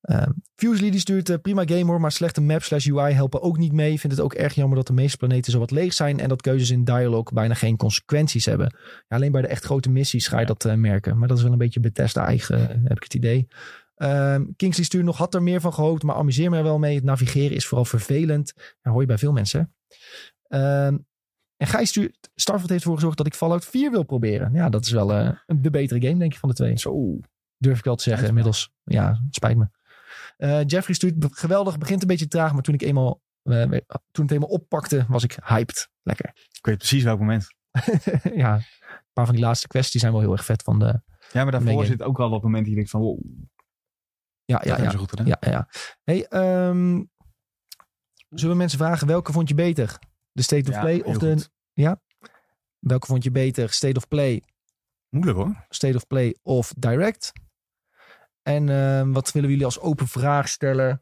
A: Ehm Fusely die stuurt eh, prima game hoor, maar slechte maps slash UI helpen ook niet mee. Vindt het ook erg jammer dat de meeste planeten zo wat leeg zijn en dat keuzes in dialogue bijna geen consequenties hebben. Ja, alleen bij de echt grote missies ga je
B: Ja.
A: dat eh, merken. Maar dat is wel een beetje Bethesda eigen, eh, heb ik het idee. Ehm Kingsley stuurt nog, had er meer van gehoopt, maar amuseer me er wel mee. Het navigeren is vooral vervelend. Dat hoor je bij veel mensen. Ehm, en Gijs stuurt, Starfield heeft ervoor gezorgd dat ik Fallout 4 wil proberen. Ja, dat is wel de betere game denk ik van de twee.
B: Zo.
A: Durf ik wel te zeggen inmiddels. Ja, het spijt me. Eh, Jeffrey stuurt geweldig, begint een beetje traag, maar toen ik eenmaal, eh, toen het eenmaal oppakte, was ik hyped. Lekker.
B: Ik weet precies welk moment. <laughs>
A: ja, een paar van die laatste quests zijn wel heel erg vet van de.
B: Ja, maar daarvoor zit ook wel dat moment die je denkt van, wow,
A: Ja, ja, ja.
B: goed
A: ja, ja. Hey, ehm, zullen we mensen vragen welke vond je beter? De State of
B: Ja,
A: Play of de.
B: goed.
A: Ja? Welke vond je beter? State of Play,
B: Moeilijk hoor.
A: State of Play of Direct? En ehm, wat willen jullie als open vraag stellen?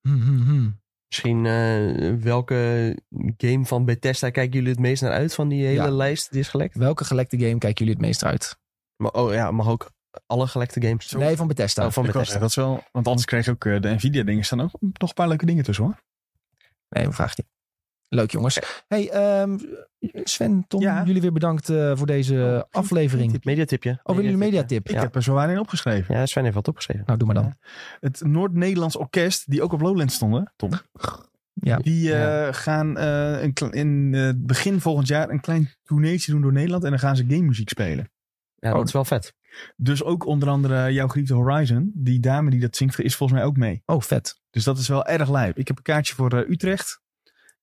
A: Hmm, hmm, hmm.
C: Misschien eh, welke game van Bethesda kijken jullie het meest naar uit van die hele
A: Ja.
C: lijst die is gelekt?
A: Welke gelekte game kijken jullie het meest uit?
C: Maar, oh ja, mag ook alle gelekte games.
A: Nee, van Bethesda.
C: Oh, van
B: Ik
C: Bethesda.
B: dat is wel, want anders kreeg je ook eh, de Nvidia dingen staan ook nog een paar leuke dingen tussen hoor.
A: Nee, we vragen niet. Leuk jongens. Hey, ehm, Sven, Tom,
B: Ja.
A: jullie weer bedankt eh, voor deze aflevering.
C: Mediatipje.
A: Oh, willen jullie mediatip?
B: Ik
A: Ja.
B: heb er zo weinig in opgeschreven.
C: Ja, Sven heeft wat opgeschreven.
A: Nou, doe maar dan.
B: Het Noord-Nederlands Orkest, die ook op Lowlands stonden, Tom.
A: Ja.
B: Die eh, gaan eh, een in het begin volgend jaar een klein tourneetje doen door Nederland. En dan gaan ze game muziek spelen.
C: Ja,
A: Oh.
C: dat is wel vet.
B: Dus ook onder andere jouw geliefde Horizon. Die dame die dat zingt, is volgens mij ook mee.
A: Oh, vet.
B: Dus dat is wel erg lijp. Ik heb een kaartje voor eh,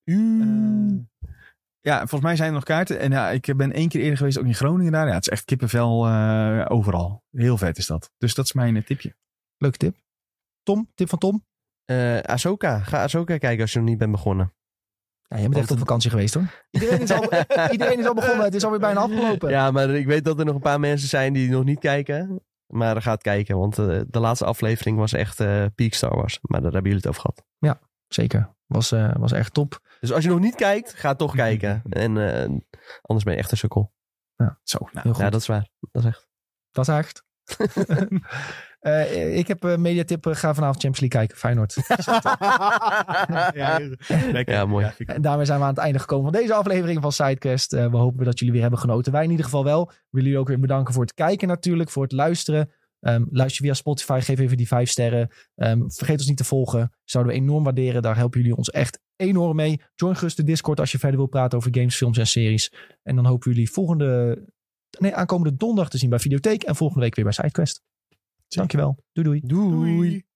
B: Eh, ja, volgens mij zijn er nog kaarten. En ja, ik ben één keer eerder geweest, ook in Groningen daar. Ja, het is echt kippenvel eh, overal. Heel vet is dat. Dus dat is mijn eh, tipje.
A: Leuke tip. Tom, tip van Tom?
C: Eh Ahsoka. Ga Ahsoka kijken als je nog niet bent begonnen.
A: Ja, je bent echt op vakantie geweest hoor. Iedereen is, al, <laughs> iedereen is al begonnen. Het is alweer bijna afgelopen.
C: Ja, maar ik weet dat er nog een paar mensen zijn die nog niet kijken. Maar ga het kijken, want de laatste aflevering was echt eh peak Star Wars. Maar daar hebben jullie het over gehad.
A: Zeker. Was, eh, was echt top.
C: Dus als je nog niet kijkt, ga toch kijken. En eh, anders ben je echt een sukkel.
B: Zo, nou.
A: Heel goed.
C: Ja, dat is waar. Dat is echt.
A: Dat is echt. <laughs> Eh, ik heb een mediatip. eh, Ga vanavond Champions League kijken. Feyenoord. <laughs>
B: ja, lekker.
C: Ja, mooi.
A: En daarmee zijn we aan het einde gekomen van deze aflevering van Sidecast. Eh, we hopen dat jullie weer hebben genoten. Wij in ieder geval wel. We willen jullie ook weer bedanken voor het kijken natuurlijk. Voor het luisteren. Ehm, luister via Spotify. Geef even die vijf sterren. Ehm, vergeet ons niet te volgen. Zouden we enorm waarderen. Daar helpen jullie ons echt enorm mee. Join gerust de Discord als je verder wil praten over games, films en series. En dan hopen we jullie volgende... Nee, aankomende donderdag te zien bij Videotheek. En volgende week weer bij Sidequest. Dankjewel. Doei doei.
C: Doei.